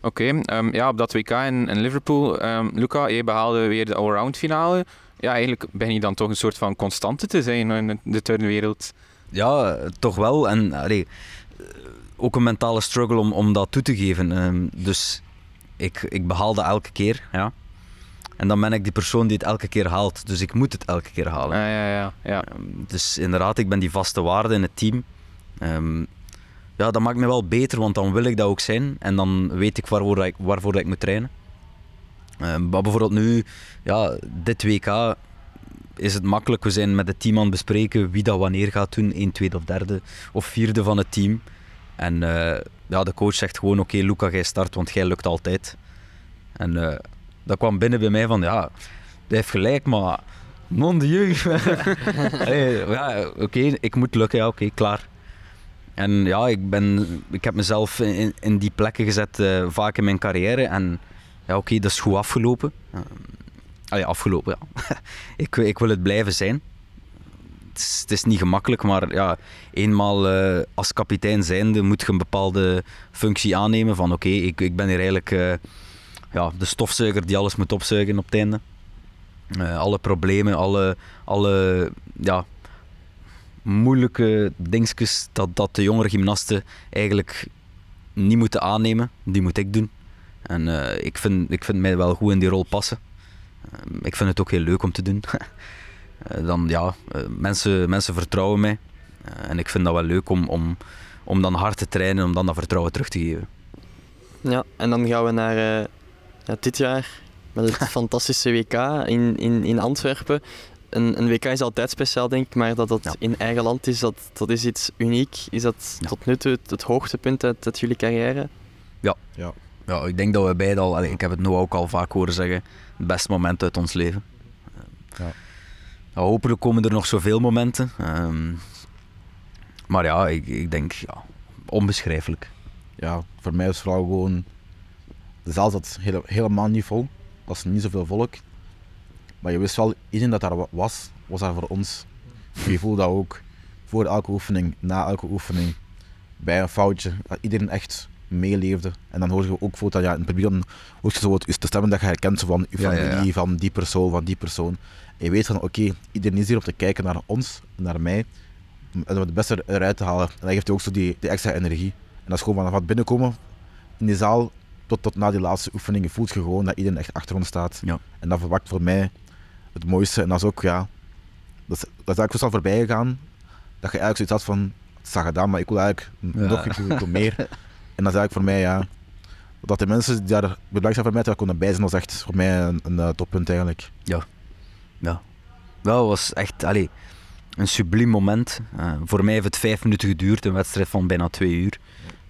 Oké, ehm, ja, op dat WK in, in Liverpool, ehm Luca, jij behaalde weer de allround finale. Ja, eigenlijk ben je dan toch een soort van constante te zijn in de- turnwereld. Ja, toch wel. En allee, ook een mentale struggle om, om dat toe te geven. Ehm, dus ik, ik behaalde elke keer. Ja. En dan ben ik die persoon die het elke keer haalt. Dus ik moet het elke keer halen. Ja, ja, ja. ja. Ehm, dus inderdaad, ik ben die vaste waarde in het team. Ehm, ja, dat maakt me wel beter, want dan wil ik dat ook zijn. En dan weet ik waarvoor, dat ik, waarvoor dat ik moet trainen. Ehm, maar bijvoorbeeld nu, ja, dit WK is het makkelijk. We zijn met het team aan het bespreken wie dat wanneer gaat doen. 1, tweede of derde of vierde van het team. En eh, ja, de coach zegt gewoon, oké Luca, jij start, want jij lukt altijd. En eh, dat kwam binnen bij mij van, ja, hij heeft gelijk, maar... Mon dieu. Allee, ja, oké, ik moet lukken, ja, oké, klaar. En ja, ik, ben, ik heb mezelf in, in die plekken gezet eh, vaak in mijn carrière. En ja, oké, dat is goed afgelopen. Uh, afgelopen, ja. ik, ik wil het blijven zijn. Het is, niet gemakkelijk, maar ja, eenmaal eh, als kapitein zijnde moet je een bepaalde functie aannemen. Van oké, ik, ik ben hier eigenlijk eh, ja, de stofzuiger die alles moet opzuigen op het einde. Eh, alle problemen, alle, alle ja, moeilijke dingetjes dat, dat de jongere gymnasten eigenlijk niet moeten aannemen, die moet ik doen. En ik, vind, ik vind mij wel goed in die rol passen. Uh, ik vind het ook heel leuk om te doen. uh, dan ja, uh, mensen, mensen vertrouwen mij. Eh, en ik vind dat wel leuk om, om, om dan hard te trainen, om dan dat vertrouwen terug te geven. Ja, en dan gaan we naar eh, ja, dit jaar met het fantastische WK in, in, in Antwerpen. Een, een WK is altijd speciaal, denk ik, maar dat dat Ja. in eigen land is, dat, dat is iets uniek. Is dat Ja. tot nu toe het, het hoogtepunt uit, uit jullie carrière? Ja, ik denk dat we beide al, ik heb het nu ook al vaak horen zeggen, het beste moment uit ons leven. Ja. Hopelijk komen er nog zoveel momenten. Ehm, maar ja, ik, ik denk, ja, onbeschrijfelijk. Ja, voor mij is vooral gewoon. De zaal zat hele, helemaal niet vol. Er was niet zoveel volk. Maar je wist wel, iedereen dat daar wa- was, was daar voor ons. Je voelde dat ook. Voor elke oefening, na elke oefening, bij een foutje, dat iedereen echt meeleefde. En dan hoor je ook voor dat ja, in het publiek dan hoor je zo is de stemmen dat je herkent van je Ja, ja, familie, ja. van die persoon, van die persoon. En je weet van oké, iedereen is hier om te kijken naar ons, naar mij. En om het beste eruit te halen. En dat geeft je ook zo die, die extra energie. En dat is gewoon vanaf het binnenkomen in die zaal tot, tot na die laatste oefening. Je voelt je gewoon dat iedereen echt achter ons staat. Ja. En dat verwacht voor mij het mooiste. En dat is ook, ja, dat is, dat is eigenlijk zo snel voorbij gegaan. Dat je eigenlijk zoiets had van, het is al gedaan, maar ik wil eigenlijk Ja. nog ik wil, ik wil meer. En dat is eigenlijk voor mij, ja, dat de mensen die daar belangrijk zijn voor mij, daar konden bij zijn, was echt voor mij een, een eh, toppunt eigenlijk. Wel, was echt allee, een subliem moment. Eh, voor mij heeft het vijf minuten geduurd, een wedstrijd van bijna twee uur.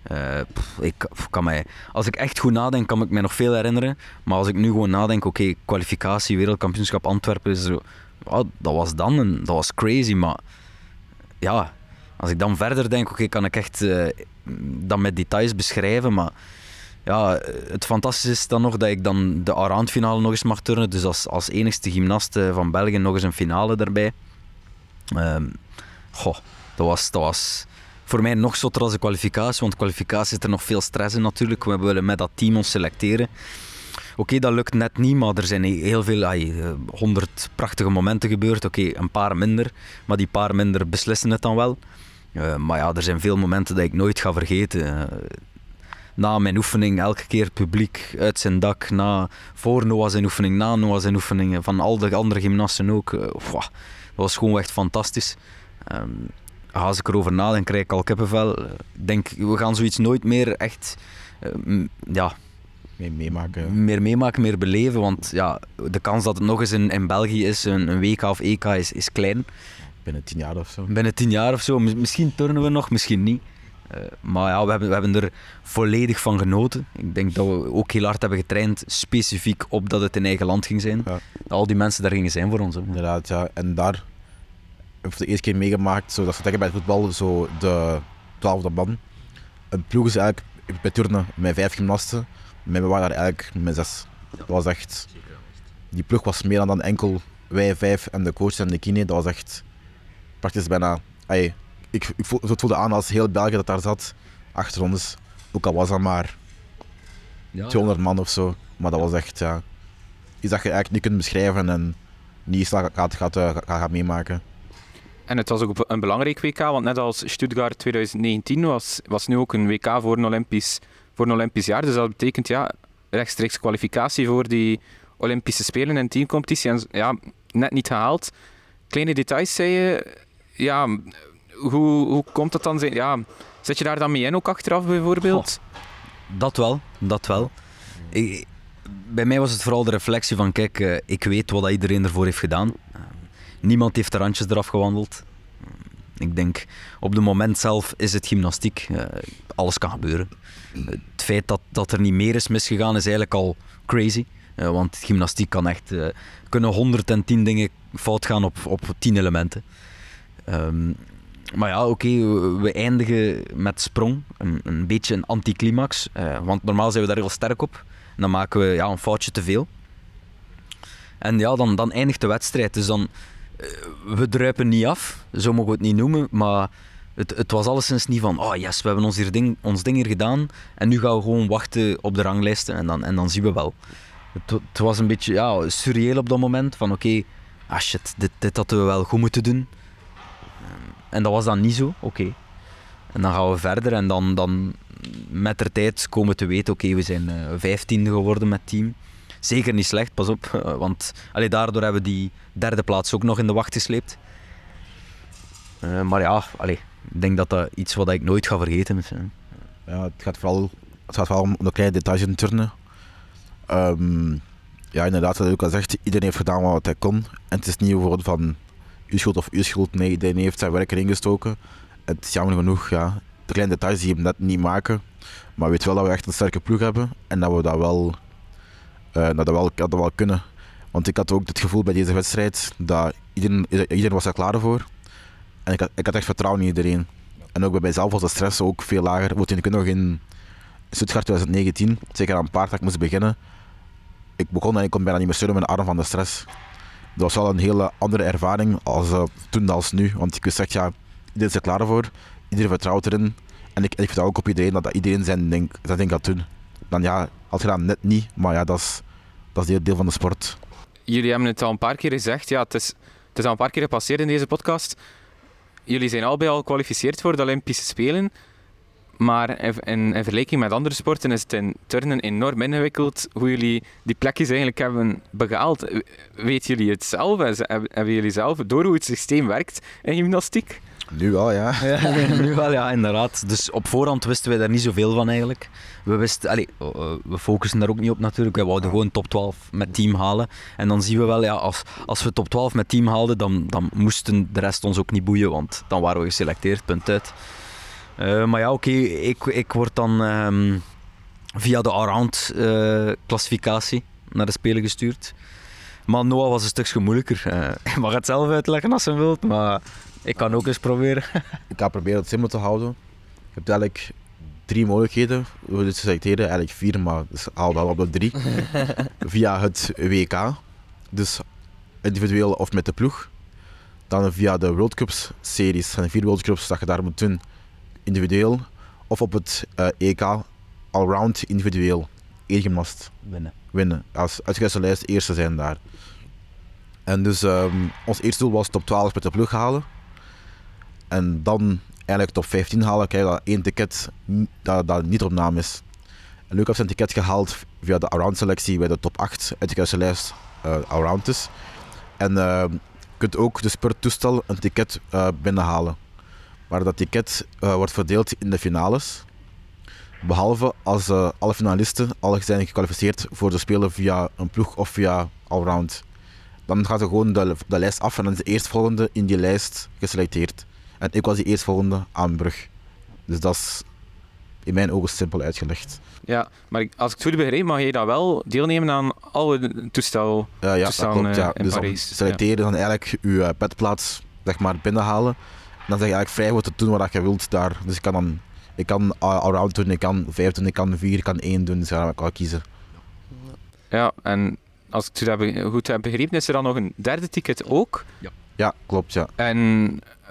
Eh, ik kan mij, als ik echt goed nadenk, kan ik me nog veel herinneren. Maar als ik nu gewoon nadenk, oké, kwalificatie, wereldkampioenschap Antwerpen, is zo, ja, dat was dan een, dat was crazy. Maar ja, als ik dan verder denk, oké, kan ik echt eh, dat met details beschrijven. Maar ja, het fantastische is dan nog dat ik dan de allround finale nog eens mag turnen. Dus als, als enigste gymnast van België nog eens een finale daarbij. Ehm, goh, dat was, dat was voor mij nog zotter als de kwalificatie. Want kwalificatie zit er nog veel stress in natuurlijk. We willen met dat team ons selecteren. Oké, dat lukt net niet, maar er zijn heel veel, eh, honderd prachtige momenten gebeurd. Oké, een paar minder, maar die paar minder beslissen het dan wel. Eh, maar ja, er zijn veel momenten dat ik nooit ga vergeten. Eh, na mijn oefening, elke keer het publiek uit zijn dak. Na, voor Noah zijn oefening, na Noah zijn oefeningen. Van al de andere gymnasten ook. Eh, dat was gewoon echt fantastisch. Ehm, als ik erover nadenk, krijg ik al kippenvel. Ik denk, we gaan zoiets nooit meer echt eh, ja, Mee, meemaken. meer meemaken, meer beleven. Want ja, de kans dat het nog eens in, in België is, een, een WK of EK, is, is klein. Binnen tien jaar of zo. Binnen tien jaar of zo. Mis- Misschien turnen we nog, misschien niet. Eh, maar ja, we hebben, we hebben er volledig van genoten. Ik denk dat we ook heel hard hebben getraind, specifiek op dat het in eigen land ging zijn. Ja. Dat al die mensen daar gingen zijn voor ons. hè. Inderdaad, ja. En daar heb ik de eerste keer meegemaakt, zo, dat ze bij het voetbal, zo de twaalfde man. Een ploeg is eigenlijk bij turnen met vijf gymnasten, maar we waren daar eigenlijk met zes. Dat was echt... Die ploeg was meer dan, dan enkel wij vijf en de coach en de kine. Dat was echt praktisch bijna... Ay, ik, ik voel- het voelde aan als heel België dat daar zat, achter ons. Ook al was dat maar 200 man of zo. Maar dat was echt, ja... Iets dat je eigenlijk niet kunt beschrijven en niet gaat, gaat, eh, gaat, gaat meemaken. En het was ook een belangrijk WK, want net als Stuttgart 2019 was, was nu ook een WK voor een Olympisch, voor een Olympisch jaar. Dus dat betekent ja, rechtstreeks kwalificatie voor die Olympische Spelen en teamcompetitie. En ja, net niet gehaald. Kleine details zei je. Ja, hoe, hoe komt dat dan? Ja, zet je daar dan mee in ook achteraf bijvoorbeeld? Dat wel, dat wel. Bij mij was het vooral de reflectie van, kijk, eh, ik weet wat iedereen ervoor heeft gedaan. Eh, niemand heeft de randjes eraf gewandeld. Eh, ik denk, op het moment zelf is het gymnastiek. Alles kan gebeuren. het feit dat, dat er niet meer is misgegaan is eigenlijk al crazy. Want gymnastiek kan echt... eh, kunnen 110 dingen fout gaan op, op 10 elementen. Ehm, maar ja, oké, we- eindigen met sprong. Een, een beetje een anticlimax. eh, want normaal zijn we daar heel sterk op. Dan maken we ja, een foutje te veel. En ja, dan, dan eindigt de wedstrijd. Dus dan, eh, we druipen niet af, zo mogen we het niet noemen. Maar het, het was alleszins niet van, oh yes, we hebben ons, hier ding, ons ding hier gedaan. En nu gaan we gewoon wachten op de ranglijsten en dan, en dan zien we wel. Het, het was een beetje ja, surreëel op dat moment. Van oké, ah shit, dit, dit hadden we wel goed moeten doen. En dat was dan niet zo, oké. En dan gaan we verder en dan, dan met de tijd komen we te weten, oké, we zijn eh, vijftiende geworden met team. Zeker niet slecht, pas op, eh, want allee, daardoor hebben we die derde plaats ook nog in de wacht gesleept. Eh, maar ja, allee, ik denk dat dat iets wat ik nooit ga vergeten is. Ja, het gaat vooral, het gaat vooral om de kleine details in turnen. Ehm, ja, inderdaad, wat ik al zegt, iedereen heeft gedaan wat hij kon. En het is niet bijvoorbeeld van uw schuld of uw schuld. Nee, iedereen heeft zijn werk erin gestoken. Het is jammer genoeg, ja, de kleine details die hem net niet maken. Maar weet wel dat we echt een sterke ploeg hebben en dat we dat wel, eh, dat, dat wel, dat wel kunnen. Want ik had ook het gevoel bij deze wedstrijd dat iedereen, iedereen was er klaar voor. En ik had, ik had echt vertrouwen in iedereen. En ook bij mijzelf was de stress ook veel lager. Want ik nog in Stuttgart 2019, zeker aan een paar dat ik moest beginnen. Ik begon en ik kon bijna niet meer steunen met mijn arm van de stress. Dat was wel een hele andere ervaring als, eh, toen als nu. Want ik wist echt, ja, iedereen is er klaar voor. Iedereen vertrouwt erin. En ik, ik vertrouw ook op iedereen dat, dat iedereen zijn ding, zijn ding gaat doen. Dan ja, je dat net niet, maar ja, dat is, dat is deel, deel van de sport. Jullie hebben het al een paar keer gezegd. Ja, het, is, het is al een paar keer gepasseerd in deze podcast. Jullie zijn allebei al gekwalificeerd voor de Olympische Spelen. Maar in, in, in vergelijking met andere sporten is het in turnen enorm ingewikkeld hoe jullie die plekjes eigenlijk hebben behaald. Weten jullie het zelf? Hebben jullie zelf door hoe het systeem werkt in gymnastiek? Nu wel, ja. Ja, nu wel, ja, inderdaad. Dus op voorhand wisten wij daar niet zoveel van eigenlijk. We, wisten, allee, eh, we focussen daar ook niet op natuurlijk. Wij wouden gewoon top 12 met team halen. En dan zien we wel, ja, als, als we top 12 met team haalden, dan, dan moesten de rest ons ook niet boeien, want dan waren we geselecteerd, punt uit. Eh, maar ja, oké, ik, ik word dan ehm, via de allround eh, klassificatie naar de Spelen gestuurd. Maar Noah was een stukje moeilijker. Uh, je mag het zelf uitleggen als je wilt, maar ik kan ook eens proberen. Ik ga proberen het simpel te houden. Je hebt eigenlijk drie mogelijkheden. We dus selecteren eigenlijk vier, maar dus haal wel op de drie. via het WK, dus individueel of met de ploeg. Dan via de World Cups series. Er zijn vier World Cups dat je daar moet doen, individueel. Of op het uh, EK, allround individueel. Eén gymnast. Winnen. Winnen. Als lijst eerste zijn daar. En dus um, ons eerste doel was top 12 met de ploeg halen. En dan eigenlijk top 15 halen, krijg je dat één ticket dat, dat niet op naam is. En Luc heeft zijn ticket gehaald via de Around selectie bij de top 8 uit de lijst uh, Around is. En uh, je kunt ook dus per toestel een ticket uh, binnenhalen. Maar dat ticket wordt verdeeld in de finales. Behalve als alle finalisten al zijn gekwalificeerd voor de spelen via een ploeg of via Allround. Dan gaat er gewoon de, de lijst af en dan is de eerstvolgende in die lijst geselecteerd. En ik was die eerstvolgende aan brug. Dus dat is in mijn ogen simpel uitgelegd. Ja, maar als ik het goed begreep, mag je dan wel deelnemen aan alle toestel, uh, ja, toestellen klopt, ja. in dus Parijs. Dan selecteer je dan eigenlijk je petplaats zeg maar, binnenhalen. Dan zeg je eigenlijk vrij wat te doen wat je wilt daar. Dus ik kan dan ik kan allround doen, ik kan vijf doen, ik kan vier, ik kan één doen. Dus ja, ik kan kiezen. Ja, en als ik het goed heb begrepen, is er dan nog een derde ticket ook? Ja. Ja, klopt, ja. En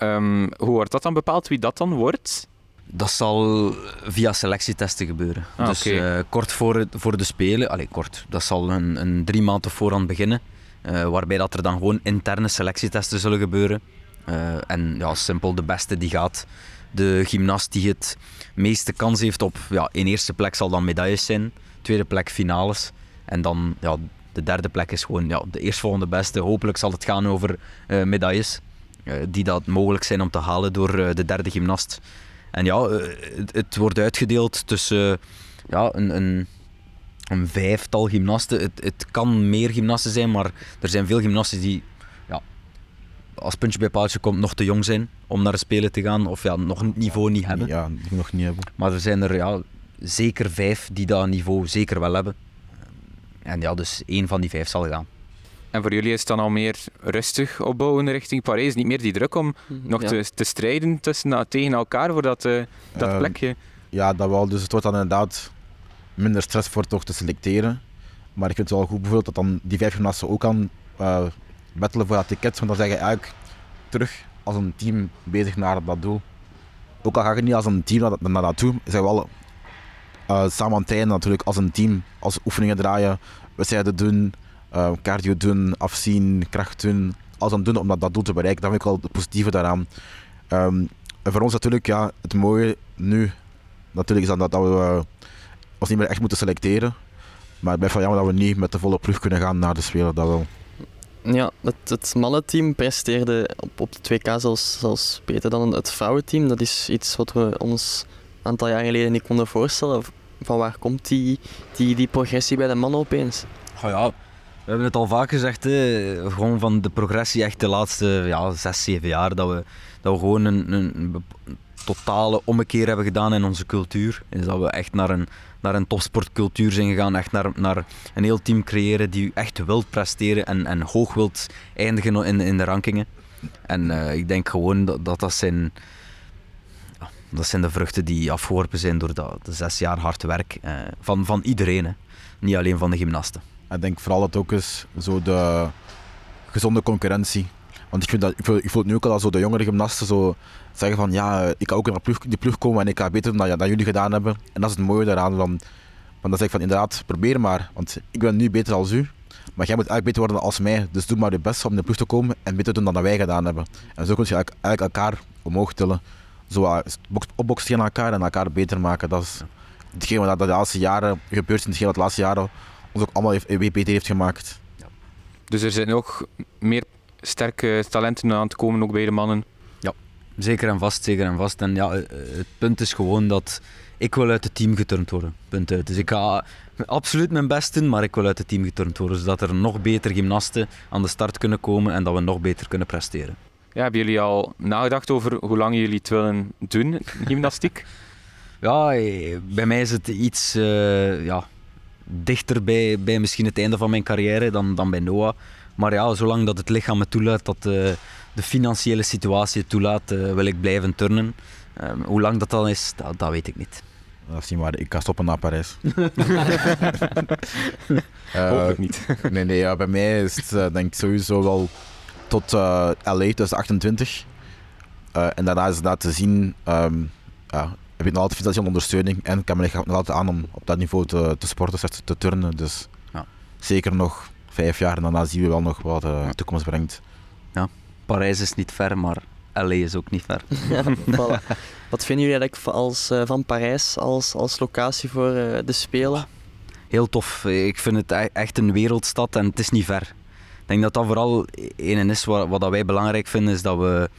um, hoe wordt dat dan bepaald, wie dat dan wordt? Dat zal via selectietesten gebeuren. Ah, dus okay. uh, kort voor, voor de Spelen, allee, kort, dat zal een, een drie maanden voorhand beginnen. Uh, waarbij dat er dan gewoon interne selectietesten zullen gebeuren. Uh, en ja, simpel, de beste die gaat. De gymnast die het meeste kans heeft op, ja, in eerste plek zal dan medailles zijn. Tweede plek finales. En dan, ja, de derde plek is gewoon ja, de eerstvolgende beste. Hopelijk zal het gaan over uh, medailles. Uh, die dat mogelijk zijn om te halen door de derde gymnast. En ja, het, het, wordt uitgedeeld tussen ja, een, een, een vijftal gymnasten. Het, het, kan meer gymnasten zijn, maar er zijn veel gymnasten die als puntje bij paaltje komt nog te jong zijn om naar de Spelen te gaan. Of ja, nog een niveau niet hebben. Ja, die nog niet hebben. Maar er zijn er ja, zeker vijf die dat niveau zeker wel hebben. En ja, dus één van die vijf zal gaan. En voor jullie is het dan al meer rustig opbouwen richting Parijs? Niet meer die druk om nog Ja. te, te strijden tussen, tegen elkaar voor dat, eh, dat Ehm, plekje? Ja, dat wel. Dus het wordt dan inderdaad minder stress voor toch te selecteren. Maar ik vind het wel goed bijvoorbeeld dat dan die vijf gymnasten ook kan uh, battelen voor dat ticket. Want dan zeg je eigenlijk terug als een team bezig naar dat doel. Ook al ga je niet als een team naar, naar dat toe, zijn we wel uh, samen aan het trainen natuurlijk als een team. Als oefeningen draaien, wedstrijden doen, uh, cardio doen, afzien, kracht doen. Alles aan doen om dat, doel te bereiken. Dat vind ik wel het positieve daaraan. Um, en voor ons natuurlijk, ja, het mooie nu natuurlijk is dat, dat we uh, ons niet meer echt moeten selecteren. Maar het blijft wel jammer dat we niet met de volle ploeg kunnen gaan naar de Spelen, dat wel. Ja, het, het mannenteam presteerde op, op de 2K zelfs, zelfs beter dan het vrouwenteam. Dat is iets wat we ons een aantal jaar geleden niet konden voorstellen. Van waar komt die, die, die progressie bij de mannen opeens? Oh ja, we hebben het al vaak gezegd, hè, gewoon van de progressie echt de laatste ja, zes, zeven jaar. Dat we, dat we gewoon een, een, een totale ommekeer hebben gedaan in onze cultuur. Is dat we echt naar een, naar een topsportcultuur zijn gegaan. Echt naar, naar een heel team creëren die echt wilt presteren en, en hoog wilt eindigen in, in de rankingen. En uh, ik denk gewoon dat dat, zijn... Dat zijn de vruchten die afgeworpen zijn door dat, zes jaar hard werk uh, van, van iedereen. Niet alleen van de gymnasten. Ik denk vooral dat ook is zo de gezonde concurrentie. Want ik, vind dat, ik, voel, het nu ook al als zo de jongere gymnasten zo zeggen van ja, ik kan ook naar ploeg, die ploeg komen en ik ga beter doen dan, dan jullie gedaan hebben. En dat is het mooie daaraan. Van dan zeg ik van inderdaad, probeer maar. Want ik ben nu beter als u. Maar jij moet eigenlijk beter worden als mij. Dus doe maar je best om in de ploeg te komen en beter doen dan wij gedaan hebben. En zo kun je eigenlijk elkaar omhoog tillen. Zo opboksen tegen elkaar en elkaar beter maken. Dat is hetgeen wat de laatste jaren gebeurt en hetgeen wat de laatste jaren ons ook allemaal beter heeft gemaakt. Dus er zijn ook meer sterke talenten aan het komen, ook bij de mannen? Ja, Zeker en vast, zeker en vast. En ja, eh, het punt is gewoon dat ik wil uit het team geturnd worden. Punt uit. Dus ik ga absoluut mijn best doen, maar ik wil uit het team geturnd worden. Zodat er nog beter gymnasten aan de start kunnen komen en dat we nog beter kunnen presteren. Ja, hebben jullie al nagedacht over hoe lang jullie het willen doen, gymnastiek? Ja, eh, bij mij is het iets uh, ja, dichter bij, bij misschien het einde van mijn carrière dan, dan bij Noah. Maar ja, zolang dat het lichaam het toelaat, dat uh, de financiële situatie het toelaat, wil ik blijven turnen. Um, hoe lang dat dan is, dat, dat weet ik niet. Dat is niet waar, ik ga stoppen naar Parijs. Hopelijk niet. nee, nee ja, bij mij is het denk ik sowieso wel tot uh, LA 2028. Uh, en daarna is dat te zien, um, ja, heb ik nog altijd financiële ondersteuning en kan me nog altijd aan om op dat niveau te, te sporten, te turnen. Dus ja. zeker nog vijf jaar en daarna zien we wel nog wat de toekomst brengt. Ja, Parijs is niet ver, maar LA is ook niet ver. ja, voilà. Wat vinden jullie eigenlijk als, uh, van Parijs als, als locatie voor uh, de Spelen? Heel tof. Ik vind het e-, echt een wereldstad en het is niet ver. Ik denk dat dat vooral een is wat, wat wij belangrijk vinden, is dat we,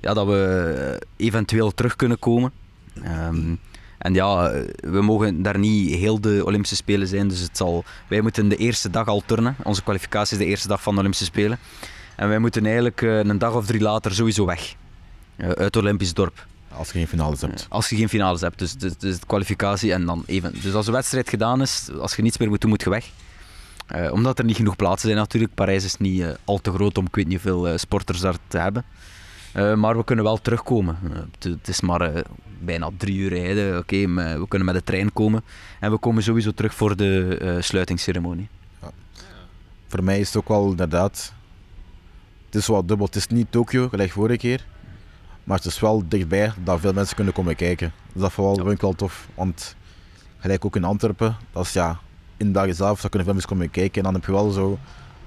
ja, dat we eventueel terug kunnen komen. Um, en ja, we mogen daar niet heel de Olympische Spelen zijn, dus het zal, wij moeten de eerste dag al turnen. Onze kwalificatie is de eerste dag van de Olympische Spelen. En wij moeten eigenlijk eh, een dag of drie later sowieso weg. Uh, uit het Olympisch dorp. Als je geen finales hebt. Als je geen finales hebt, dus, dus, dus de kwalificatie en dan even. Dus als de wedstrijd gedaan is, als je niets meer moet doen, moet je weg. Uh, omdat er niet genoeg plaatsen zijn natuurlijk. Parijs is niet uh, al te groot om ik weet niet hoeveel uh, sporters daar te hebben. Maar we kunnen wel terugkomen. het is maar bijna drie uur rijden. Oké, okay, we kunnen met de trein komen. En we komen sowieso terug voor de sluitingsceremonie. Ja. Voor mij is het ook wel inderdaad... Het is wel dubbel. Het is niet Tokio, gelijk vorige keer. Maar het is wel dichtbij dat veel mensen kunnen komen kijken. Dus dat vooral, ja. vind ik wel tof. Want gelijk ook in Antwerpen, dat is ja, in de dagen zelf, zou kunnen veel mensen komen kijken. En dan heb je wel zo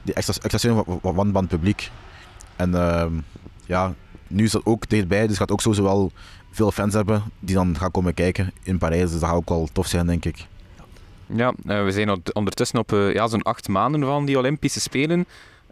die extra, extra steun van, van, het publiek. En uh, ja, nu is dat ook dichtbij, dus gaat ook sowieso wel veel fans hebben die dan gaan komen kijken in Parijs. Dus dat gaat ook wel tof zijn, denk ik. Ja, uh, we zijn ondertussen op uh, ja, zo'n acht maanden van die Olympische Spelen.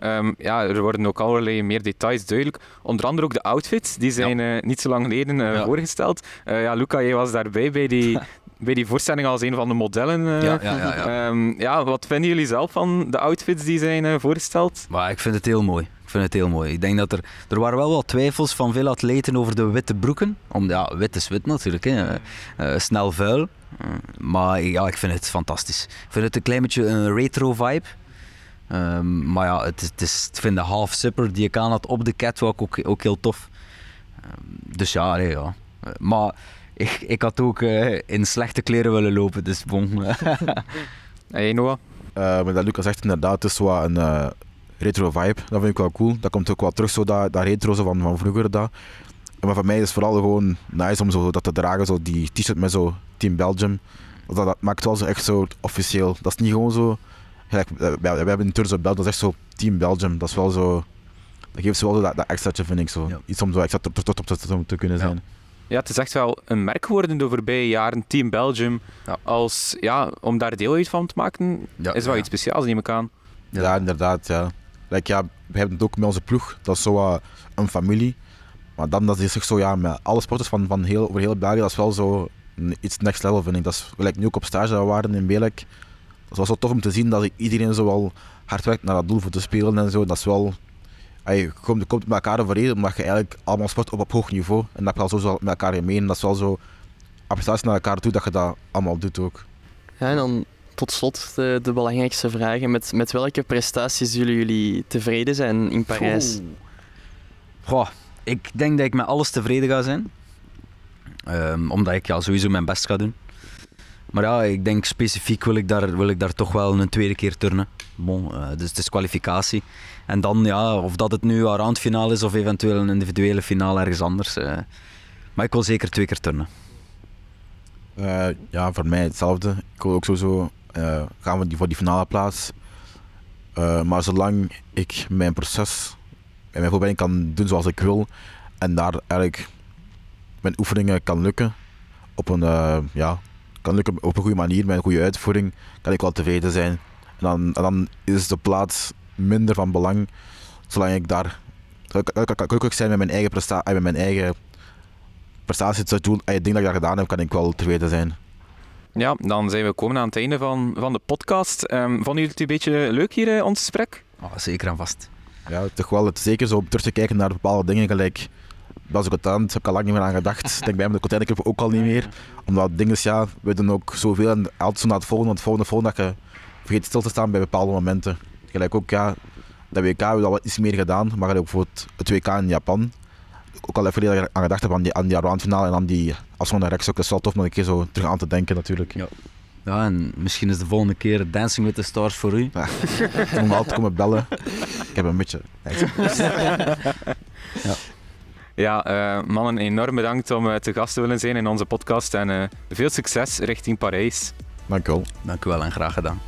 Um, ja, er worden ook allerlei meer details duidelijk. Onder andere ook de outfits, die zijn ja. uh, niet zo lang geleden ja. voorgesteld. ja, Luca, jij was daarbij bij die, bij die voorstelling als een van de modellen. Uh, ja, ja, ja, ja. Um, ja, wat vinden jullie zelf van de outfits die zijn uh, voorgesteld? Maar ik vind het heel mooi. Ik vind het heel mooi. Ik denk dat er, er waren wel wat twijfels van veel atleten over de witte broeken. Om, ja, wit is wit natuurlijk. Hè. Uh, snel vuil. maar ja, ik vind het fantastisch. Ik vind het een klein beetje een retro vibe. Um, maar ja, het, het is, ik vind de half zipper die ik aan had op de catwalk ook, ook heel tof. Um, dus ja, nee, ja. Maar ik, ik had ook uh, in slechte kleren willen lopen, dus bon. hey Noah? Uh, maar dat Lucas zegt inderdaad, het is wat een uh, retro vibe. Dat vind ik wel cool. Dat komt ook wel terug, zo dat, dat retro zo van, van vroeger. Dat. Maar voor mij is het vooral gewoon nice om zo dat te dragen, zo die t-shirt met zo Team Belgium. Dat, dat maakt wel zo echt zo officieel. Dat is niet gewoon zo... Gelijk, we, we hebben een Tour zo Belgium, dat is echt zo Team Belgium. Dat is wel zo... Dat geeft ze wel dat, dat extraatje, vind ik zo. Ja. Iets om zo extra tot op te, te, te kunnen zijn. Ja. Ja, het is echt wel een merk geworden de voorbije jaren. Team Belgium. Ja. Als, ja, om daar deel uit van te maken, ja, is wel iets speciaals, neem ik aan. Ja, inderdaad. Ja. Like, ja, we hebben het ook met onze ploeg. Dat is zo een familie. Maar dan dat is echt zo, ja, met alle sporters van, van heel, over heel België, dat is wel zo iets next level, vind ik. Dat is gelijk nu ook op stage dat we waren in Belek. Dat was wel tof om te zien dat iedereen zo wel hard werkt naar dat doel voor te spelen en zo. Dat is wel je komt, met elkaar overeen omdat je eigenlijk allemaal sport op, op hoog niveau. En dat heb je zo met elkaar gemeen. Dat is wel zo appreciatie naar elkaar toe dat je dat allemaal doet ook. Ja, en dan tot slot de, de belangrijkste vragen. Met, met welke prestaties zullen jullie tevreden zijn in Parijs? Goh, ik denk dat ik met alles tevreden ga zijn. Um, omdat ik ja, sowieso mijn best ga doen. Maar ja, ik denk specifiek wil ik daar, wil ik daar toch wel een tweede keer turnen. Bon, uh, dus het is kwalificatie. En dan, ja, of dat het nu een randfinale is of eventueel een individuele finale ergens anders. Uh, maar ik wil zeker twee keer turnen. Uh, ja, voor mij hetzelfde. Ik wil ook sowieso gaan we die, voor die finale plaats. maar zolang ik mijn proces en mijn voorbereiding kan doen zoals ik wil en daar eigenlijk mijn oefeningen kan lukken op een ja, kan lukken op een goede manier, met een goede uitvoering, kan ik wel tevreden zijn. En dan, en dan is de plaats minder van belang, zolang ik daar gelukkig zijn met mijn eigen, presta eh, met mijn eigen prestaties. Dus toen, als je denkt dat ik dat gedaan heb, kan ik wel tevreden zijn. Ja, dan zijn we gekomen aan het einde van, van de podcast. Ehm, vonden jullie het een beetje leuk hier, eh, ons gesprek? Oh, zeker en vast. Ja, toch wel, het, zeker zo om terug te kijken naar bepaalde dingen, gelijk was ik content, heb ik al lang niet meer aan gedacht. Ik denk bij hem de containerclub ook al niet meer. Omdat dingen, ja, we doen ook zoveel en altijd zo naar het volgende, het volgende, het volgende, dat je vergeet stil te staan bij bepaalde momenten. Gelijk ook, ja, dat WK hebben we al wat iets meer gedaan, maar ook voor het, het WK in Japan. Ook al even geleden aan gedacht heb aan die, aan die finale en aan die naar rechts ook. Dat is wel tof om een keer zo terug aan te denken natuurlijk. Ja. Ja, en misschien is de volgende keer Dancing with the Stars voor u. Om altijd komen bellen. Ik heb een beetje. Ja, eh, mannen, enorm bedankt om eh, te gast te willen zijn in onze podcast. En eh, veel succes richting Parijs. Dank u wel. Dank u wel en graag gedaan.